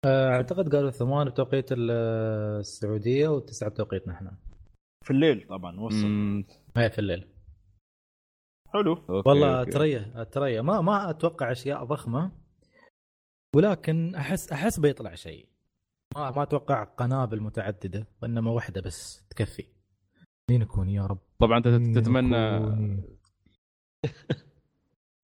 آه، أعتقد قالوا ثمان بتوقيت ال- السعودية وتسعة بتوقيتنا إحنا. في الليل طبعا وصل. هاي في الليل. حلو. أوكي، والله أوكي. تريه تريه ما ما أتوقع أشياء ضخمة ولكن أحس أحس بيطلع شيء. ما ما أتوقع قنابل متعددة وإنما واحدة بس تكفي. Ni no Kuni يا رب. طبعا انت تتمنى.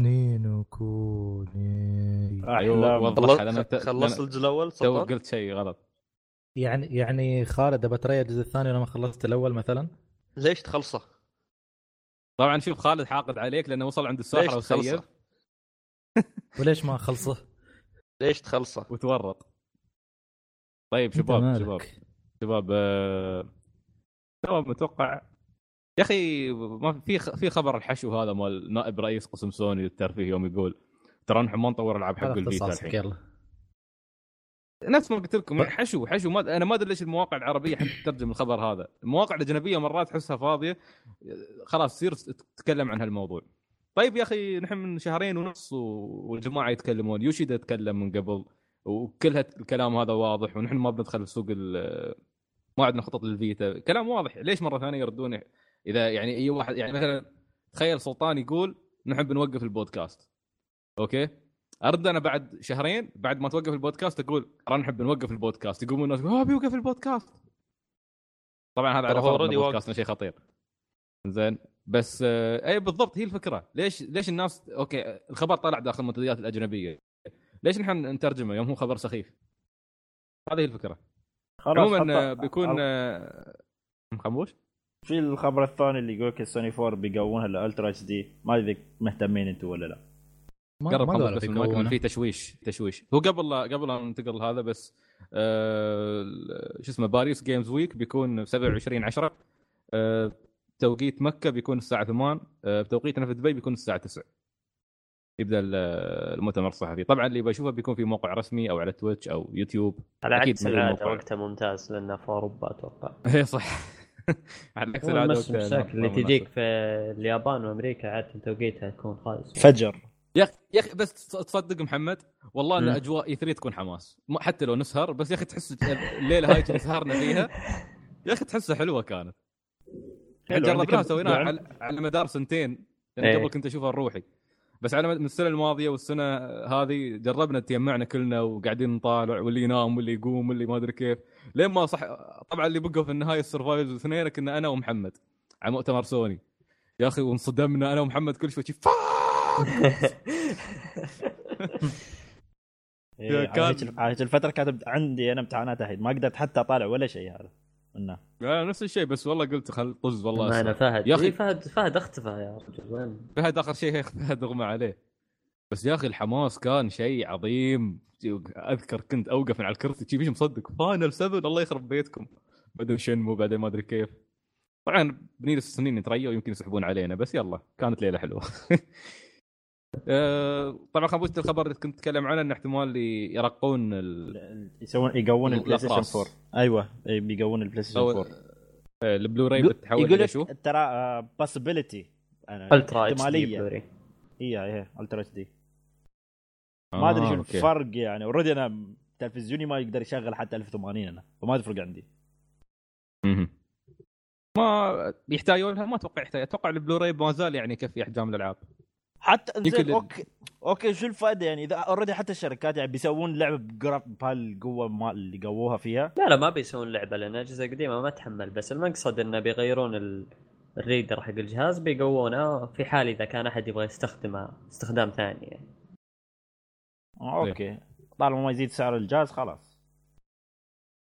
Ni no Kuni وضح خلص خلصت الجزء الأول تو قلت شيء غلط. يعني يعني خالد أبى الجزء الثاني وأنا ما خلصت الأول مثلا؟ ليش تخلصه؟ طبعا شوف خالد حاقد عليك لأنه وصل عند الساحرة تخلصه؟ وليش ما خلصه؟ ليش تخلصه؟ وتورط طيب شباب مالك. شباب شباب آه، شباب متوقع يا أخي ما في في خبر الحشو هذا مال نائب رئيس قسم سوني للترفيه يوم يقول ترى نحن ما نطور ألعاب حق الفيتا الحين يلا نفس ما قلت لكم حشو حشو. ما أنا ما أدري ليش المواقع العربية حتى تترجم الخبر هذا. المواقع الأجنبية مرات تحسها فاضية خلاص تصير تتكلم عن هالموضوع. طيب يا أخي نحن من شهرين ونص والجماعة يتكلمون. يوشيدا يتكلم من قبل؟ وكل الكلام هذا واضح ونحن ما بندخل في سوق ما عندنا خطط للفيتا. كلام واضح. ليش مرة ثانية يردون إذا يعني أي واحد يعني مثلا تخيل سلطان يقول نحن بنوقف البودكاست. أوكي؟ أرد أنا بعد شهرين بعد ما توقف البودكاست أقول ترى نحب نوقف البودكاست. يقومون الناس يقولون، آه بيوقف البودكاست. طبعا هذا على already البودكاست شيء خطير. زين بس آه، اي بالضبط هي الفكرة. ليش ليش الناس أوكي الخبر طلع داخل المنتديات الأجنبية. ليش نحن نترجمه يوم هو خبر سخيف؟ هذه هي الفكرة. خلاص عموما آه، بيكون آه، مخموش في الخبر الثاني اللي يقول لك السوني 4 بيقوونها لل Ultra HD. ما أدري مهتمين أنتم ولا لا. قرب ما خبر بس المايك بيكونه. في تشويش تشويش. هو قبل قبل لا ننتقل هذا بس آه شو اسمه Paris Games Week بيكون 27 10 آه توقيت مكة بيكون الساعة 8 آه بتوقيتنا في دبي بيكون الساعة 9 يبدأ ال- المؤتمر الصحفي. طبعا اللي بشوفه بيكون في موقع رسمي أو على تويتش أو يوتيوب. على أكيد عكس من العادة. وقتها ممتاز لأنه في أوروبا أتوقع. اي صح. على عكس العادة المشاكل اللي تجيك. في اليابان وأمريكا عادة توقيتها يكون خالص. فجر. يا أخي يا أخي بس تصدق محمد والله إن. اجواء اي 3 تكون حماس ما- حتى لو نسهر بس يا أخي تحس الليلة هاي اللي سهرنا فيها يا أخي تحسها حلوة كانت حلو، جربناها سويناها أسبوع. على, على مدار سنتين يعني. قبل كنت أشوفها روحي بس على من السنة الماضية والسنة هذه جربنا تجمعنا كلنا وقاعدين نطالع واللي ينام واللي يقوم واللي ما أدري كيف لين ما صح طبعا اللي بقوا في النهاية ال survivors الاثنين كنا أنا ومحمد على مؤتمر سوني يا أخي وانصدمنا أنا ومحمد كل شوي fuck إيه، على هيك الفترة كانت عندي أنا امتحانات الحين ما قدرت حتى أطالع ولا شيء هذا منه. لا، نفس الشيء بس والله قلت خل طز والله. ما أنا. فهد. يا أخي فهد فهد اختفى يا رجل وين فهد آخر شيء هيك فهد أغمى عليه. بس يا أخي الحماس كان شيء عظيم. أذكر كنت أوقف من على الكرسي شي مش مصدق. Final 7 الله يخرب بيتكم. بعدين Shenmue بعدين ما أدري كيف. طبعا بنجلس السنين نتريا ويمكن يسحبون علينا بس يلا كانت ليلة حلوة. طبعا خبوزة الخبر اللي كنت اتكلم عنه إن احتمال يرقون ال- يسوون يقوون البلاي ستيشن الأقراص. 4 أيوه بيقوون البلاي ستيشن أو 4 آه، البلوراي يقول- بتحول يقول لك شو؟ ترى possibility Ultra HD احتمالية. اي اي Ultra HD ما أدري آه، شو أوكي. الفرق يعني. already أنا تلفزيوني ما يقدر يشغل حتى 1080 أنا فما تفرق عندي. ما يحتاجون لها ما أتوقع يحتاج. أتوقع البلوراي ما زال يعني يكفي أحجام الألعاب. حتى يمكن زين أوكي. أوكي شو الفائدة يعني؟ إذا already حتى الشركات يعني بيسوون لعبة ب graphics بهالقوة مال اللي قووها فيها. لا لا ما بيسوون لعبة لأن اجهزه قديمه ما تحمل بس المقصد إنه بيغيرون ال... ال reader حق الجهاز بيقوونه في حال إذا كان أحد يبغى يستخدمه استخدام ثاني يعني. آه، أوكي. طالما ما يزيد سعر الجهاز خلاص.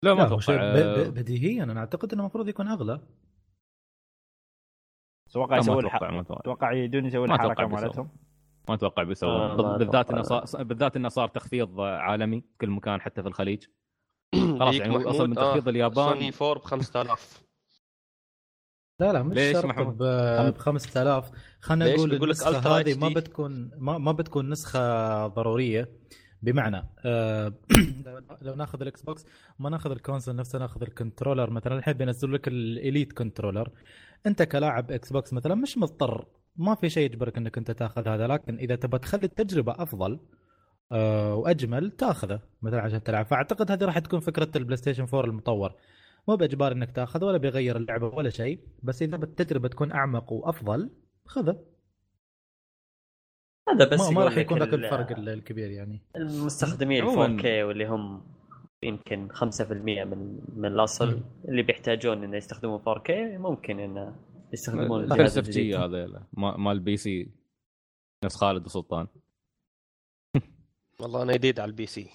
لا ما أتوقع. بديهيا. أنا أعتقد إنه المفروض يكون أغلى. أتوقع يسوون أتوقع يدون يسوون الحركة. مالتهم ما أتوقع بيسوون آه، بالذات. إنه صار بالذات إنه صار تخفيض عالمي في كل مكان حتى في الخليج خلاص يعني أصلا من تخفيض اليابان سوني 4 ب 5000 لا لا مش ليش شرط؟ ب 5000 خلينا؟ نقول النسخة هذه ما. بتكون ما, ما بتكون نسخة ضرورية بمعنى آه لو- لو ناخذ الإكس بوكس ما ناخذ ال console نفسه ناخذ ال controller مثلا الحين بينزلوا لك ال Elite controller انت كلاعب إكس بوكس مثلا مش مضطر. ما في شيء يجبرك إنك أنت تاخذ هذا لكن إذا تبغى تخلي التجربة أفضل آه وأجمل تاخذه مثلا عشان تلعب. فأعتقد هذه راح تكون فكرة البلاي ستيشن 4 المطور. مو بإجبار إنك تاخذه ولا بيغير اللعبة ولا شيء بس إذا التجربة تكون أعمق وأفضل خذه. هذا بس ما, ما راح يكون ذاك ال- الفرق ال- الكبير يعني. المستخدمين عموماً. 4K واللي هم يمكن 5% من من الأصل اللي بيحتاجون إنه يستخدمون 4K ممكن إنه يستخدمون الجهاز الجديد. جي هذا ما- مال ال PC. نفس خالد وسلطان. والله أنا جديد على ال PC.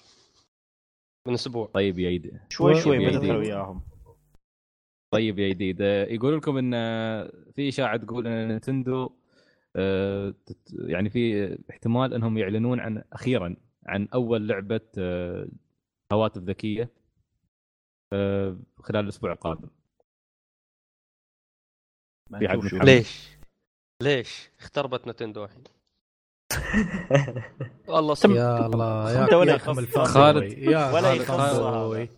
من أسبوع. طيب يا يدي. شوي شوي. بدخل وياهم طيب يا جديد يقول لكم إن في إشاعة تقول إن نينتندو آه، يعني في احتمال إنهم يعلنون عن أخيرا عن أول لعبة آه، هواتف ذكيه آه، خلال الأسبوع القادم. ليش؟ ليش؟ اختربت نتندو الحين والله صدق يا الله يا ولا خالد. يا ولا خالد.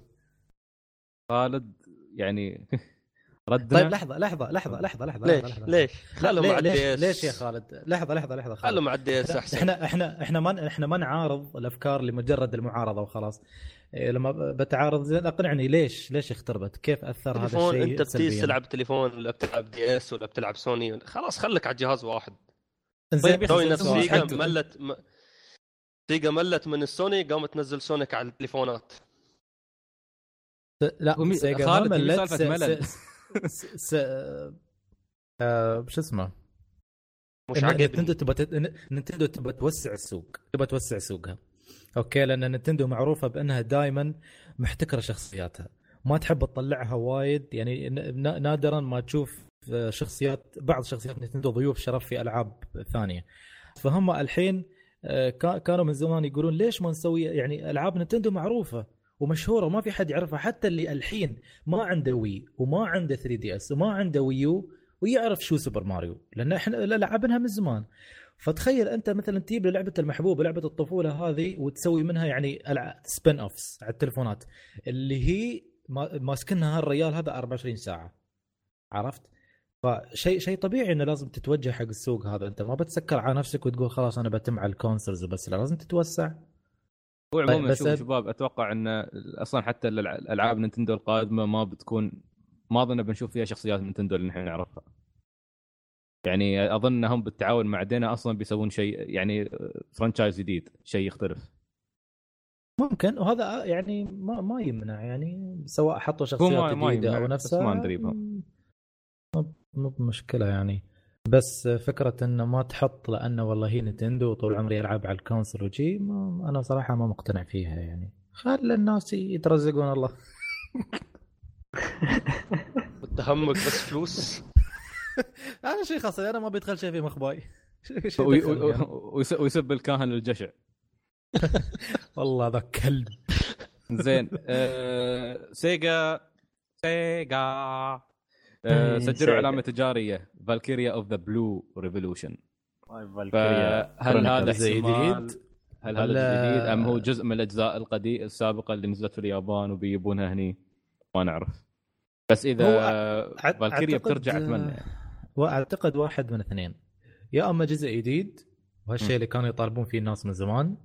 خالد يعني ردنا طيب لحظة لحظة لحظة لحظة لحظة ليش؟ لحظة. ليش؟ خلوا مع ليش الدي اس ليش يا خالد لحظة لحظة لحظة خلوا مع الدي اس إحنا أحسن إحنا إحنا إحنا ما إحنا ما نعارض الأفكار لمجرد المعارضة وخلاص لما بتعارض زين أقنعني ليش ليش اختربت؟ كيف أثر هذا تليفون الشيء أنت بتيجي؟ تلعب تليفون ولا بتلعب دي اس ولا بتلعب سوني خلاص خليك على جهاز واحد. زين طيب أخي، نفس سيجا ملت م... سيجا ملت من السوني قامت تنزل Sonic على التليفونات. لا ومي- سيجا خالد، ملت، سالفة س- ملل. س- س- س- آه، شو اسمه؟ مش عاجبني. تبغى نينتندو تبغى توسع السوق تبغى توسع سوقها. أوكي لأن نينتندو معروفة بأنها دائما محتكرة شخصياتها. ما تحب تطلعها وايد يعني نادرا ما تشوف آه، شخصيات بعض شخصيات نينتندو ضيوف شرف في ألعاب ثانية. فهم الحين آه، كا- كانوا من زمان يقولون ليش ما نسوي يعني ألعاب نينتندو معروفة ومشهورة وما في حد يعرفها حتى اللي الحين ما عنده Wii وما عنده 3DS وما عنده Wii U ويعرف شو سوبر ماريو لأن إحنا لعبناها من زمان. فتخيل أنت مثلا تجيب لي لعبة المحبوبه لعبة الطفولة هذه وتسوي منها يعني spin offs على التلفونات اللي هي ما- ماسكنها هالريال هذا 24 ساعة. عرفت؟ فشيء شيء طبيعي إنه لازم تتوجه حق السوق هذا. أنت ما بتسكر على نفسك وتقول خلاص أنا بتم على ال consoles وبس لا لازم تتوسع. هو طيب، عموما بس شوف شباب أتوقع إن أصلا حتى الألعاب نينتندو القادمة ما بتكون ما أظن بنشوف فيها شخصيات نينتندو اللي نحن نعرفها. يعني أظن هم بالتعاون مع DeNA أصلا بيسوون شيء يعني franchise جديد شيء يختلف. ممكن وهذا يعني ما ما يمنع يعني سواء حطوا شخصيات جديدة أو نفسها ما ندري. م- مو بمشكلة يعني. بس فكرة انه ما تحط لأنه والله نينتندو طول عمري العب على ال console وجي ما أنا صراحة ما مقتنع فيها يعني. خلي الناس يترزقون الله. انت همك بس فلوس. أنا شيء خاص أنا ما بيدخل شيء في مخباي. ويسب الكاهن الجشع. والله ذا كلب. زين آه، سيجا سيجا. آه، إيه، سجلوا. علامة تجارية Valkyria of the Blue Revolution فهل هذا جديد؟ هل هذا جديد؟ أم هو جزء من الأجزاء القديمه السابقة اللي نزلت في اليابان وبيجيبونها هني؟ ما نعرف. بس إذا فالكيريا بترجع أتمنى وأعتقد واحد من اثنين. يا أما جزء جديد وهالشيء. اللي كانوا يطالبون فيه الناس من زمان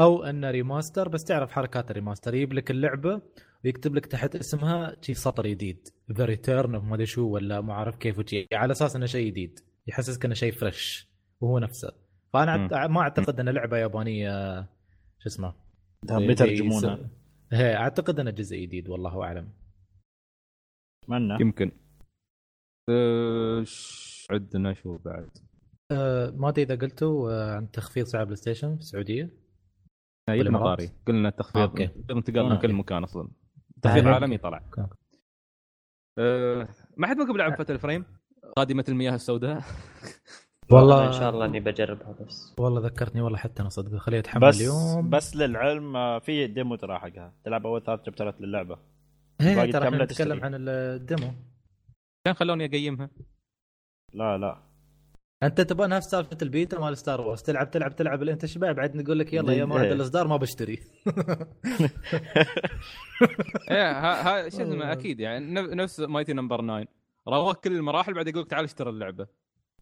أو أنه remaster بس تعرف حركات ال remaster يجيب لك اللعبة ويكتب لك تحت اسمها شي سطر جديد. the return ما أدري شو ولا ما أعرف كيف وشي. على أساس إنه شيء جديد. يحسسك إنه شيء fresh وهو نفسه. فأنا ما أعتقد انه لعبة يابانية شو اسمه؟ بيترجمونها هي أعتقد انه جزء جديد والله أعلم. اتمنى يمكن. آه، عندنا شو بعد؟ أه ما أدري إذا قلتوا آه، عن تخفيض سعر بلاي ستيشن في السعودية. بالإمارات؟ طاري قلنا التخفيض أوكي. انتقل من. كل مكان أصلا. تخفيض أوكي. عالمي طلع. أه ما حد منكم لعب فتل فريم قادمة المياه السوداء؟ والله إن شاء الله إني بجربها بس. والله ذكرتني والله حتى أنا صدق. خليه يتحمل بس اليوم. بس للعلم آه، في demo ترى حقها تلعب أول ثلاث chapterات للعبة. هي باقي ترى نتكلم. عن ال demo. كان خلوني أقيمها. لا لا. أنت تبغى نفس سالفة البيتا مال Star Wars تلعب تلعب تلعب. لين تشبع بعد؟ نقول لك يلا يا موعد إيه. الإصدار ما بشتري. إيه ها ها شو اسمه؟ آه. أكيد يعني. نف- نفس Mighty Number 9 روق كل المراحل بعد يقول لك تعال اشتري اللعبة.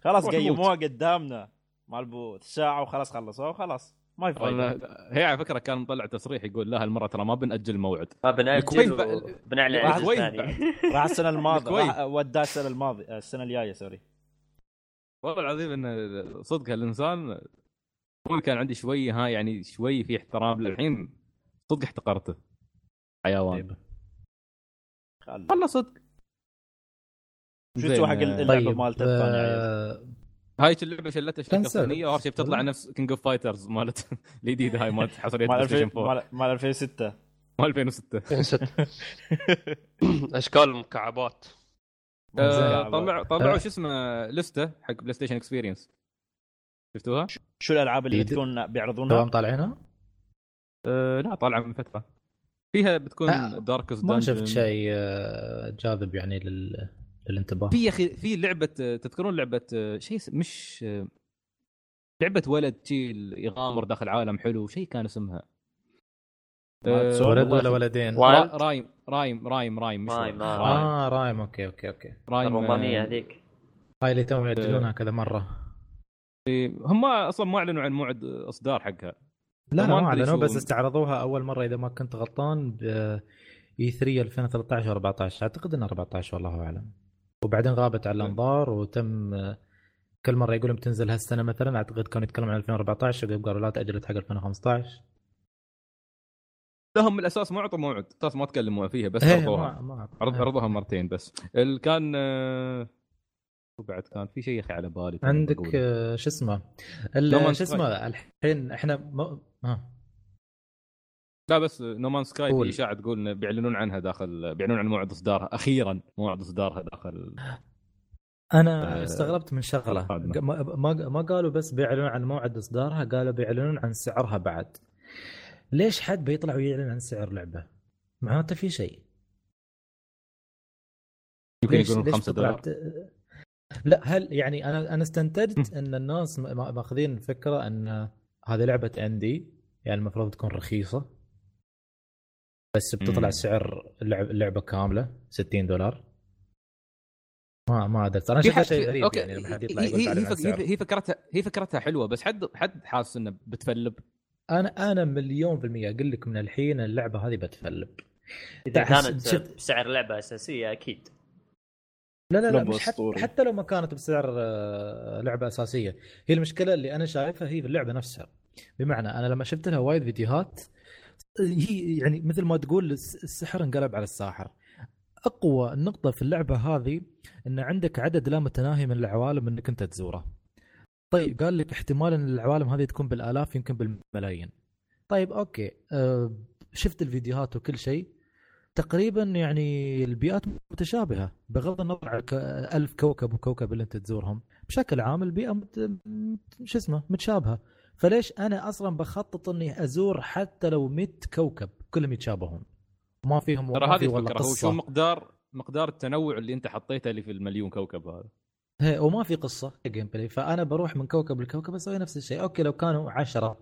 خلاص قيموها قدامنا. مال بوث ساعه وخلاص خلصوها وخلاص ما في فايده هي على فكرة كان مطلع تصريح يقول لا هالمرة ترى ما بنأجل الموعد ما الكويت بنأجل وين الثاني. راح السنة الماضية وداه السنة الماضية السنة الجاية سوري. والله العظيم انه صدق هالإنسان هو كان عندي شوي ها يعني شوي في احترام للحين. صدق احتقرته. حيوان. خل- والله صدق. شو حق آه، اللعبة طيب مالته الثانية؟ آه، هاي اللعبة شلتها شركه. صينيه واخر شيء بتطلع. نفس كينج اوف فايترز مالت الجديدة هاي مالت حصرية مال بلاي ستيشن 2000 4 مال- مال 2006 مال 2006 أشكال المكعبات آه، طلع طلعوا آه. شو اسمه لستة حق بلاي ستيشن اكسبيرينس شفتوها؟ شو الألعاب اللي. بتكون بيعرضونها؟ طالعينها؟ أه لا طالعة من فترة فيها بتكون آه، داركست ما شفت شيء آه، جاذب يعني لل... للانتباه في يا أخي في لعبة تذكرون لعبة آه، شيء مش آه، لعبة ولد شي يغامر داخل عالم حلو شيء كان اسمها. آه، ولد ولا. ولدين؟ را- رايم رايم رايم رايم مش رايم، آه، رايم. آه رايم أوكي أوكي أوكي. رايم الرومانيه آه، هذيك. هاي اللي توهم ياجلونها كذا مرة. هم أصلا ما أعلنوا عن موعد إصدار حقها. لا ما أعلنوا بس استعرضوها أول مرة إذا ما كنت غلطان ب اي 3 2013 14 أعتقد انها 14 والله أعلم. وبعدين غابت عن الأنظار وتم آه، كل مرة يقولون بتنزل هالسنة مثلا أعتقد كانوا يتكلمون عن 2014 قالوا لا تاجلت حق 2015 لهم من الأساس ما اعطوا موعد. أساس ما تكلموا فيها بس إيه، عرضوها. ما ما عرض إيه. عرضوها مرتين بس. ال- كان آه، شو بعد كان في شيء يا أخي على بالي عندك. آه، شو اسمه؟ شو اسمه؟ الحين إحنا ما ها لا بس نومان سكاي. في أشاعة تقول بيعلنون عنها داخل بيعلنون عن موعد إصدارها أخيرا موعد إصدارها داخل. أنا آه، استغربت من شغلة. ما ما ما قالوا بس بيعلنون عن موعد إصدارها قالوا بيعلنون عن سعرها بعد. ليش حد بيطلع ويعلن عن سعر لعبة؟ معناته في شيء. يمكن يقولون ليش 5 تطلع دولار. لا هل يعني أنا أنا استنتجت إن الناس ماخذين فكره إن هذه لعبة اندي يعني المفروض تكون رخيصة. بس بتطلع مم. سعر اللعبه, اللعبه كاملة 60 دولار. ما ما أدري. أنا شفت شيء غريب أوكي يعني لما حد يطلع هي يقول هي, هي, فك-. هي, فكرتها هي فكرتها حلوة بس حد حد حاسس انه بتفلب؟ أنا أنا مليون في المية أقول لك من الحين اللعبة هذه بتفلب. إذا كانت شفت- بسعر لعبة أساسية أكيد. لا لا لا لعبة مش حتى, أسطوري. حتى لو ما كانت بسعر آه، لعبة أساسية. هي المشكلة اللي أنا شايفها هي في اللعبة نفسها. بمعنى أنا لما شفت لها وايد فيديوهات هي يعني مثل ما تقول الس- السحر انقلب على الساحر. أقوى نقطة في اللعبة هذه إن عندك عدد لا متناهي من العوالم إنك أنت تزوره. طيب قال لك احتمال إن العوالم هذه تكون بالآلاف يمكن بالملايين. طيب أوكي. أه شفت الفيديوهات وكل شيء. تقريبا يعني البيئات متشابهة بغض النظر عن ألف كوكب وكوكب اللي أنت تزورهم. بشكل عام البيئة مت... شو اسمه متشابهة. فليش أنا أصلا بخطط إني أزور حتى لو 100 كوكب؟ كلهم يتشابهون. ما فيهم ترى هذه الفكرة هو شو مقدار مقدار التنوع اللي أنت حطيته اللي في المليون كوكب هذا؟ هي وما في قصة gameplay فأنا بروح من كوكب لكوكب أسوي نفس الشيء. أوكي لو كانوا 10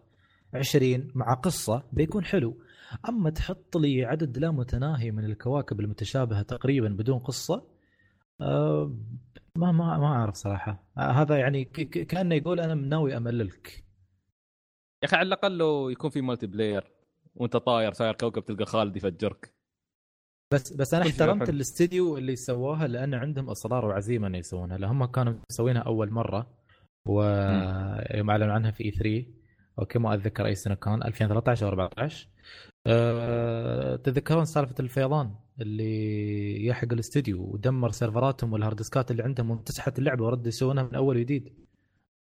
20 مع قصة بيكون حلو. أما تحط لي عدد لا متناهي من الكواكب المتشابهة تقريبا بدون قصة آه ما ما ما أعرف صراحة. آه هذا يعني كأنه يقول أنا ناوي أمللك. يا أخي على الأقل لو يكون في multiplayer وأنت طاير ساير كوكب تلقى خالد يفجرك. بس بس أنا احترمت. الاستوديو اللي سووها لأن عندهم اصرار وعزيمه انه يسوونها. لأن هم كانوا مسوينها أول مرة ويوم أعلنوا عنها في E3 okay ما أتذكر أي سنة كان 2013 أو 14 أه تتذكرون سالفة الفيضان اللي يحق الاستديو ودمر سيرفراتهم وال hard diskات اللي عندهم ومسحت اللعبة وردوا يسوونها من أول وجديد؟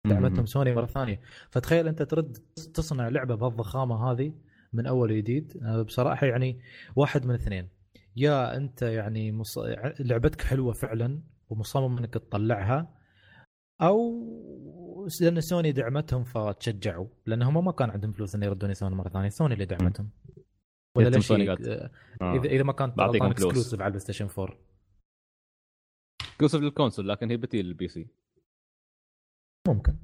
دعمتهم سوني مرة ثانية. فتخيل أنت ترد تصنع لعبة بهالضخامة هذه من أول وجديد. أه بصراحة يعني واحد من اثنين. يا أنت يعني مص... لعبتك حلوة فعلا ومصمم إنك تطلعها أو لأن سوني دعمتهم فتشجعوا لأن هم ما كان عندهم فلوس انه يردون يسوون مرة ثانية. سوني اللي دعمتهم. ولا ليش. اذا آه. اذا ما كانت بعطيكم. exclusive على البلاي ستيشن 4 exclusive لل console لكن هي بديل لل PC. ممكن.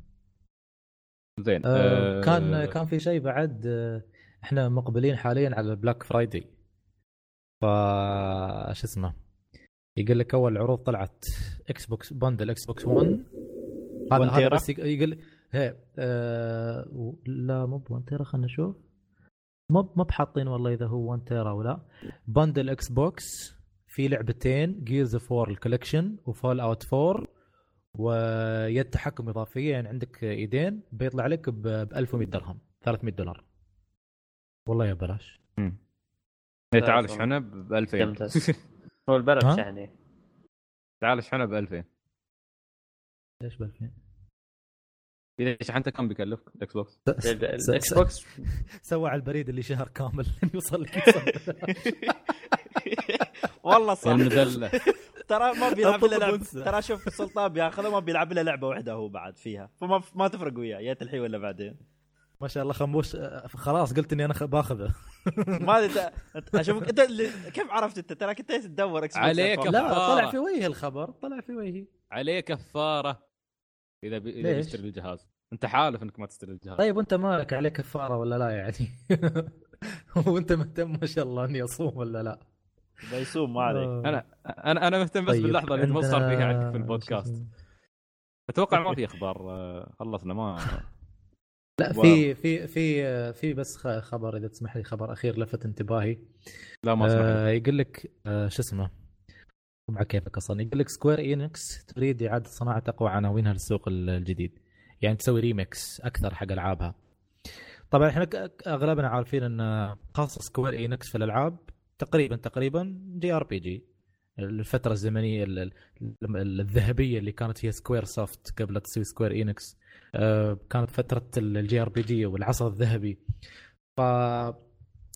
زين آه آه، كان كان في شيء بعد آه إحنا مقبلين حاليا على ال Black Friday ف شو اسمه يقول لك أول عروض طلعت إكس بوكس bundle إكس بوكس 1 هذا 1 هذا تيرا؟ بس يق- يقول هي آه لا مو ب 1 تيرا خلينا نشوف. مو ما بحاطين والله إذا هو 1 تيرا ولا. bundle إكس بوكس في لعبتين Gears of War ال collection و Fallout 4 ويد تحكم اضافيه يعني عندك إيدين بيطلع لك ب 1100 درهم 300 دولار. والله يا بلاش. إيه، تعال لا، اشحنها ب 2000 ممتاز. هو البلد ها؟ يعني تعال اشحنها ب 2000 ليش ب 2000 إذا شحنتها كم بيكلفك؟ الاكس بوكس؟ الاكس بوكس سوى على البريد اللي شهر كامل. يوصل لك. والله صح المذله ترى ما بيلعب إلا لعبه. ترى شوف السلطان بياخذها ما بيلعب إلا لعبة واحدة هو بعد فيها. فما ما تفرق وياه يا الحين ولا بعدين. ما شاء الله خموش خلاص قلت إني أنا باخذه. ما أدري اشوفك أنت كيف عرفت أنت؟ تراك انت تدور إكس عليك. لا كفارة. طلع في وجهي الخبر طلع في وجهي. عليه كفارة. إذا بي... إذا؟ بيشتري الجهاز. أنت حالف إنك ما تشتري الجهاز. طيب وأنت مالك عليك كفارة ولا لا يعني؟ وأنت مهتم ما شاء الله إني أصوم ولا لا. بيصوم ما عليك. آه. أنا أنا أنا مهتم بس طيب، باللحظة اللي توصل فيها عندك في البودكاست؟ أتوقع ما في أخبار آه، خلصنا ما لا في في في في بس خ- خبر إذا تسمح لي خبر أخير لفت انتباهي. لا ما اسمح. آه يقول لك آه شو اسمه؟ مع كيفك أصلا. يقول لك Square Enix تريد إعادة صناعة أقوى عناوينها للسوق ال- الجديد. يعني تسوي remakes أكثر حق ألعابها. طبعا إحنا ك- أغلبنا عارفين إن خاص Square Enix في الألعاب تقريبا تقريبا JRPG. الفترة الزمنية ال- ال- الذهبية اللي كانت هي Squaresoft قبل تسوي Square Enix آه، كانت فترة ال JRPG والعصر الذهبي. ف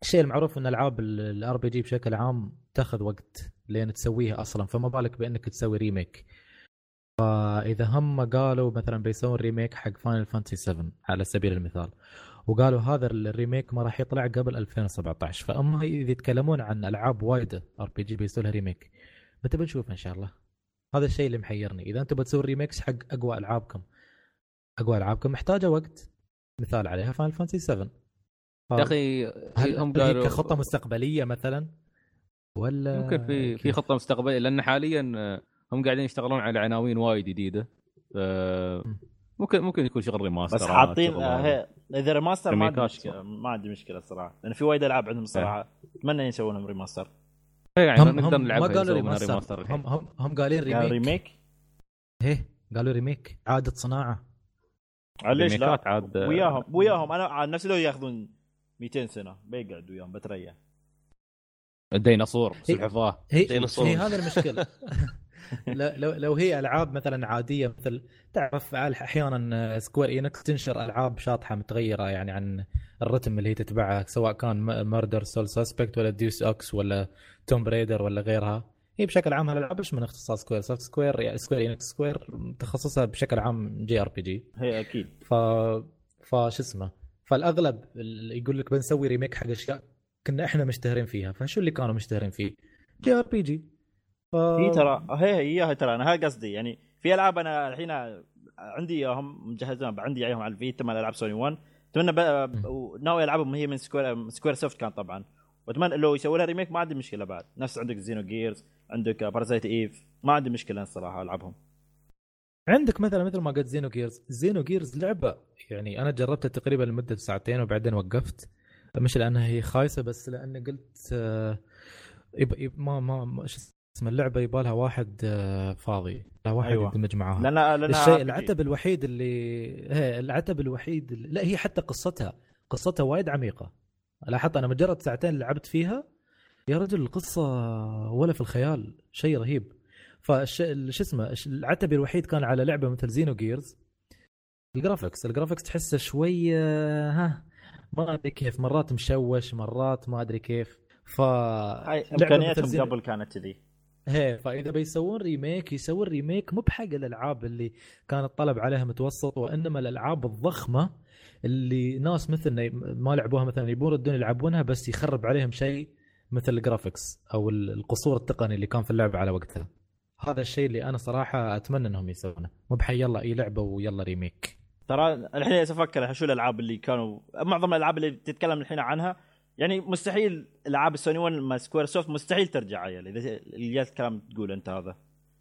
الشيء المعروف إن ألعاب ال RPG بشكل عام تاخذ وقت لين تسويها أصلا. فما بالك بإنك تسوي remake. فإذا هم قالوا مثلا بيسوون remake حق Final Fantasy 7 على سبيل المثال. وقالوا هذا ال remake ما راح يطلع قبل 2017 فأما إذا يتكلمون عن ألعاب وايده RPG بيسوي لها remake متى بنشوف إن شاء الله. هذا الشيء اللي محيرني. إذا أنتم بتسوون remakes حق أقوى ألعابكم أقوى ألعابكم محتاجة وقت مثال عليها Final Fantasy 7 ف- يا أخي هل هم قالوا كخطة مستقبلية مثلا؟ ولا ممكن في في؟ خطة مستقبلية لأن حاليا آه، هم قاعدين يشتغلون على عناوين وايد جديدة. ممكن ممكن يكون شغل remaster بس حاطين آه هي إذا remaster ما عندي مشكلة. ما عندي مشكلة الصراحه لأن في وايد ألعاب عندهم الصراحه أتمنى يسوون لهم ريماستر يعني هم نقدر هم ما نلعبها قالوا remaster remaster هم هم هم قالين قال ريميك ريميك إيه قالوا remake اعاده صناعة. ليش لا؟ عاد وياهم وياهم. أنا على نفسي لو ياخذون 200 سنة بيقعد وياهم بتريح. الديناصور سلحفاة. ديناصور. هي هذا المشكلة. لو لو هي ألعاب مثلا عادية مثل تعرف أحيانا Square Enix تنشر ألعاب شاطحة متغيرة يعني عن الرتم اللي هي تتبعه سواء كان Murdered: Soul Suspect ولا Deus Ex ولا Tomb Raider ولا غيرها. هي بشكل عام هالألعاب مش من اختصاص Squaresoft Square يعني Square Enix Square تخصصها بشكل عام JRPG هي أكيد. ف فش اسمه؟ فالأغلب يقول لك بنسوي remake حق أشياء كنا إحنا مشتهرين فيها فشو اللي كانوا مشتهرين فيه؟ JRPG ف... هي ترى هي هي ترى أنا هذا قصدي. يعني في ألعاب أنا الحين عندي إياهم مجهزهم عندي إياهم على الفيتا مال ألعاب سوني 1 أتمنى وناوي ألعبهم هي من Square Squaresoft كان طبعا. وأتمنى لو يسوي لها remake ما عندي مشكلة بعد. نفس عندك Xenogears عندك Parasite Eve ما عندي مشكلة الصراحة ألعبهم. عندك مثلا مثل ما قلت Xenogears. Xenogears لعبة يعني أنا جربتها تقريبا لمدة ساعتين وبعدين وقفت. مش لأنها هي خايسة بس لاني قلت آه، يب يب ما ما ما- شو اسمه اللعبة يبالها واحد آه، فاضي. لا واحد أيوة. يندمج معاها لأن لأن الشيء العتب الوحيد اللي هي العتب الوحيد اللي... لا هي حتى قصتها قصتها وايد عميقة. لاحظت أنا مجرد ساعتين لعبت فيها يا رجل القصة ولا في الخيال شيء رهيب. فش شو اسمه العتب الوحيد كان على لعبة مثل Xenogears ال graphics ال graphics تحسه شوي آه، ها ما أدري كيف مرات مشوش مرات ما أدري كيف. ف إمكانياتهم قبل كانت كذي. إيه فإذا بيسوون remake يسوون remake مو بحق الالعاب اللي كان الطلب عليها متوسط وإنما الألعاب الضخمة اللي ناس مثلنا ما لعبوها مثلا يبون يردون يلعبونها بس يخرب عليهم شيء مثل ال graphics أو القصور التقني اللي كان في اللعبة على وقتها. هذا الشيء اللي أنا صراحة أتمنى إنهم يسوونه. مو بحيالله أي لعبة ويلا remake ترى الحين أفكر شو الألعاب اللي كانوا معظم الألعاب اللي تتكلم الحين عنها يعني مستحيل العاب السوني 1 مع Square Soft مستحيل ترجع عيل إذا اللي جالس الكلام تقول أنت هذا.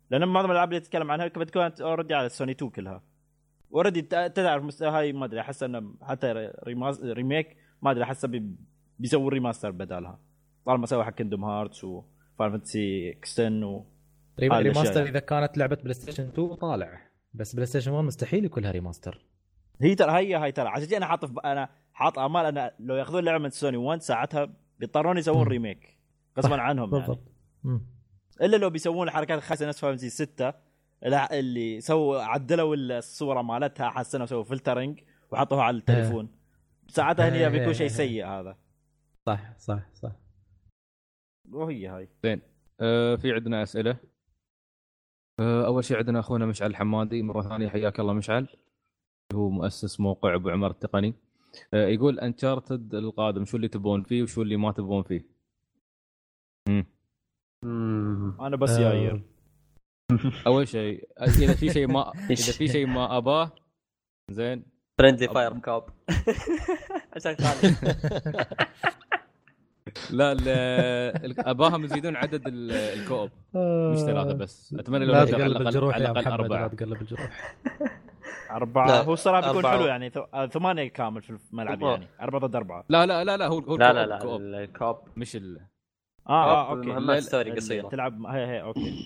لأن معظم الألعاب اللي تتكلم عنها كانت already على السوني 2 كلها. already تعرف مست- هاي ما أدري أحس إنه حتى remas- remake ما أدري أحسه بي- بيسوي remaster بدالها. طالما سوى حق Kingdom Hearts و Final Fantasy X ten و. remaster إذا كانت لعبة PlayStation 2 طالع بس PlayStation 1 مستحيل يكون لها remaster هي ترى هي هاي ترى عشان أنا حاط في- أنا حاط أمل أنا لو يأخذون لعبة من سوني 1 ساعتها بيضطرون يسوون. remake غصبا عنهم يعني. بالضبط. مم. إلا لو بيسوون الحركات الخايسه نفس Final 6 اللي سووا عدلوا الصورة مالتها حسنوا سووا filtering وحطوها على التليفون. ساعتها هنا إيه، بيكون إيه، شيء إيه. سيء هذا. صح صح صح. وهي هاي. زين. آه في عندنا أسئلة. آه أول شيء عندنا أخونا مشعل الحمادي مرة ثانية حياك الله مشعل. هو مؤسس موقع أبو عمر التقني. يقول Uncharted القادم شو اللي تبون فيه وشو اللي ما تبون فيه؟ مم. أنا بس آه، جاير أول شيء إذا في شيء ما إذا في شيء ما أباه زين. friendly fire co-op عشان خالد لا ال- أباهم يزيدون عدد ال- الكوب. مش ثلاثة بس. أتمنى لو لا تقلب الاقل الجروح على الاقل محمد لا اربعه تقلب الجروح. أربعة. لا، هو الصراحة بيكون. حلو يعني ث- آه، ثمانية كامل في الملعب. يعني. أربعة ضد أربعة. لا لا لا لا هو هو لا لا الكوب- لا كوب الكوب. مش ال... آه آه أوكي. المهمات لا- ستوري قصيرة. تلعب هي هي أوكي.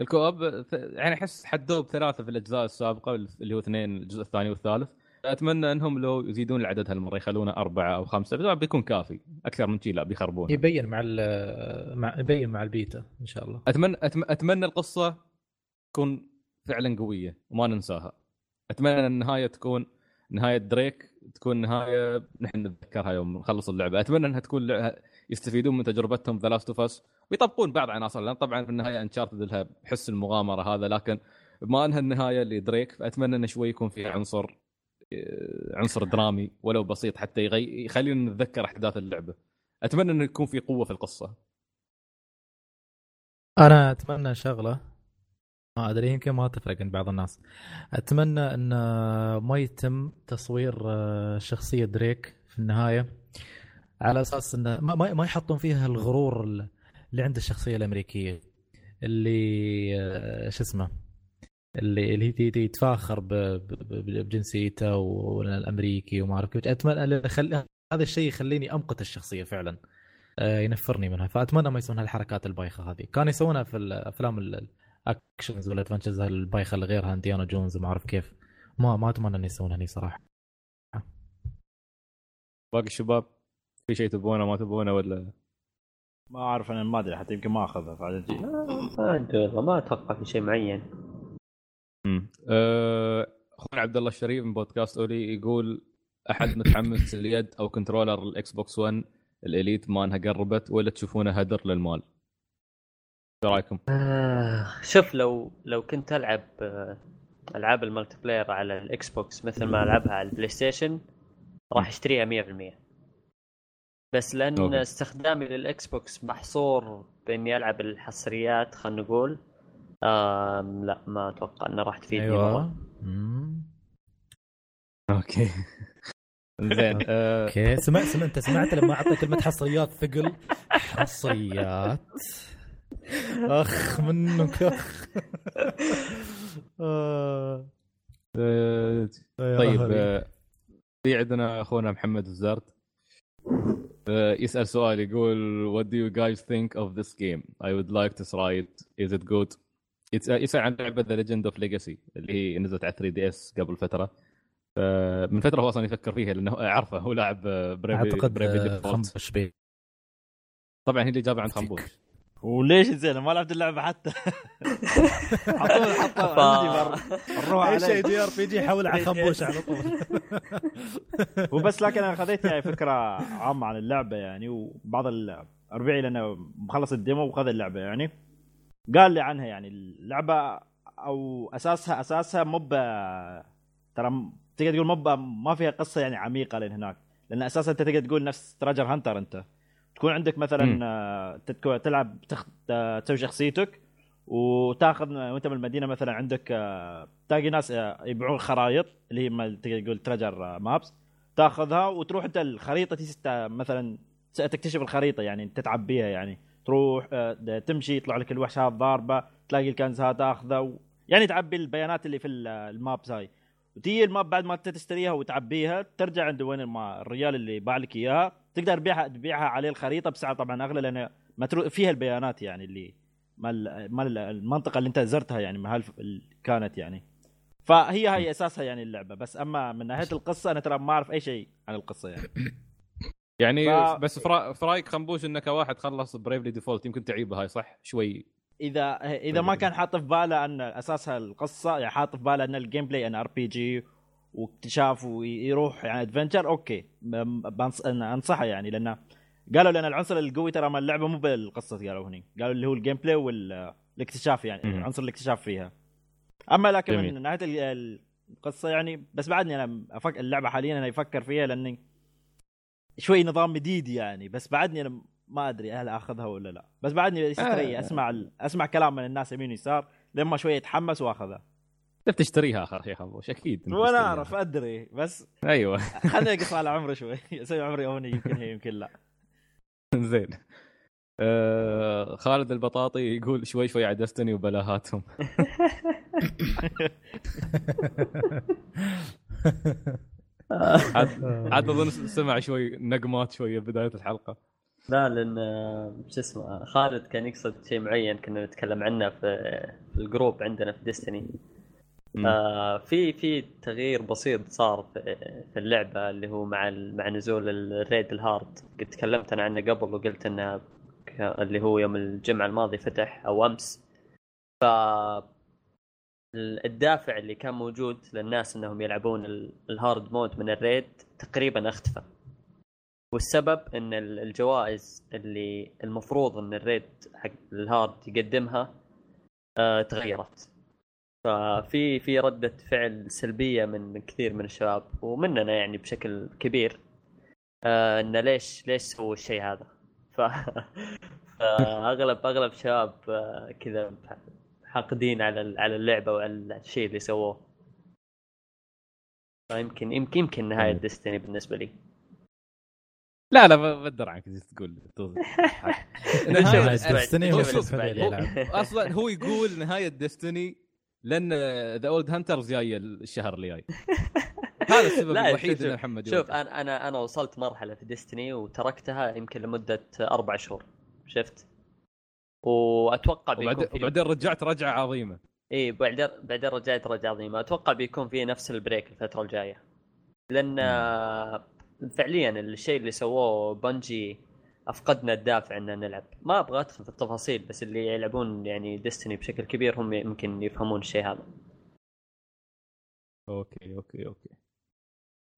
الكوب ث- يعني أحس حدوه بثلاثة في الأجزاء السابقة اللي هو اثنين الجزء الثاني والثالث. أتمنى إنهم لو يزيدون العدد هالمره يخلونه أربعة أو خمسة. بس بيكون كافي. أكثر من شيء لا بيخربون يبين مع ال- مع يبين مع البيتا إن شاء الله. أتمنى. أتمنى القصة تكون فعلا قوية وما ننساها. أتمنى إن النهاية تكون نهاية دريك تكون نهاية نحن نتذكرها يوم نخلص اللعبة. أتمنى إنها تكون لع- يستفيدون من تجربتهم The Last of Us ويطبقون بعض عناصر لأن طبعا في النهاية Uncharted لها بحس المغامرة هذا لكن بما انها النهاية لدريك. فأتمنى انه شوي يكون فيها عنصر آه، عنصر درامي ولو بسيط حتى يغي... يخلينا نتذكر أحداث اللعبة. أتمنى انه يكون في قوة في القصة. أنا أتمنى شغلة. ما أدري يمكن ما تفرق عند بعض الناس. أتمنى إن ما يتم تصوير آه، شخصية دريك في النهاية على أساس انه ما, ما يحطون فيها الغرور اللي عند الشخصية الأمريكية اللي آه، شو اسمه اللي اللي يتفاخر بجنسيته والأمريكي وما أعرف أتمنى يخلي هذا الشيء يخليني أمقت الشخصية فعلا آه، ينفرني منها. فأتمنى ما يسوون هالحركات البايخة هذه. كانوا يسوونها في الافلام ال- ال actions وال adventures البايخه اللي غيرها Indiana Jones؟ وما أعرف كيف. ما ما أتمنى ان يسوونها هني صراحة. باقي الشباب في شيء تبونه ما تبونه ولا؟ ما أعرف أنا ما أدري حتى يمكن ما أخذها بعدين تجي ما أدري والله ما أتوقع في شيء معين. امم أخونا عبد الله الشريف من بودكاست أولي يقول أحد متحمس اليد أو controller ال Xbox 1 ال Elite ما أنها قربت ولا تشوفونه هدر للمال؟ إيش رأيكم؟ آه، شوف لو لو كنت ألعب آه، ألعاب ال multiplayer على ال Xbox مثل ما ألعبها على ال PlayStation راح أشتريها 100% بس لأن okay. استخدامي لل Xbox محصور بإني ألعب الحصريات خلينا نقول آم لا ما أتوقع انها راح تفيدني أيوه مرة. مم. okay زين أه، okay سمع سمع انت سمعت لما اعطى كلمة حصريات ثقل حصريات أخ منك أخ. آه. يا طيب. أه، في عندنا أخونا محمد الزرد أه، يسأل سؤال يقول what do you guys think of this game? I would like to try it. Is it good? يتس- يسأل عن لعبة The Legend of Legacy اللي هي نزلت على 3DS قبل فترة. من فترة هو أصلا يفكر فيها لأنه أعرفه هو لاعب Bravely أعتقد Bravely آه، خنبش طبعا هي اللي جابها عند خنبوش. وليش زين؟ ما لعبت اللعبة حتى. حطوا حطوا عندي الروح أي شيء JRPG حول على خنبوش على طول. وبس لكن أنا خذيت يعني فكرة عامة عن اللعبة يعني وبعض ال- ربيعي لأنه مخلص ال demo وخذ اللعبة يعني. قال لي عنها يعني اللعبة أو أساسها أساسها مو ب- ترى تقدر تقول مو ب- ما فيها قصة يعني عميقة لين هناك لأن أساسا أنت تقدر تقول نفس treasure hunter أنت. تكون عندك. مثلا آه، تتكو- تلعب تخ... آه، تسوي شخصيتك وتاخذ وانت من المدينة مثلا عندك آه، تلاقي ناس يبيعون خرائط اللي هي ما تقول treasure maps تاخذها وتروح انت الخريطة مثلا تكتشف الخريطة يعني تتعب بيها يعني تروح تمشي يطلع لك الوحشات ضاربة تلاقي الكنز هذا تاخذه. يعني تعبي البيانات اللي في ال- ال maps هاي وتيجي ال map بعد ما انت تشتريها وتعبيها ترجع عند وين الما الرجال اللي باع لك إياها تقدر تبيعها تبيعها عليه الخريطة بسعر طبعا أغلى لأن مترو... فيها البيانات يعني اللي مال مال المنطقة اللي أنت زرتها يعني ما هالف... ال- كانت يعني. فهي هاي أساسها يعني اللعبة. بس أما من ناحية القصة أنا ترى ما أعرف أي شيء عن القصة يعني. يعني ف- بس فرا- في رأيك خنبوش انك واحد خلص Bravely Default يمكن تعيبها هاي صح؟ شوي. اذا إذا ما كان حاط في باله أن أساسها القصة يعني حاط في باله أن ال gameplay أن RPG واكتشاف ويروح يعني adventure okay أنصحه يعني لأنه قالوا لأن العنصر القوي ترى مال اللعبة مو بالقصة قالوا هني قالوا اللي هو ال gameplay والاكتشاف يعني. عنصر الاكتشاف فيها أما لكن جميل. من ناحية ال- القصة يعني بس بعدني أنا أفكر اللعبة حاليا أنا أفكر فيها لأني شوي نظام جديد يعني بس بعدني أنا ما أدري هل أخذها ولا لا بس بعدني آه. أسمع أسمع كلام من الناس يمين ويسار لما شوي اتحمس وأخذها كيف تشتريها آخر شيء خنبوش أكيد وأنا. أعرف أدري بس أيوه. خليني اقص على عمري شوي أسوي عمري هوني يمكن هي يمكن لا. زين. آه خالد البطاطي يقول شوي شوي على دستني وبلاهاتهم. عاد عاد أظن سمع شوي نقمات شوية بداية الحلقة. لا لأن آه، شو اسمه خالد كان يقصد شيء معين كنا نتكلم عنه في في ال group عندنا في Destiny. آه في في تغيير بسيط صار في, اللعبة اللي هو مع مع نزول ال raid ال hard. قد تكلمت أنا عنه قبل وقلت إنه اللي هو يوم الجمعة الماضي فتح أو أمس. ف ال- الدافع اللي كان موجود للناس إنهم يلعبون ال- ال hard mode من ال raid تقريبا أختفى. والسبب إن ال- الجوائز اللي المفروض إن ال raid حق ال hard يقدمها آه تغيرت. ففي في ردة فعل سلبية من من كثير من الشباب ومننا يعني بشكل كبير آه إنه ليش ليش سووا الشيء هذا؟ ف فأغلب أغلب شباب آه كذا حاقدين على ال- على اللعبة وعلى الشيء اللي سووه. فيمكن يمكن يمكن نهاية مم. Destiny بالنسبة لي. لا لا بدر عنك إيش تقول الأسبوع- Destiny. أصلا هو يقول نهاية Destiny لأن The Old Hunters جاية الشهر اللي جاي هذا السبب الوحيد ان محمد شوف. أنا أنا أنا وصلت مرحلة في Destiny وتركتها يمكن لمدة أربع شهور. شفت؟ وأتوقع بيكون وبعدين رجعت رجعة عظيمة. إي بعدين بعدين رجعت رجعة عظيمة. أتوقع بيكون في نفس ال break الفترة الجاية. لأن فعليا الشيء اللي سووه Bungie أفقدنا الدافع ان نلعب. ما أبغى أدخل في التفاصيل بس اللي يلعبون يعني Destiny بشكل كبير هم يمكن يفهمون الشيء هذا. okay okay okay.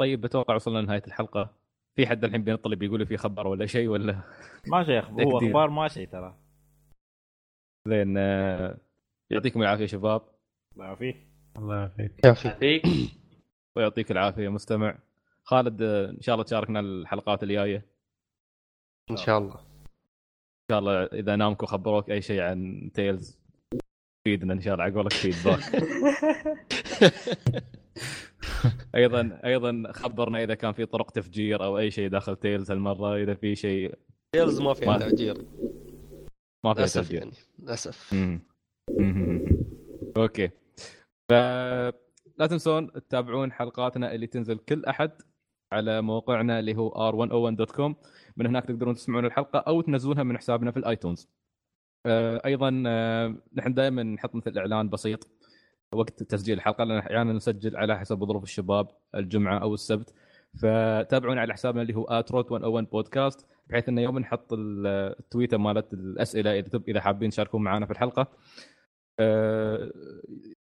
طيب بتوقع وصلنا لنهاية الحلقة؟ في حد الحين بينطلب بيقول لي في خبر ولا شيء ولا؟ ما شيء هو. أخبار ما شيء ترى. زين آه، يعطيكم العافية شباب. الله يعافيك. الله يعافيك. يعافيك. فيك ويعطيك العافية مستمع. خالد آه، إن شاء الله تشاركنا الحلقات الجاية. إن شاء الله. إن شاء الله إذا نامكم خبروك أي شيء عن تيلز. فيدنا إن شاء الله عقولك فيدباك أيضا أيضا خبرنا إذا كان في طرق تفجير أو أي شيء داخل Tales هالمرة إذا في شيء Tales ما فيها ما- تفجير ما في للأسف تفجير. يعني للأسف. okay. فلا تنسون تتابعون حلقاتنا اللي تنزل كل أحد على موقعنا اللي هو r101.com من هناك تقدرون تسمعون الحلقة أو تنزلونها من حسابنا في ال iTunes. آه، أيضا آه، نحن دائما نحط مثل إعلان بسيط وقت تسجيل الحلقة لأن أحيانا نسجل على حسب ظروف الشباب الجمعة أو السبت. فتابعونا على حسابنا اللي هو at Route 101 بودكاست بحيث إنه يوم نحط ال- التويتر مالت الأسئلة إذا تب- إذا حابين تشاركون معنا في الحلقة. آه،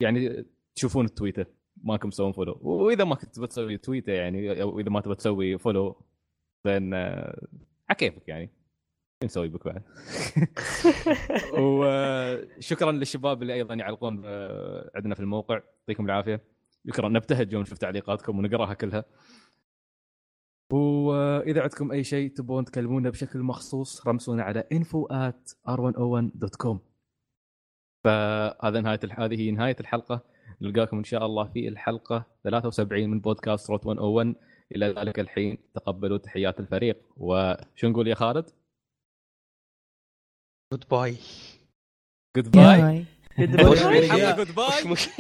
يعني تشوفون التويتر ماكم تسوون follow وإذا ما كنت بتسوي تويتر يعني أو إذا ما تبي تسوي follow زين آه، على كيفك يعني. نسوي بك بعد؟ وشكرا للشباب اللي أيضا يعلقون آه، عندنا في الموقع. يعطيكم العافية. شكرا. نبتهج يوم نشوف تعليقاتكم ونقراها كلها. واذا عندكم أي شيء تبون تكلمونا بشكل مخصوص رمسونا على info at r101.com فهذا نهاية هذه هي نهاية الحلقة. نلقاكم إن شاء الله في الحلقة 73 من بودكاست روت 101 إلى ذلك الحين. تقبلوا تحيات الفريق. وشو نقول يا خالد؟ goodbye goodbye مش يلا مش goodbye مش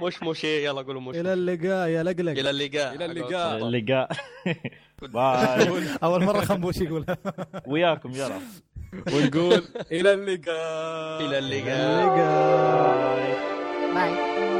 مش مش يلا قولوا مش إلى اللقاء يا لقلق. إلى اللقاء. إلى اللقاء. اللقاء. bye أول مرة خنبوش يقولها وياكم يلا ونقول إلى اللقاء. إلى اللقاء. اللقاء. bye.